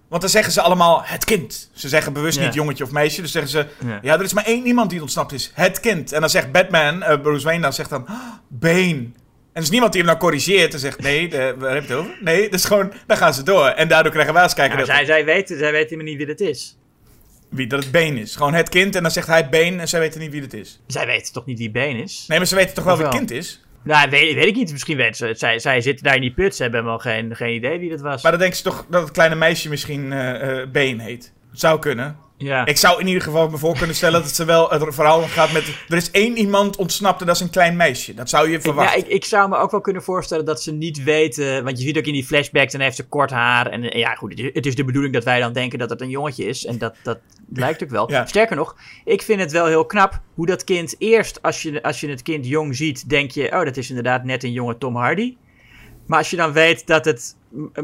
want dan zeggen ze allemaal het kind. Ze zeggen bewust Ja. niet jongetje of meisje, dus zeggen ze... Ja. Ja, er is maar één iemand die ontsnapt is, het kind. En dan zegt Batman, eh, Bruce Wayne, dan zegt dan... "Ah, Bane. En er is niemand die hem nou corrigeert en zegt... Nee, de, waar heb je het over? Nee, dat is gewoon... Dan gaan ze door. En daardoor krijgen wij als kijker... Nou, dat- zij, zij, weten, zij weten helemaal niet wie het is. Wie, dat het Bane is. Gewoon het kind en dan zegt hij Bane en zij weten niet wie het is. Zij weten toch niet wie Bane is? Nee, maar ze weten toch wel wie het kind is? Nou, weet, weet ik niet. Misschien weten ze het. Zij, zij zitten daar in die put. Ze hebben helemaal geen, geen idee wie dat was. Maar dan denken ze toch dat het kleine meisje misschien eh eh Bane heet. Zou kunnen. Ja. Ik zou in ieder geval me voor kunnen stellen dat ze wel het verhaal gaat met... Er is één iemand ontsnapt en dat is een klein meisje. Dat zou je Ik, ja, verwachten. ik, ik zou me ook wel kunnen voorstellen dat ze niet weten. Want je ziet ook in die flashbacks, dan heeft ze kort haar. En eh, ja, goed, het is- de bedoeling dat wij dan denken dat het een jongetje is. En dat, dat lijkt ook wel. <laughs> Ja. Sterker nog, ik vind het wel heel knap hoe dat kind eerst, als je, als je het kind jong ziet, denk je: oh, dat is inderdaad net een jonge Tom Hardy. Maar als je dan weet dat het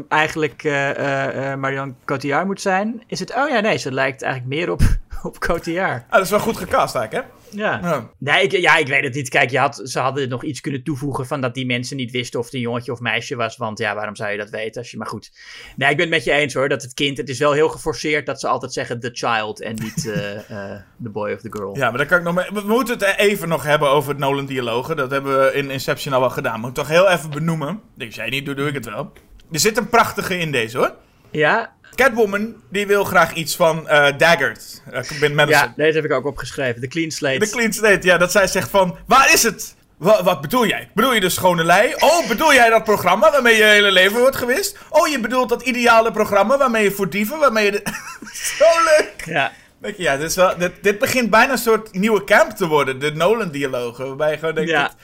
eigenlijk eh eh, eh, Marion Cotillard moet zijn, is het: oh ja, nee, ze lijkt eigenlijk meer op, <laughs> op Cotillard. Ah, dat is wel goed gecast eigenlijk, hè? Ja. Ja. Nee, ik, ja, ik weet het niet. Kijk, je had, ze hadden nog iets kunnen toevoegen van dat die mensen niet wisten of het een jongetje of meisje was. Want ja, waarom zou je dat weten? Als je, maar goed. Nee, ik ben het met je eens hoor. Dat het kind, het is wel heel geforceerd dat ze altijd zeggen the child en niet <laughs> eh, the boy of the girl. Ja, maar dan kan ik nog... mee- We moeten het even nog hebben over het Nolan-dialogen. Dat hebben we in Inception al wel gedaan. Moet ik toch heel even benoemen. Dus jij niet, doe, doe ik het wel. Er zit een prachtige in deze, hoor. Ja, Catwoman, die wil graag iets van eh Daggert. Uh, Ben Madison. ja, deze heb ik ook opgeschreven. De clean slate. De clean slate, ja, dat zij zegt van, waar is het? Wa- wat bedoel jij? Bedoel je de schone lei? Oh, bedoel jij dat programma waarmee je hele leven wordt gewist? Oh, je bedoelt dat ideale programma waarmee je voor dieven, waarmee je... De... <laughs> Zo leuk! Ja. Denk je, ja, dit, is wel, dit, dit begint bijna een soort nieuwe camp te worden, de Nolan-dialogen. Waarbij je gewoon denkt, Ja. dat,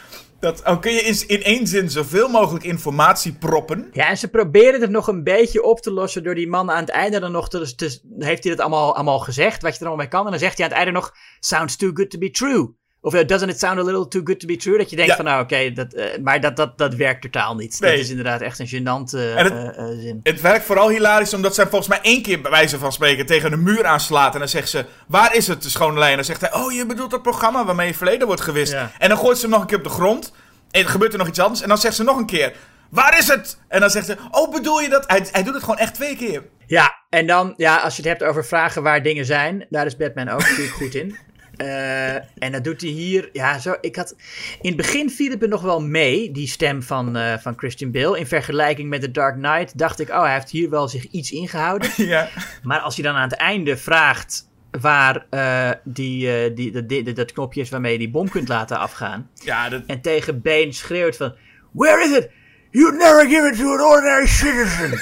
dat, oh, kun je in, in één zin zoveel mogelijk informatie proppen? Ja, en ze proberen het nog een beetje op te lossen door die man aan het einde dan nog te... te heeft hij het allemaal, allemaal gezegd, wat je er allemaal mee kan. En dan zegt hij aan het einde nog, sounds too good to be true. Of eh, doesn't it sound a little too good to be true? Dat je denkt Ja. van, nou oké, dat, eh, maar dat, dat, dat werkt totaal niet. Nee. Dat is inderdaad echt een gênante het- eh, zin. Het werkt vooral hilarisch omdat zij volgens mij één keer bij wijze van spreken tegen een muur aanslaat. En dan zegt ze, waar is het, de schone lei? En dan zegt hij, oh je bedoelt dat programma waarmee je verleden wordt gewist. Ja. En dan gooit ze hem nog een keer op de grond. En gebeurt er nog iets anders. En dan zegt ze nog een keer, waar is het? En dan zegt ze, oh bedoel je dat? Hij, hij doet het gewoon echt twee keer. Ja, en dan, ja, als je het hebt over vragen waar dingen zijn, daar is Batman ook natuurlijk goed in. Eh, en dat doet hij hier. Ja, zo. Ik had. In het begin viel het me nog wel mee, die stem van, eh, van Christian Bale. In vergelijking met The Dark Knight dacht ik, oh, hij heeft hier wel zich iets ingehouden. <laughs> ja. Maar als hij dan aan het einde vraagt waar eh, die, die, dat- knopje is waarmee je die bom kunt laten afgaan. ja, dat, En tegen Bane schreeuwt van... Where is it? You'd never give it to an ordinary citizen. <laughs>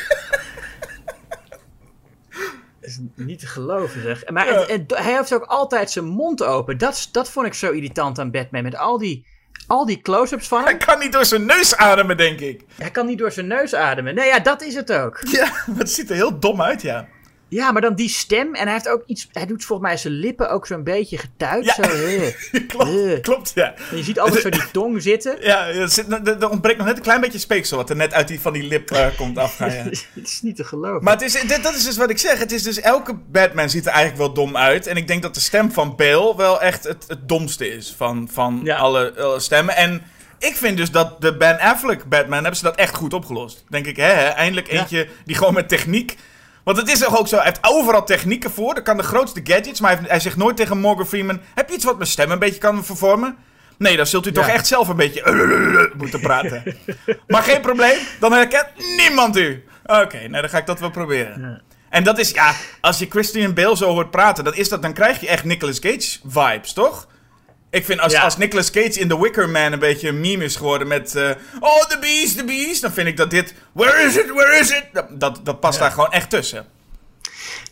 Is niet te geloven, zeg. Maar het- het- hij heeft ook altijd zijn mond open. Dat, dat vond ik zo irritant aan Batman. Met al die, al die close-ups van hij hem. kan niet door zijn neus ademen, denk ik. Hij kan niet door zijn neus ademen. Nee, ja, dat is het ook. Ja, <laughs> het ziet er heel dom uit, ja. Ja, maar dan die stem. En hij heeft ook iets... Hij doet volgens mij zijn lippen ook zo'n beetje getuid. Ja. Zo, eh. <laughs> klopt, Eh. klopt, ja. En je ziet altijd zo die tong zitten. Ja, er, zit, er, ontbreekt nog net een klein beetje speeksel wat er net uit die, van die lip eh, komt afgaan. Ja. <laughs> Het is niet te geloven. Maar het is, dit, dat is dus wat ik zeg. Het is dus elke Batman ziet er eigenlijk wel dom uit. En ik denk dat de stem van Bale wel echt het, het domste is van, van Ja. alle, alle stemmen. En ik vind dus dat de Ben Affleck Batman hebben ze dat echt goed opgelost. Denk ik, hè, hè eindelijk Ja. eentje die gewoon met techniek. Want het is toch ook zo, hij heeft overal technieken voor. Dat kan de grootste gadgets, maar hij, heeft- hij zegt nooit tegen Morgan Freeman... Heb je iets wat mijn stem een beetje kan vervormen? Nee, dan zult u toch echt zelf een beetje moeten praten. <laughs> maar geen probleem, dan herkent niemand u. Oké, nou dan ga ik dat wel proberen. En dat is, ja, als je Christian Bale zo hoort praten, dan, is dat, dan krijg je echt Nicolas Cage vibes, toch? Ik vind als, Ja. als Nicolas Cage in The Wicker Man een beetje een meme is geworden met... eh, oh, the beast, the beast. Dan vind ik dat dit... Where is it, where is it? Dat, dat, past daar gewoon echt tussen.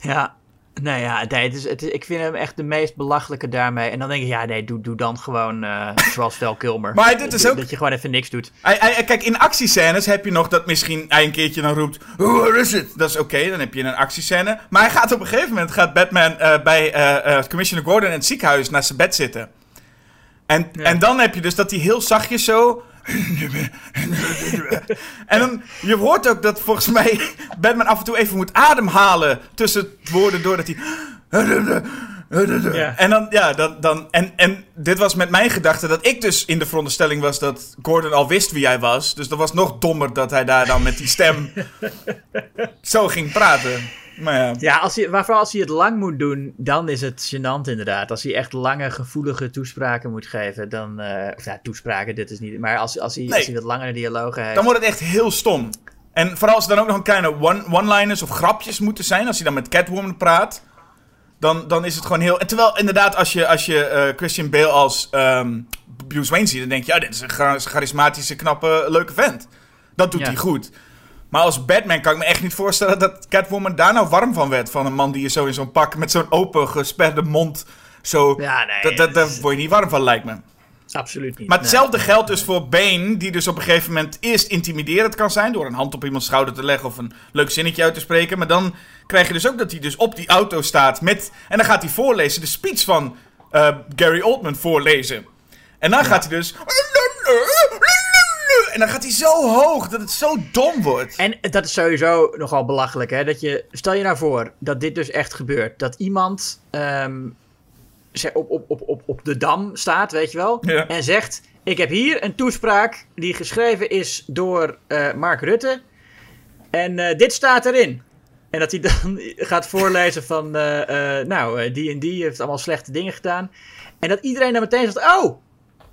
Ja, nou ja, nee, het is, het is, ik vind hem echt de meest belachelijke daarmee. En dan denk ik, ja, nee, doe, doe dan gewoon eh, <laughs> zoals Val Kilmer. Maar dit is Dat- ook- Dat je gewoon even niks doet. Kijk, in actiescènes heb je nog dat misschien hij een keertje dan roept... Where is it? Dat is oké, dan heb je een actiescène. Maar hij gaat op een gegeven moment, gaat Batman eh, bij Commissioner Gordon in het ziekenhuis naast zijn bed zitten. En, en dan heb je dus dat hij heel zachtjes zo... en dan, je hoort ook dat volgens mij Batman af en toe even moet ademhalen tussen woorden doordat hij... Ja. En dan, ja, dan, dan, en, en dit was met mijn gedachte dat ik dus in de veronderstelling was dat Gordon al wist wie hij was. Dus dat was nog dommer dat hij daar dan met die stem <laughs> zo ging praten. Maar ja. Ja, als hij, maar vooral als hij het lang moet doen, dan is het gênant inderdaad. Als hij echt lange, gevoelige toespraken moet geven, dan... eh, of ja, toespraken, dit is niet... Maar als, als, hij, Nee. als hij wat langere dialogen heeft... Dan wordt het echt heel stom. En vooral als er dan ook nog een kleine one- one-liners of grapjes moeten zijn. Als hij dan met Catwoman praat. Dan, dan is het gewoon heel... En terwijl inderdaad als je, als je eh, Christian Bale als ehm, Bruce Wayne ziet... Dan denk je, ja, dit is een char- charismatische, knappe, leuke vent. Dat doet Ja. hij goed. Maar als Batman kan ik me echt niet voorstellen dat Catwoman daar nou warm van werd. Van een man die je zo in zo'n pak met zo'n open gesperde mond... Zo, Ja, nee, dat, dat, daar word je niet warm van, lijkt me. Absoluut niet. Maar nee. hetzelfde geldt dus voor Bane, die dus op een gegeven moment eerst intimiderend kan zijn door een hand op iemands schouder te leggen of een leuk zinnetje uit te spreken. Maar dan krijg je dus ook dat hij dus op die auto staat met. En dan gaat hij voorlezen, de speech van eh, Gary Oldman voorlezen. En dan gaat hij dus. En dan gaat hij zo hoog dat het zo dom wordt. En dat is sowieso nogal belachelijk, hè? Dat je, stel je nou voor dat dit dus echt gebeurt. Dat iemand ze- op, op, op, op, op de dam staat, weet je wel. Ja. En zegt: Ik heb hier een toespraak die geschreven is door eh, Mark Rutte. En eh, dit staat erin. En dat hij dan <laughs> gaat voorlezen van: eh, Nou, die en die heeft allemaal slechte dingen gedaan. En dat iedereen dan meteen zegt: Oh,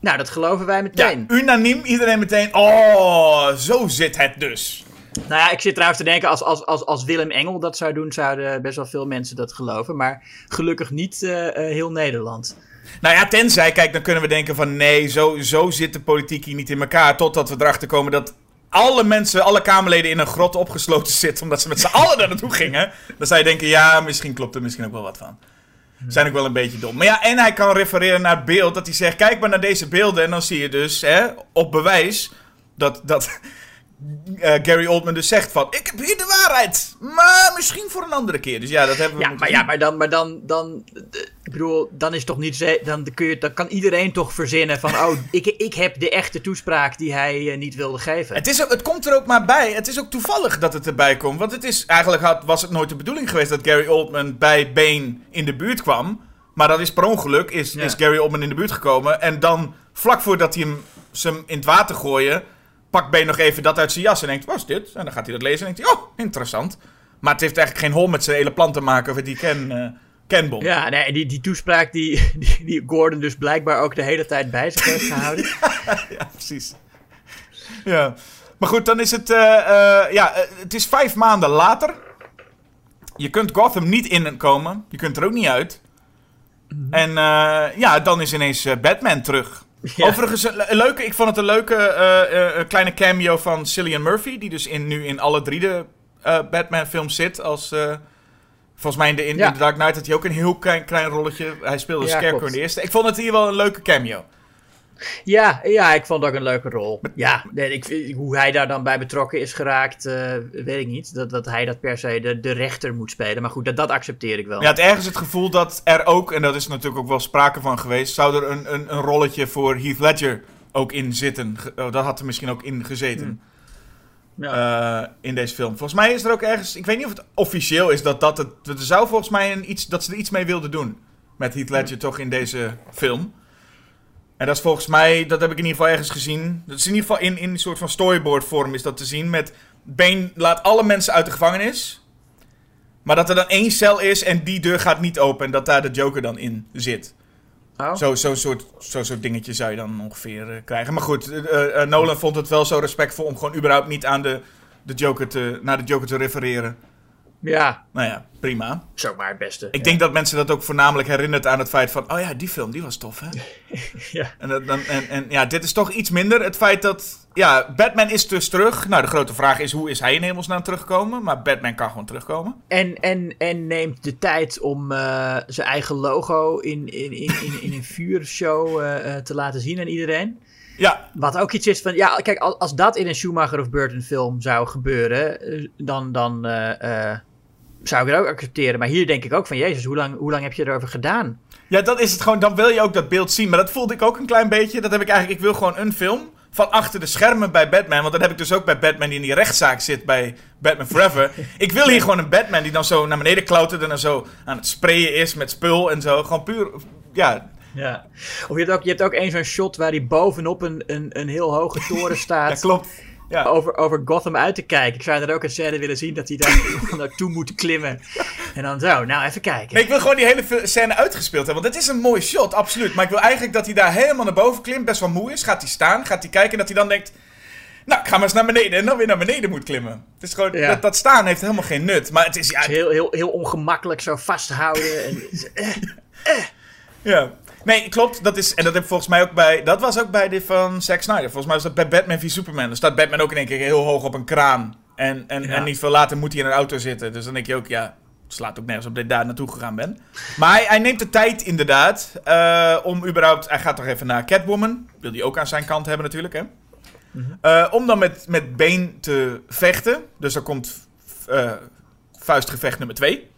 nou, dat geloven wij Ja, meteen. unaniem, iedereen meteen. Oh, zo zit het dus. Nou ja, ik zit trouwens te denken, als, als, als, als Willem Engel dat zou doen, zouden best wel veel mensen dat geloven. Maar gelukkig niet eh, eh, heel Nederland. Nou ja, tenzij, kijk, dan kunnen we denken van nee, zo, zo zit de politiek hier niet in elkaar. Totdat we erachter komen dat alle mensen, alle Kamerleden in een grot opgesloten zitten. Omdat ze met z'n allen daar naartoe gingen. Dan zou je denken, ja, misschien klopt er misschien ook wel wat van. Zijn ook wel een beetje dom. Maar ja, en hij kan refereren naar het beeld. Dat hij zegt, kijk maar naar deze beelden. En dan zie je dus, hè, op bewijs, dat, dat eh, Gary Oldman dus zegt van... Ik heb hier de waarheid, maar misschien voor een andere keer. Dus ja, dat hebben we Ja, maar, ja, maar dan, maar dan, dan, ik bedoel, dan is toch niet, dan kun je, dan kan iedereen toch verzinnen van, oh, <laughs> ik, ik heb de echte toespraak die hij eh, niet wilde geven. Het, is ook, het komt er ook maar bij. Het is ook toevallig dat het erbij komt. Want het is, eigenlijk had, was het nooit de bedoeling geweest dat Gary Oldman bij Bane in de buurt kwam. Maar dat is per ongeluk, is, Ja. is Gary Oldman in de buurt gekomen. En dan, vlak voordat hij hem, ze hem in het water gooien, pakt Bane nog even dat uit zijn jas en denkt, wat is dit? En dan gaat hij dat lezen en denkt hij, oh, interessant. Maar het heeft eigenlijk geen hol met zijn hele plan te maken of die ken. eh, Kenbom. Ja, nee, die, die toespraak die, <laughs> die, die Gordon dus blijkbaar ook de hele tijd bij zich heeft gehouden. <laughs> ja, precies. Ja. Maar goed, dan is het... eh, eh, ja, het is vijf maanden later. Je kunt Gotham niet inkomen. Je kunt er ook niet uit. En eh, ja, dan is ineens Batman terug. Ja. Overigens, een le- een leuke, ik vond het een leuke eh, eh, kleine cameo van Cillian Murphy. Die dus in, nu in alle drie de eh, Batman-films zit. Als, volgens mij in, de, in, Ja. in Dark Knight had hij ook een heel klein, klein rolletje. Hij speelde Ja, Scarecrow in de eerste. Ik vond het hier wel een leuke cameo. Ja, ja, ik vond ook een leuke rol. Ja, nee, ik, hoe hij daar dan bij betrokken is geraakt, eh, weet ik niet. Dat, dat hij dat per se de, de rechter moet spelen. Maar goed, dat, dat accepteer ik wel. Ja, het ergens het gevoel dat er ook, en dat is natuurlijk ook wel sprake van geweest, zou er een, een, een rolletje voor Heath Ledger ook in zitten. Oh, dat had er misschien ook in gezeten Ja. eh, in deze film. Volgens mij is er ook ergens, ik weet niet of het officieel is dat dat het, er zou volgens mij een iets, dat ze er iets mee wilden doen met Heath Ledger toch in deze film. En dat is volgens mij, dat heb ik in ieder geval ergens gezien. Dat is in ieder geval in, in een soort van storyboard vorm is dat te zien. Met Bane laat alle mensen uit de gevangenis. Maar dat er dan één cel is en die deur gaat niet open. En dat daar de Joker dan in zit. Oh. Zo'n zo soort, zo soort dingetje zou je dan ongeveer eh, krijgen. Maar goed, eh, eh, Nolan vond het wel zo respectvol om gewoon überhaupt niet aan de, de Joker te, naar de Joker te refereren. Ja, Nou ja, prima. is ook maar het beste. Ik denk dat mensen dat ook voornamelijk herinnert aan het feit van... Oh ja, die film, die was tof, hè? <laughs> Ja. En, dat- dan, en, en ja, dit is toch iets minder. Het feit dat... Ja, Batman is dus terug. Nou, de grote vraag is, hoe is hij in hemelsnaam teruggekomen? Maar Batman kan gewoon terugkomen. En, en, en neemt de tijd om eh, zijn eigen logo in, in, in, in, in een vuurshow eh, eh, te laten zien aan iedereen. Ja, Wat ook iets is van, ja, kijk, als, als dat in een Schumacher of Burton film zou gebeuren, eh, dan, dan eh, eh, zou ik het ook accepteren. Maar hier denk ik ook van, jezus, hoe lang, hoe lang heb je erover gedaan? ja, dat is het gewoon. Dan wil je ook dat beeld zien. Maar dat voelde ik ook een klein beetje. Dat heb ik eigenlijk... Ik wil gewoon een film van achter de schermen bij Batman. Want dat heb ik dus ook bij Batman die in die rechtszaak zit bij Batman Forever. <laughs> ik wil hier gewoon een Batman die dan zo naar beneden klautert en dan zo aan het sprayen is met spul en zo. Gewoon puur... Ja, Ja. Of je hebt ook, je hebt ook één zo'n shot waar hij bovenop een, een, een heel hoge toren <laughs> staat. ja klopt. Ja. over, over Gotham uit te kijken. Ik zou er ook een scène willen zien dat hij daar <laughs> naartoe moet klimmen. En dan zo, nou even kijken. Nee, ik wil gewoon die hele scène uitgespeeld hebben. Want het is een mooi shot, absoluut. Maar ik wil eigenlijk dat hij daar helemaal naar boven klimt. Best wel moe is. Gaat hij staan, gaat hij kijken. En dat hij dan denkt... Nou, ik ga maar eens naar beneden. En dan weer naar beneden moet klimmen. Het is gewoon... Ja. Dat, dat staan heeft helemaal geen nut. Maar het is... Ja, Het is heel, heel, heel ongemakkelijk zo vasthouden. En, <laughs> ja. Nee, klopt. Dat is, en dat heb volgens mij ook bij... Dat was ook bij die van Zack Snyder. Volgens mij was dat bij Batman v Superman. Dan staat Batman ook in één keer heel hoog op een kraan. En, en, Ja. en niet veel later moet hij in een auto zitten. Dus dan denk je ook, ja... Het slaat ook nergens op dat ik daar naartoe gegaan ben. Maar hij, hij neemt de tijd inderdaad. eh, om überhaupt... Hij gaat toch even naar Catwoman. Wil hij ook aan zijn kant hebben natuurlijk, hè? Eh, om dan met, met Bane te vechten. Dus dan komt eh, vuistgevecht nummer 2.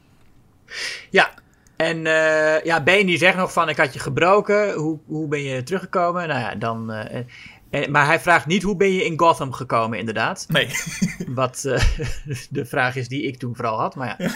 ja. En eh, ja, Bane die zegt nog van, ik had je gebroken. Hoe, hoe ben je teruggekomen? Nou ja, dan... eh, en- en, maar hij vraagt niet, hoe ben je in Gotham gekomen, inderdaad. Nee. <laughs> Wat eh, <laughs> de vraag is die ik toen vooral had. Maar ja.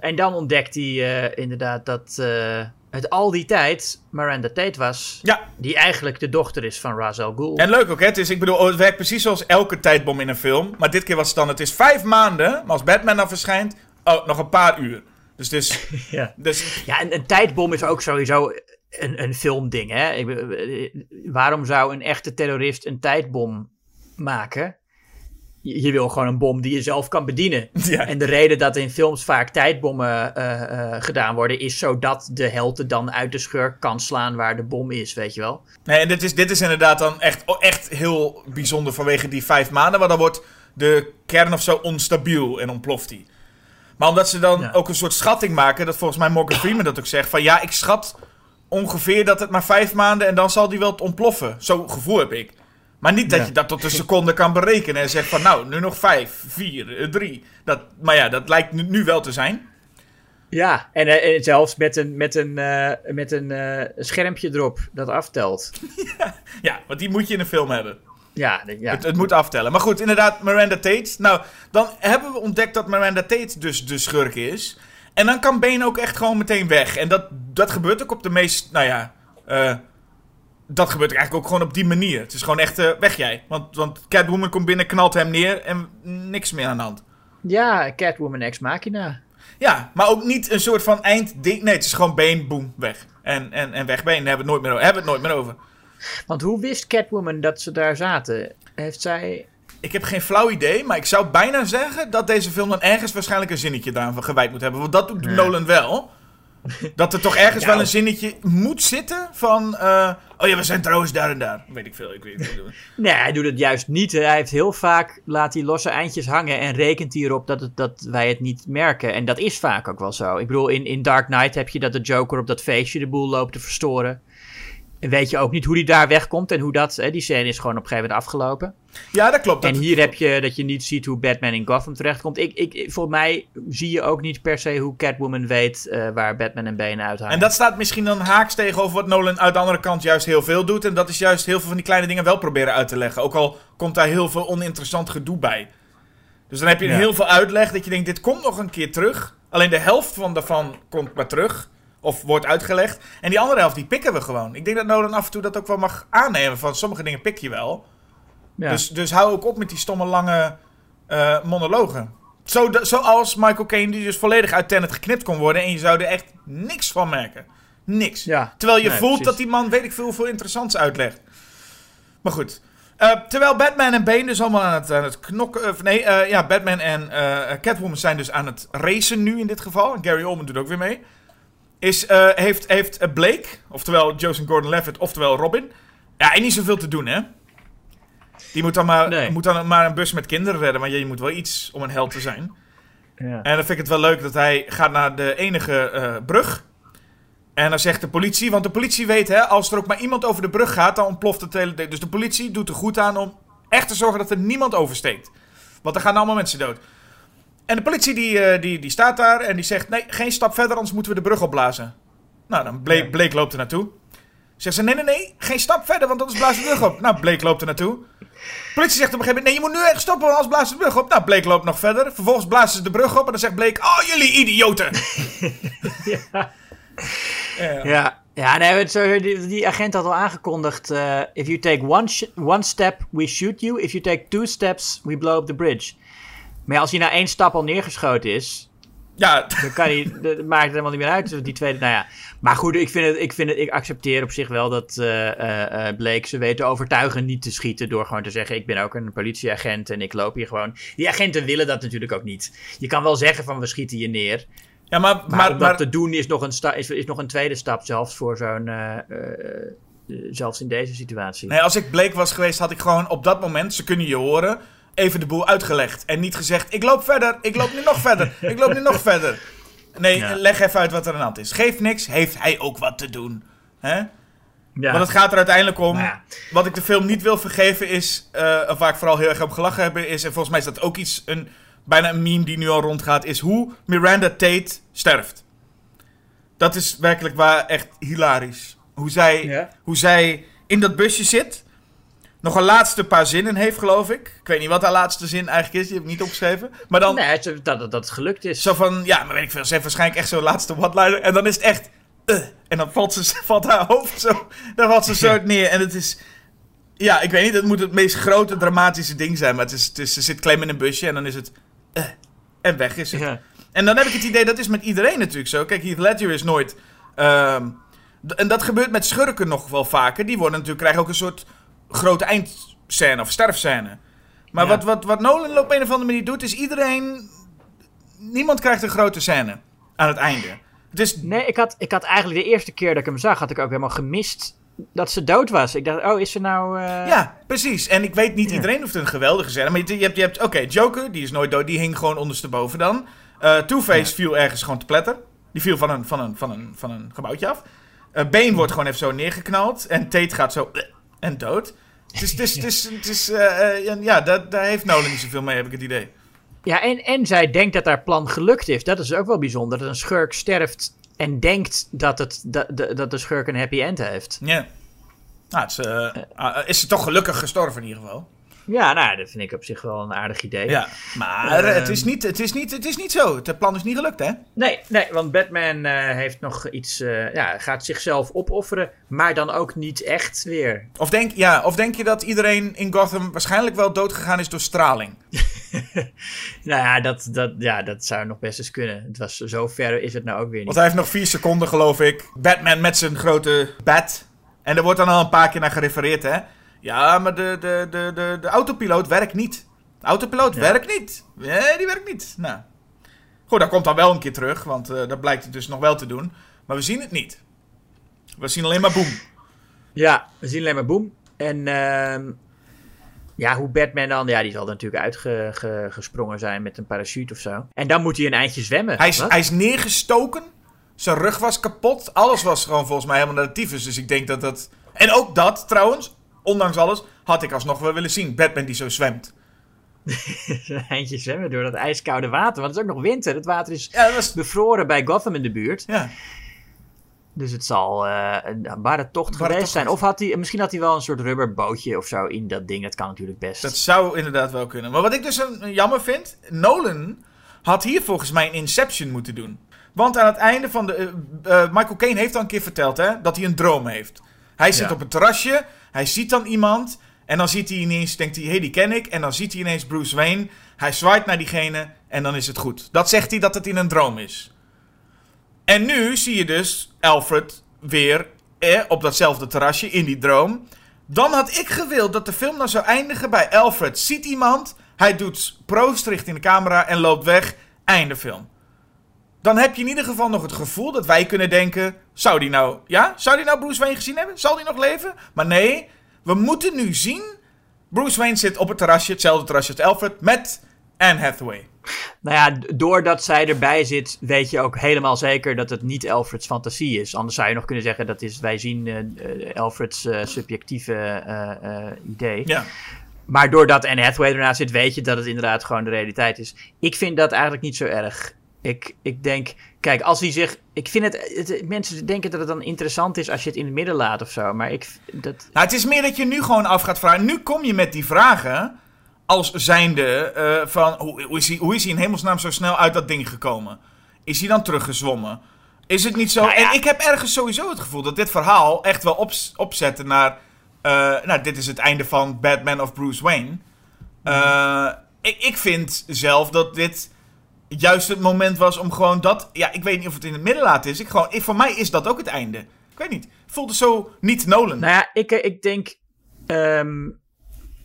En dan ontdekt hij eh, inderdaad dat eh, het al die tijd Miranda Tate was. ja, Die eigenlijk de dochter is van Ra's al Ghul. En leuk ook, hè? Het, is, ik bedoel, het werkt precies zoals elke tijdbom in een film. Maar dit keer was het dan, het is vijf maanden. Maar als Batman dan verschijnt, oh, nog een paar uur. Dus, is, <laughs> Ja, dus ja en een tijdbom is ook sowieso een, een filmding. Hè? Ik, waarom zou een echte terrorist een tijdbom maken? Je, je wil gewoon een bom die je zelf kan bedienen. <laughs> Ja. En de reden dat in films vaak tijdbommen eh, eh, gedaan worden, is zodat de held er dan uit de schurk kan slaan waar de bom is, weet je wel. Nee, en dit is, dit is inderdaad dan echt, oh, echt heel bijzonder vanwege die vijf maanden. Want dan wordt de kern of zo onstabiel en ontploft die. Maar omdat ze dan Ja. ook een soort schatting maken, dat volgens mij Morgan Freeman dat ook zegt, van ja, ik schat ongeveer dat het maar vijf maanden en dan zal die wel ontploffen. Zo'n gevoel heb ik. Maar niet dat Ja. je dat tot een seconde kan berekenen en zegt van nou, nu nog vijf, vier, eh, drie. Dat, maar ja, dat lijkt nu, nu wel te zijn. Ja, en, eh, en zelfs met een, met een, eh, met een schermpje erop dat aftelt. <laughs> Ja, want die moet je in een film hebben. Ja. Het, het moet aftellen. Maar goed, inderdaad, Miranda Tate. Nou, dan hebben we ontdekt dat Miranda Tate dus de schurk is. En dan kan Bane ook echt gewoon meteen weg. En dat, dat gebeurt ook op de meest, nou ja... eh, dat gebeurt eigenlijk ook gewoon op die manier. Het is gewoon echt, eh, weg jij. Want, want Catwoman komt binnen, knalt hem neer en niks meer aan de hand. ja, Catwoman Ex Machina. Ja, maar ook niet een soort van eindding. Nee, het is gewoon been, boem, weg. En, en, en weg, been, daar hebben we het nooit meer over. Hebben we het nooit meer over. Want hoe wist Catwoman dat ze daar zaten? Heeft zij... Ik heb geen flauw idee, maar ik zou bijna zeggen dat deze film dan ergens waarschijnlijk een zinnetje daarvan gewijd moet hebben. Want dat doet Nolan wel. Dat er toch ergens Ja. wel een zinnetje moet zitten van... eh, oh ja, we zijn trouwens daar en daar. Weet ik veel, ik weet niet. <laughs> Nee, hij doet het juist niet. Hij heeft heel vaak, laat hij losse eindjes hangen en rekent hierop dat, het, dat wij het niet merken. En dat is vaak ook wel zo. Ik bedoel, in, in Dark Knight heb je dat de Joker op dat feestje de boel loopt te verstoren. En weet je ook niet hoe die daar wegkomt en hoe dat, hè, die scène is gewoon op een gegeven moment afgelopen. Ja, dat klopt. Dat en hier heb je dat je niet ziet hoe Batman in Gotham terechtkomt. Ik, ik, voor mij zie je ook niet per se hoe Catwoman weet eh, waar Batman en benen uithangen. En dat staat misschien dan haaks tegenover wat Nolan uit de andere kant juist heel veel doet. En dat is juist heel veel van die kleine dingen wel proberen uit te leggen. Ook al komt daar heel veel oninteressant gedoe bij. Dus dan heb je Ja. heel veel uitleg dat je denkt, dit komt nog een keer terug. Alleen de helft van daarvan komt maar terug. Of wordt uitgelegd. En die andere helft, die pikken we gewoon. Ik denk dat Nolan af en toe dat ook wel mag aannemen. Van sommige dingen pik je wel. Ja. Dus, dus hou ook op met die stomme lange eh, monologen. Zo, zoals Michael Caine, die dus volledig uit Tenet geknipt kon worden. En je zou er echt niks van merken. Niks. Ja. Terwijl je Nee, voelt precies. dat die man weet ik veel hoeveel interessants uitlegt. Maar goed. Eh, terwijl Batman en Bane dus allemaal aan het, aan het knokken... of nee, eh, ja, Batman en Catwoman zijn dus aan het racen nu in dit geval. En Gary Oldman doet ook weer mee. Is, eh, heeft, heeft eh, Blake, oftewel Joseph Gordon-Levitt, oftewel Robin... Ja, en niet zoveel te doen, hè? Die moet dan, maar, Nee. moet dan maar een bus met kinderen redden. Want je moet wel iets om een held te zijn. Ja. En dan vind ik het wel leuk dat hij gaat naar de enige eh, brug. En dan zegt de politie, want de politie weet, hè, als er ook maar iemand over de brug gaat, dan ontploft het hele ding. Dus de politie doet er goed aan om echt te zorgen dat er niemand oversteekt. Want er gaan allemaal mensen dood. En de politie die, eh, die, die staat daar en die zegt, nee, geen stap verder, anders moeten we de brug opblazen. Nou, dan Blake. Blake loopt er naartoe. Zegt ze, nee, nee, nee, geen stap verder, want anders blaast de brug op. Nou, Blake loopt er naartoe. Politie zegt op een gegeven moment, nee, je moet nu echt stoppen, want anders blaast de brug op. Nou, Blake loopt nog verder. Vervolgens blazen ze de brug op en dan zegt Blake, oh, jullie idioten. <laughs> ja. Ja. Ja, ja nee, het, zo- die, die agent had al aangekondigd. eh, if you take one, sh- one step, we shoot you. If you take two steps, we blow up the bridge. Maar ja, als hij na één stap al neergeschoten is, Ja, dan kan hij, <laughs> dat maakt het helemaal niet meer uit. Dus Die tweede, nou ja. Maar goed, ik, vind het, ik, vind het, ik accepteer op zich wel dat eh, Blake ze weet te overtuigen niet te schieten. Door gewoon te zeggen: Ik ben ook een politieagent en ik loop hier gewoon. Die agenten willen dat natuurlijk ook niet. Je kan wel zeggen: van we schieten je neer. ja maar, Maar, maar, om dat maar te doen is nog, een sta- is, is nog een tweede stap, zelfs voor zo'n. zelfs in deze situatie. nee, als ik Blake was geweest, had ik gewoon op dat moment, ze kunnen je horen, even de boel uitgelegd. En niet gezegd, ik loop verder, ik loop nu nog verder, ik loop nu nog <laughs> verder. Nee, Ja. leg even uit wat er aan de hand is. Geeft niks, heeft hij ook wat te doen. Hè? ja. Want het gaat er uiteindelijk om. Ja. Wat ik de film niet wil vergeven is. eh, of waar ik vooral heel erg op gelachen heb. Is, en volgens mij is dat ook iets. Een, bijna een meme die nu al rondgaat. Is hoe Miranda Tate sterft. Dat is werkelijk waar echt hilarisch. Hoe zij, Ja. hoe zij in dat busje zit. Nog een laatste paar zinnen heeft, geloof ik. Ik weet niet wat haar laatste zin eigenlijk is. Die heb ik niet opgeschreven. Maar dan. Nee, dat, dat, dat het gelukt is. Zo van, ja, maar weet ik veel. Ze heeft waarschijnlijk echt zo'n laatste one-liner. En dan is het echt... eh, en dan valt, ze, <laughs> valt haar hoofd zo... Dan valt ze zo neer. En het is... Ja, ik weet niet. Het moet het meest grote dramatische ding zijn. Maar het is, het is, ze zit klem in een busje. En dan is het... eh, en weg is het. Ja. En dan heb ik het idee, dat is met iedereen natuurlijk zo. Kijk, Heath Ledger is nooit... ehm, en dat gebeurt met schurken nog wel vaker. Die worden natuurlijk, krijgen ook een soort grote eindscène of sterfscène. Maar Ja. wat, wat, wat Nolan op een of andere manier doet, is iedereen... Niemand krijgt een grote scène aan het einde. Het is... Nee, ik had, ik had eigenlijk de eerste keer dat ik hem zag, had ik ook helemaal gemist dat ze dood was. Ik dacht, oh, is ze nou... eh, Ja, precies. En ik weet niet, iedereen hoeft een geweldige scène. Maar je, je hebt, je hebt oké, Joker, die is nooit dood. Die hing gewoon ondersteboven dan. Eh Two-Face viel ergens gewoon te pletter. Die viel van een, van een, van een, van een gebouwtje af. Eh Bane wordt gewoon even zo neergeknald. En Tate gaat zo... eh, en dood. Het is... Het is, <laughs> het is, het is eh, eh, ja, daar, daar heeft Nolan niet zoveel mee, heb ik het idee. Ja, en, en zij denkt dat haar plan gelukt is. Dat is ook wel bijzonder. Dat een schurk sterft en denkt dat, het, dat, dat dat de schurk een happy end heeft. Ja. Nou, het is, eh, ah, is ze toch gelukkig gestorven in ieder geval. Ja, nou, dat vind ik op zich wel een aardig idee. Ja, maar Ehm. het, is niet, het, is niet, het is niet zo. Het plan is niet gelukt, hè? Nee, nee, want Batman eh, heeft nog iets, eh, ja, gaat zichzelf opofferen, maar dan ook niet echt weer. Of denk, ja, of denk je dat iedereen in Gotham waarschijnlijk wel doodgegaan is door straling? <laughs> nou ja dat, dat, ja, dat zou nog best eens kunnen. Het was, zo ver is het nou ook weer niet. Want hij heeft nog vier seconden, geloof ik. Batman met zijn grote bat. En er wordt dan al een paar keer naar gerefereerd, hè? Ja, maar de, de, de, de, de autopiloot werkt niet. De autopiloot Ja. werkt niet. Nee, die werkt niet. Nou. Goed, dat komt dan wel een keer terug, want eh, dat blijkt het dus nog wel te doen. Maar we zien het niet. We zien alleen maar boem. Ja, we zien alleen maar boem. En ehm, ja, hoe Batman dan... Ja, die zal er natuurlijk uitgesprongen zijn met een parachute of zo. En dan moet hij een eindje zwemmen. Hij is, Wat? hij is neergestoken. Zijn rug was kapot. Alles was gewoon volgens mij helemaal naar de tyfus. Dus ik denk dat dat... En ook dat, trouwens, ondanks alles, had ik alsnog wel willen zien. Batman die zo zwemt. een <laughs> eindje zwemmen door dat ijskoude water. Want het is ook nog winter. Het water is Ja, was... bevroren bij Gotham in de buurt. Ja. Dus het zal eh, een barre tocht geweest tocht zijn. Of had hij, misschien had hij wel een soort rubberbootje of zo in dat ding. Dat kan natuurlijk best. Dat zou inderdaad wel kunnen. Maar wat ik dus een, een jammer vind, Nolan had hier volgens mij een Inception moeten doen. Want aan het einde van de. eh, eh, Michael Caine heeft al een keer verteld hè, dat hij een droom heeft. Hij zit Ja. op een terrasje, hij ziet dan iemand. En dan ziet hij ineens, denkt hij, hé, hey, die ken ik. En dan ziet hij ineens Bruce Wayne. Hij zwaait naar diegene en dan is het goed. Dat zegt hij dat het in een droom is. En nu zie je dus Alfred weer eh, op datzelfde terrasje in die droom. Dan had ik gewild dat de film nou zou eindigen bij Alfred ziet iemand, hij doet proost richting de camera en loopt weg. Einde film. Dan heb je in ieder geval nog het gevoel dat wij kunnen denken: zou die nou, ja, zou die nou Bruce Wayne gezien hebben? Zal die nog leven? Maar nee, we moeten nu zien. Bruce Wayne zit op het terrasje, hetzelfde terrasje als Alfred, met Anne Hathaway. Nou ja, doordat zij erbij zit, weet je ook helemaal zeker dat het niet Alfreds fantasie is. Anders zou je nog kunnen zeggen dat is, wij zien eh, Alfreds eh, subjectieve idee. Ja. Maar doordat Anne Hathaway ernaast zit, weet je dat het inderdaad gewoon de realiteit is. Ik vind dat eigenlijk niet zo erg. Ik, ik denk, kijk, als hij zich. Ik vind het, het- Mensen denken dat het dan interessant is als je het in het midden laat of zo. Maar ik. Dat, Nou, het is meer dat je nu gewoon af gaat vragen. Nu kom je met die vragen als zijnde eh, van hoe, hoe, is hij, hoe is hij in hemelsnaam zo snel uit dat ding gekomen? Is hij dan teruggezwommen? Is het niet zo? Nou ja. En ik heb ergens sowieso het gevoel dat dit verhaal echt wel ops, opzette naar... eh, nou, dit is het einde van Batman of Bruce Wayne. Eh, ik, ik vind zelf dat dit juist het moment was om gewoon dat... Ja, ik weet niet of het in het midden laat is. Ik gewoon, voor mij is dat ook het einde. Ik weet niet. Voelde zo niet Nolan. nou ja, ik, eh, ik denk. ehm,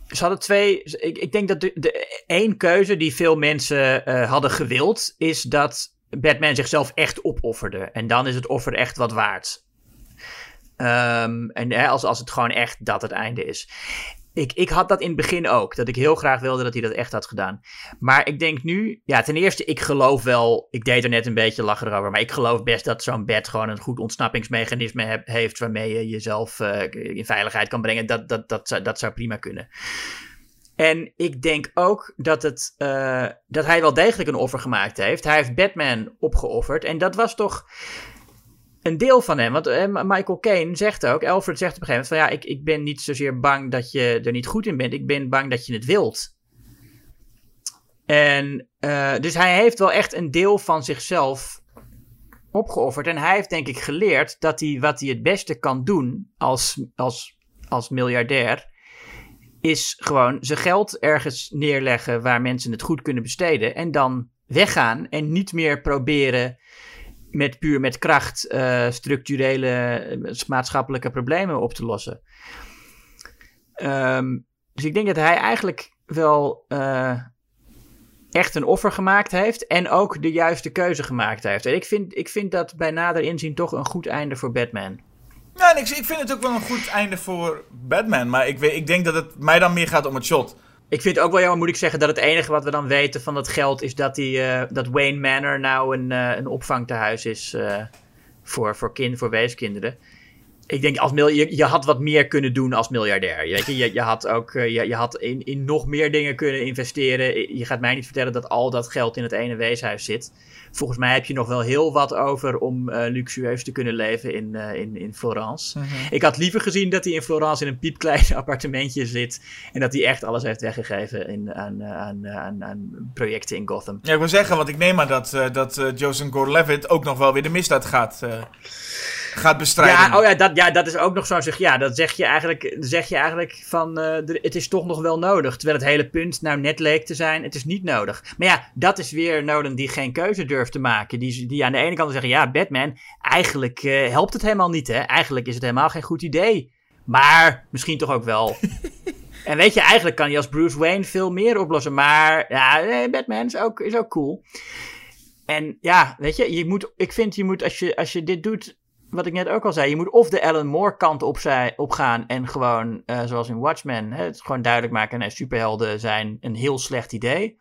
ze hadden twee. Ik, ik denk dat de, de één keuze die veel mensen eh, hadden gewild, is dat Batman zichzelf echt opofferde. En dan is het offer echt wat waard. Ehm, en hè, als, als het gewoon echt dat het einde is. Ik, ik had dat in het begin ook. Dat ik heel graag wilde dat hij dat echt had gedaan. Maar ik denk nu. Ja, ten eerste, ik geloof wel. Ik deed er net een beetje lachen erover. Maar ik geloof best dat zo'n bed gewoon een goed ontsnappingsmechanisme heeft. Waarmee je jezelf eh, in veiligheid kan brengen. Dat, dat, dat, zou- dat zou prima kunnen. En ik denk ook dat, het, eh, dat hij wel degelijk een offer gemaakt heeft. Hij heeft Batman opgeofferd. En dat was toch een deel van hem. Want eh, Michael Caine zegt ook, Alfred zegt op een gegeven moment van ja, ik, ik ben niet zozeer bang dat je er niet goed in bent. Ik ben bang dat je het wilt. En eh, dus hij heeft wel echt een deel van zichzelf opgeofferd. En hij heeft denk ik geleerd dat hij wat hij het beste kan doen als, als, als miljardair is gewoon zijn geld ergens neerleggen waar mensen het goed kunnen besteden. En dan weggaan en niet meer proberen met puur met kracht eh, structurele eh, maatschappelijke problemen op te lossen. Ehm, dus ik denk dat hij eigenlijk wel eh, echt een offer gemaakt heeft en ook de juiste keuze gemaakt heeft. En ik vind, ik vind dat bij nader inzien toch een goed einde voor Batman. Ja, ik, ik vind het ook wel een goed einde voor Batman. Maar ik, weet, ik denk dat het mij dan meer gaat om het shot. Ik vind ook wel jammer, moet ik zeggen, dat het enige wat we dan weten van dat geld is dat, die, eh, dat Wayne Manor nou een, eh, een opvangtehuis is eh, voor, voor, kind, voor weeskinderen. Ik denk, als je, je had wat meer kunnen doen als miljardair. Je, je, je, had ook je, je had in, in nog meer dingen kunnen investeren. Je gaat mij niet vertellen dat al dat geld in het ene weeshuis zit. Volgens mij heb je nog wel heel wat over om eh, luxueus te kunnen leven in, eh, in, in Florence. Ik had liever gezien dat hij in Florence in een piepklein <laughs> appartementje zit. En dat hij echt alles heeft weggegeven in, aan, eh, aan, aan, aan projecten in Gotham. Ja, ik wil zeggen, want ik neem aan dat, eh dat Joseph Gordon-Levitt ook nog wel weer de misdaad gaat. Gaat bestrijden. Ja, oh ja, dat, ja, dat is ook nog zo'n zeg. Ja, dat zeg je eigenlijk, zeg je eigenlijk van. eh, het is toch nog wel nodig. Terwijl het hele punt nou net leek te zijn. Het is niet nodig. Maar ja, dat is weer Nolan die geen keuze durft te maken. Die, die aan de ene kant zeggen: ja, Batman. Eigenlijk eh, helpt het helemaal niet, hè? Eigenlijk is het helemaal geen goed idee. Maar misschien toch ook wel. <laughs> en weet je, eigenlijk kan hij als Bruce Wayne veel meer oplossen. Maar ja, Batman is ook, is ook cool. En ja, weet je, je moet, ik vind je moet, als je, als je dit doet, wat ik net ook al zei, je moet of de Alan Moore kant op, zij, opgaan en gewoon, eh, zoals in Watchmen, hè, het gewoon duidelijk maken, nee, superhelden zijn een heel slecht idee.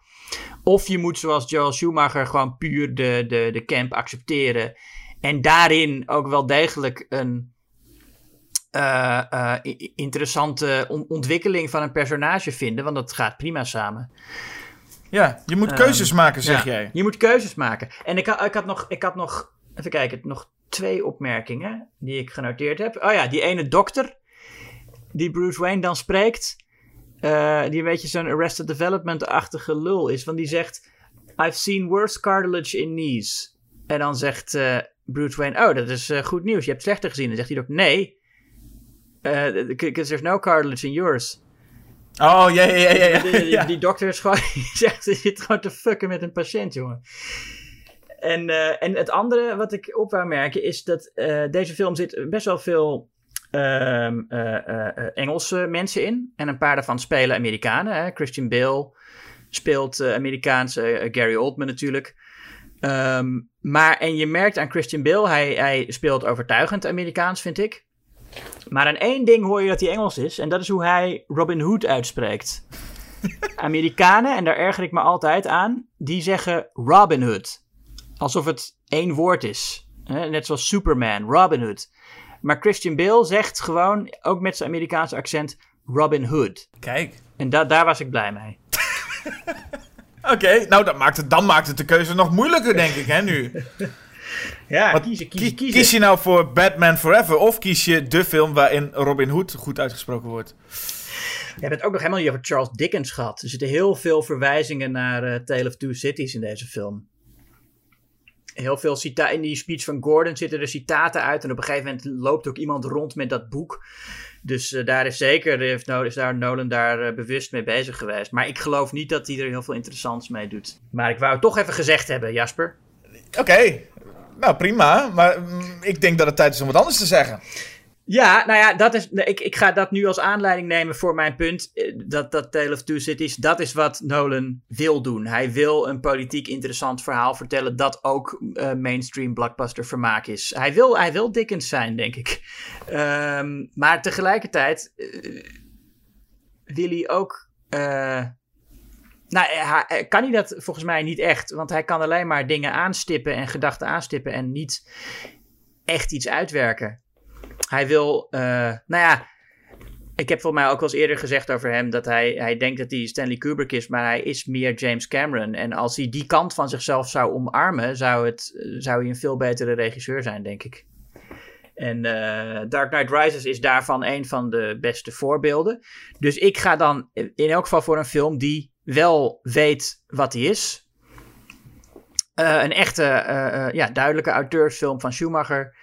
Of je moet, zoals Joel Schumacher, gewoon puur de, de, de camp accepteren. En daarin ook wel degelijk een eh, eh, interessante on- ontwikkeling van een personage vinden, want dat gaat prima samen. Ja, je moet keuzes maken, zeg Ja, jij. Je moet keuzes maken. En ik, ik, had nog, ik had nog, even kijken, nog twee opmerkingen die ik genoteerd heb. Oh ja, die ene dokter die Bruce Wayne dan spreekt, eh, die een beetje zo'n Arrested Development-achtige lul is. Want die zegt, I've seen worse cartilage in knees. En dan zegt eh, Bruce Wayne, oh, dat is eh, goed nieuws, je hebt slechter gezien. En dan zegt hij ook, nee, because there's no cartilage in yours. Oh, ja, ja, ja. Die, die, ja. die dokter is gewoon, <laughs> die zegt, ze zit gewoon te fucken met een patiënt, jongen. En, eh, en het andere wat ik op wou merken is dat eh, deze film zit best wel veel ehm, eh, Engelse mensen in. En een paar daarvan spelen Amerikanen. Hè? Christian Bale speelt Amerikaanse, eh, Gary Oldman natuurlijk. Ehm, maar, en je merkt aan Christian Bale, hij, hij speelt overtuigend Amerikaans, vind ik. Maar aan één ding hoor je dat hij Engels is. En dat is hoe hij Robin Hood uitspreekt. <laughs> Amerikanen, en daar erger ik me altijd aan, die zeggen Robin Hood. Alsof het één woord is. Hè, Net zoals Superman, Robin Hood. Maar Christian Bale zegt gewoon, ook met zijn Amerikaanse accent, Robin Hood. Kijk. En da daar was ik blij mee. <laughs> Oké, nou dat maakt het, dan maakt het de keuze nog moeilijker, denk ik, hè, nu. <laughs> Ja, Wat- kiezen, Kies, kies je nou voor Batman Forever of kies je de film waarin Robin Hood goed uitgesproken wordt? Je hebt het ook nog helemaal niet over Charles Dickens gehad. Er zitten heel veel verwijzingen naar eh, Tale of Two Cities in deze film. Heel veel cita in die speech van Gordon zitten er citaten uit. En op een gegeven moment loopt ook iemand rond met dat boek. Dus eh, daar is zeker, heeft No- is daar Nolan daar eh, bewust mee bezig geweest. Maar ik geloof niet dat hij er heel veel interessants mee doet. Maar ik wou het toch even gezegd hebben, Jasper. Oké, nou prima, maar mm, ik denk dat het tijd is om wat anders te zeggen. Ja, nou ja, dat is, ik, ik ga dat nu als aanleiding nemen voor mijn punt. eh, Dat, dat Tale of Two Cities, dat is wat Nolan wil doen. Hij wil een politiek interessant verhaal vertellen dat ook eh, mainstream blockbuster vermaak is. Hij wil, hij wil Dickens zijn, denk ik. Ehm, maar tegelijkertijd eh, wil hij ook... nou, kan hij dat volgens mij niet echt. Want hij kan alleen maar dingen aanstippen en gedachten aanstippen en niet echt iets uitwerken. Hij wil, eh, nou ja, ik heb volgens mij ook wel eens eerder gezegd over hem dat hij, hij denkt dat hij Stanley Kubrick is, maar hij is meer James Cameron. En als hij die kant van zichzelf zou omarmen, zou, het, zou hij een veel betere regisseur zijn, denk ik. En eh, Dark Knight Rises is daarvan een van de beste voorbeelden. Dus ik ga dan in elk geval voor een film die wel weet wat hij is. Eh, een echte, ja, duidelijke auteursfilm van Schumacher.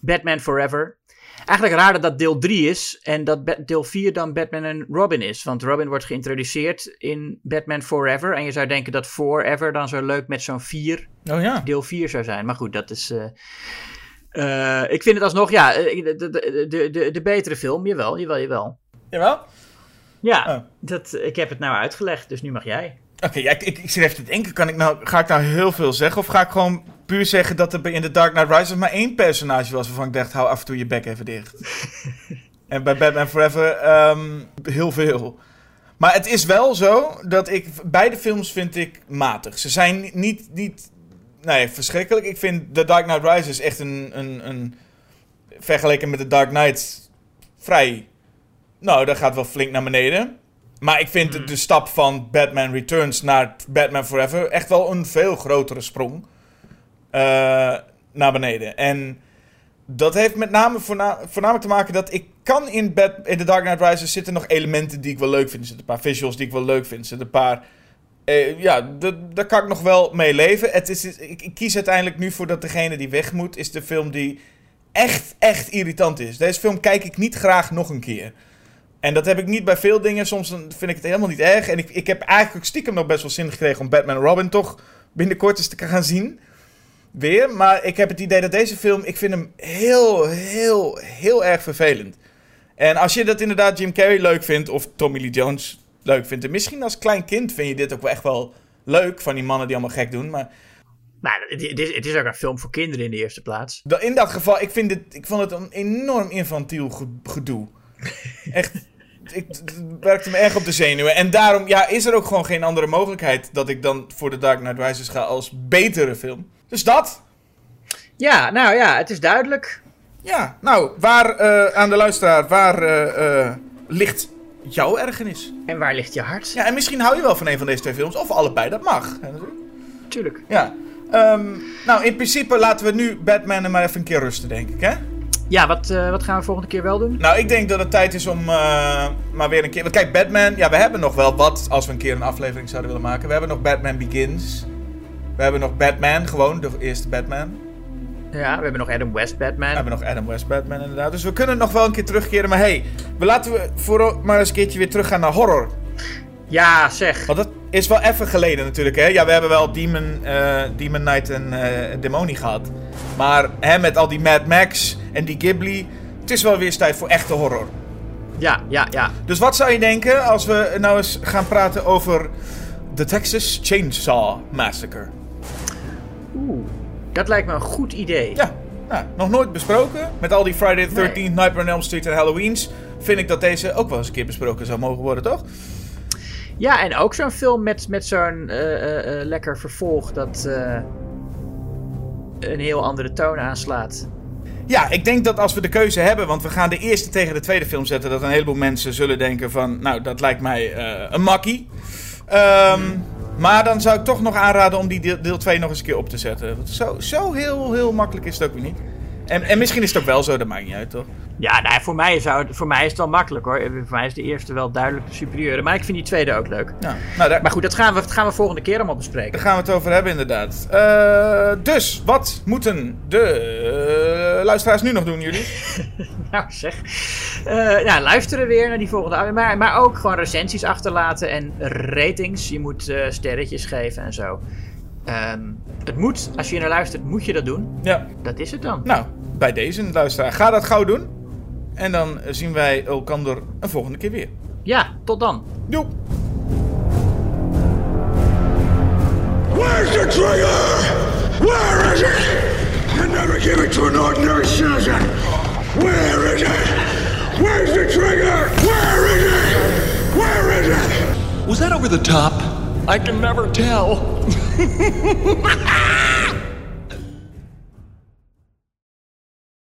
Batman Forever. Eigenlijk raar dat dat deel 3 is en dat deel 4 dan Batman en Robin is. Want Robin wordt geïntroduceerd in Batman Forever. En je zou denken dat Forever dan zo leuk met zo'n 4, Oh ja. deel 4 zou zijn. Maar goed, dat is... eh, eh, ik vind het alsnog, ja, eh, de, de, de, de, betere film. Jawel, jawel, jawel. Jawel? Ja, Oh. dat, ik heb het nou uitgelegd, dus nu mag jij. Oké, ja, ik, ik, ik zit even te denken, kan ik nou, ga ik nou heel veel zeggen? Of ga ik gewoon puur zeggen dat er in The Dark Knight Rises maar één personage was waarvan ik dacht, hou af en toe je bek even dicht. <laughs> en bij Batman Forever ehm, heel veel. Maar het is wel zo dat ik, beide films vind ik matig. Ze zijn niet, niet, nee, verschrikkelijk. Ik vind The Dark Knight Rises echt een, een, een vergeleken met The Dark Knight vrij, nou, dat gaat wel flink naar beneden. Maar ik vind de- de stap van Batman Returns naar Batman Forever echt wel een veel grotere sprong naar beneden. En dat heeft met name voorna- voornamelijk te maken dat ik kan in, Bat in The Dark Knight Rises zitten nog elementen die ik wel leuk vind. Er zitten een paar visuals die ik wel leuk vind. Er zitten een paar... eh, ja, daar kan ik nog wel mee leven. Het is, ik, ik kies uiteindelijk nu voor dat degene die weg moet, is de film die echt, echt irritant is. Deze film kijk ik niet graag nog een keer. En dat heb ik niet bij veel dingen. Soms vind ik het helemaal niet erg. En ik, ik heb eigenlijk stiekem nog best wel zin gekregen om Batman Robin toch binnenkort eens te gaan zien. Weer. Maar ik heb het idee dat deze film, ik vind hem heel, heel, heel erg vervelend. En als je dat inderdaad Jim Carrey leuk vindt, of Tommy Lee Jones leuk vindt. En misschien als klein kind vind je dit ook wel echt wel leuk, van die mannen die allemaal gek doen. Maar Nou, het, is, het is ook een film voor kinderen in de eerste plaats. In dat geval, ik, vind dit, ik vond het een enorm infantiel ge- gedoe. <laughs> Echt, ik, het werkte me erg op de zenuwen. En daarom ja, is er ook gewoon geen andere mogelijkheid dat ik dan voor The Dark Knight Rises ga als betere film. Dus dat. Ja, nou ja, het is duidelijk. Ja, nou, waar eh, aan de luisteraar, waar eh, eh, ligt jouw ergernis? En waar ligt je hart? Ja, en misschien hou je wel van een van deze twee films, of allebei, dat mag. hè, natuurlijk. Tuurlijk. Ja. Ehm, nou, in principe laten we nu Batman er maar even een keer rusten, denk ik, hè? Ja, wat, wat gaan we volgende keer wel doen? Nou, ik denk dat het tijd is om maar weer een keer... Want kijk, Batman... Ja, we hebben nog wel wat als we een keer een aflevering zouden willen maken. We hebben nog Batman Begins. We hebben nog Batman, gewoon de eerste Batman. Ja, we hebben nog Adam West Batman. We hebben nog Adam West Batman, inderdaad. Dus we kunnen nog wel een keer terugkeren. Maar hey, we laten we voor maar eens een keertje weer teruggaan naar horror. Ja, zeg. Want dat is wel even geleden natuurlijk, hè. Ja, we hebben wel Demon, eh, Demon Knight en eh Demoni gehad. Maar hè, met al die Mad Max en die Ghibli... Het is wel weer eens tijd voor echte horror. Ja, ja, ja. Dus wat zou je denken als we nou eens gaan praten over de Texas Chainsaw Massacre? Oeh, dat lijkt me een goed idee. Ja, nou, nog nooit besproken. Met al die Friday the 13th, Nee. Nightmare on Elm Street en Halloween's... vind ik dat deze ook wel eens een keer besproken zou mogen worden, toch? Ja, en ook zo'n film met, met zo'n eh, eh, eh, lekker vervolg dat een heel andere toon aanslaat. Ja, ik denk dat als we de keuze hebben, want we gaan de eerste tegen de tweede film zetten, dat een heleboel mensen zullen denken van, nou, dat lijkt mij een makkie. Ehm, Maar dan zou ik toch nog aanraden om die deel, deel 2 nog eens een keer op te zetten. Want zo, zo heel, heel makkelijk is het ook weer niet. En, en misschien is het ook wel zo, dat maakt niet uit, toch? Ja, nou, voor, mij zou, voor mij is het wel makkelijk hoor. Voor mij is de eerste wel duidelijk de superieure. Maar ik vind die tweede ook leuk. Ja, nou, daar, Maar goed, dat gaan we, dat gaan we volgende keer allemaal bespreken. daar gaan we het over hebben, inderdaad. Eh, dus, wat moeten de eh, luisteraars nu nog doen, jullie? <laughs> Nou zeg. Eh, ja, luisteren weer naar die volgende. Maar, maar ook gewoon recensies achterlaten en ratings. Je moet sterretjes geven en zo. Ehm, het moet, als je naar luistert, moet je dat doen. Ja, Dat is het dan. nou, bij deze luisteraar. Ga dat gauw doen. En dan zien wij elkaar een volgende keer weer. Ja, tot dan. Doei! Where's the trigger? Where is it? You never give it to an ordinary citizen. Where is it? Where's the trigger? Where is it? Where is it? Was that over the top? I can never tell. <laughs>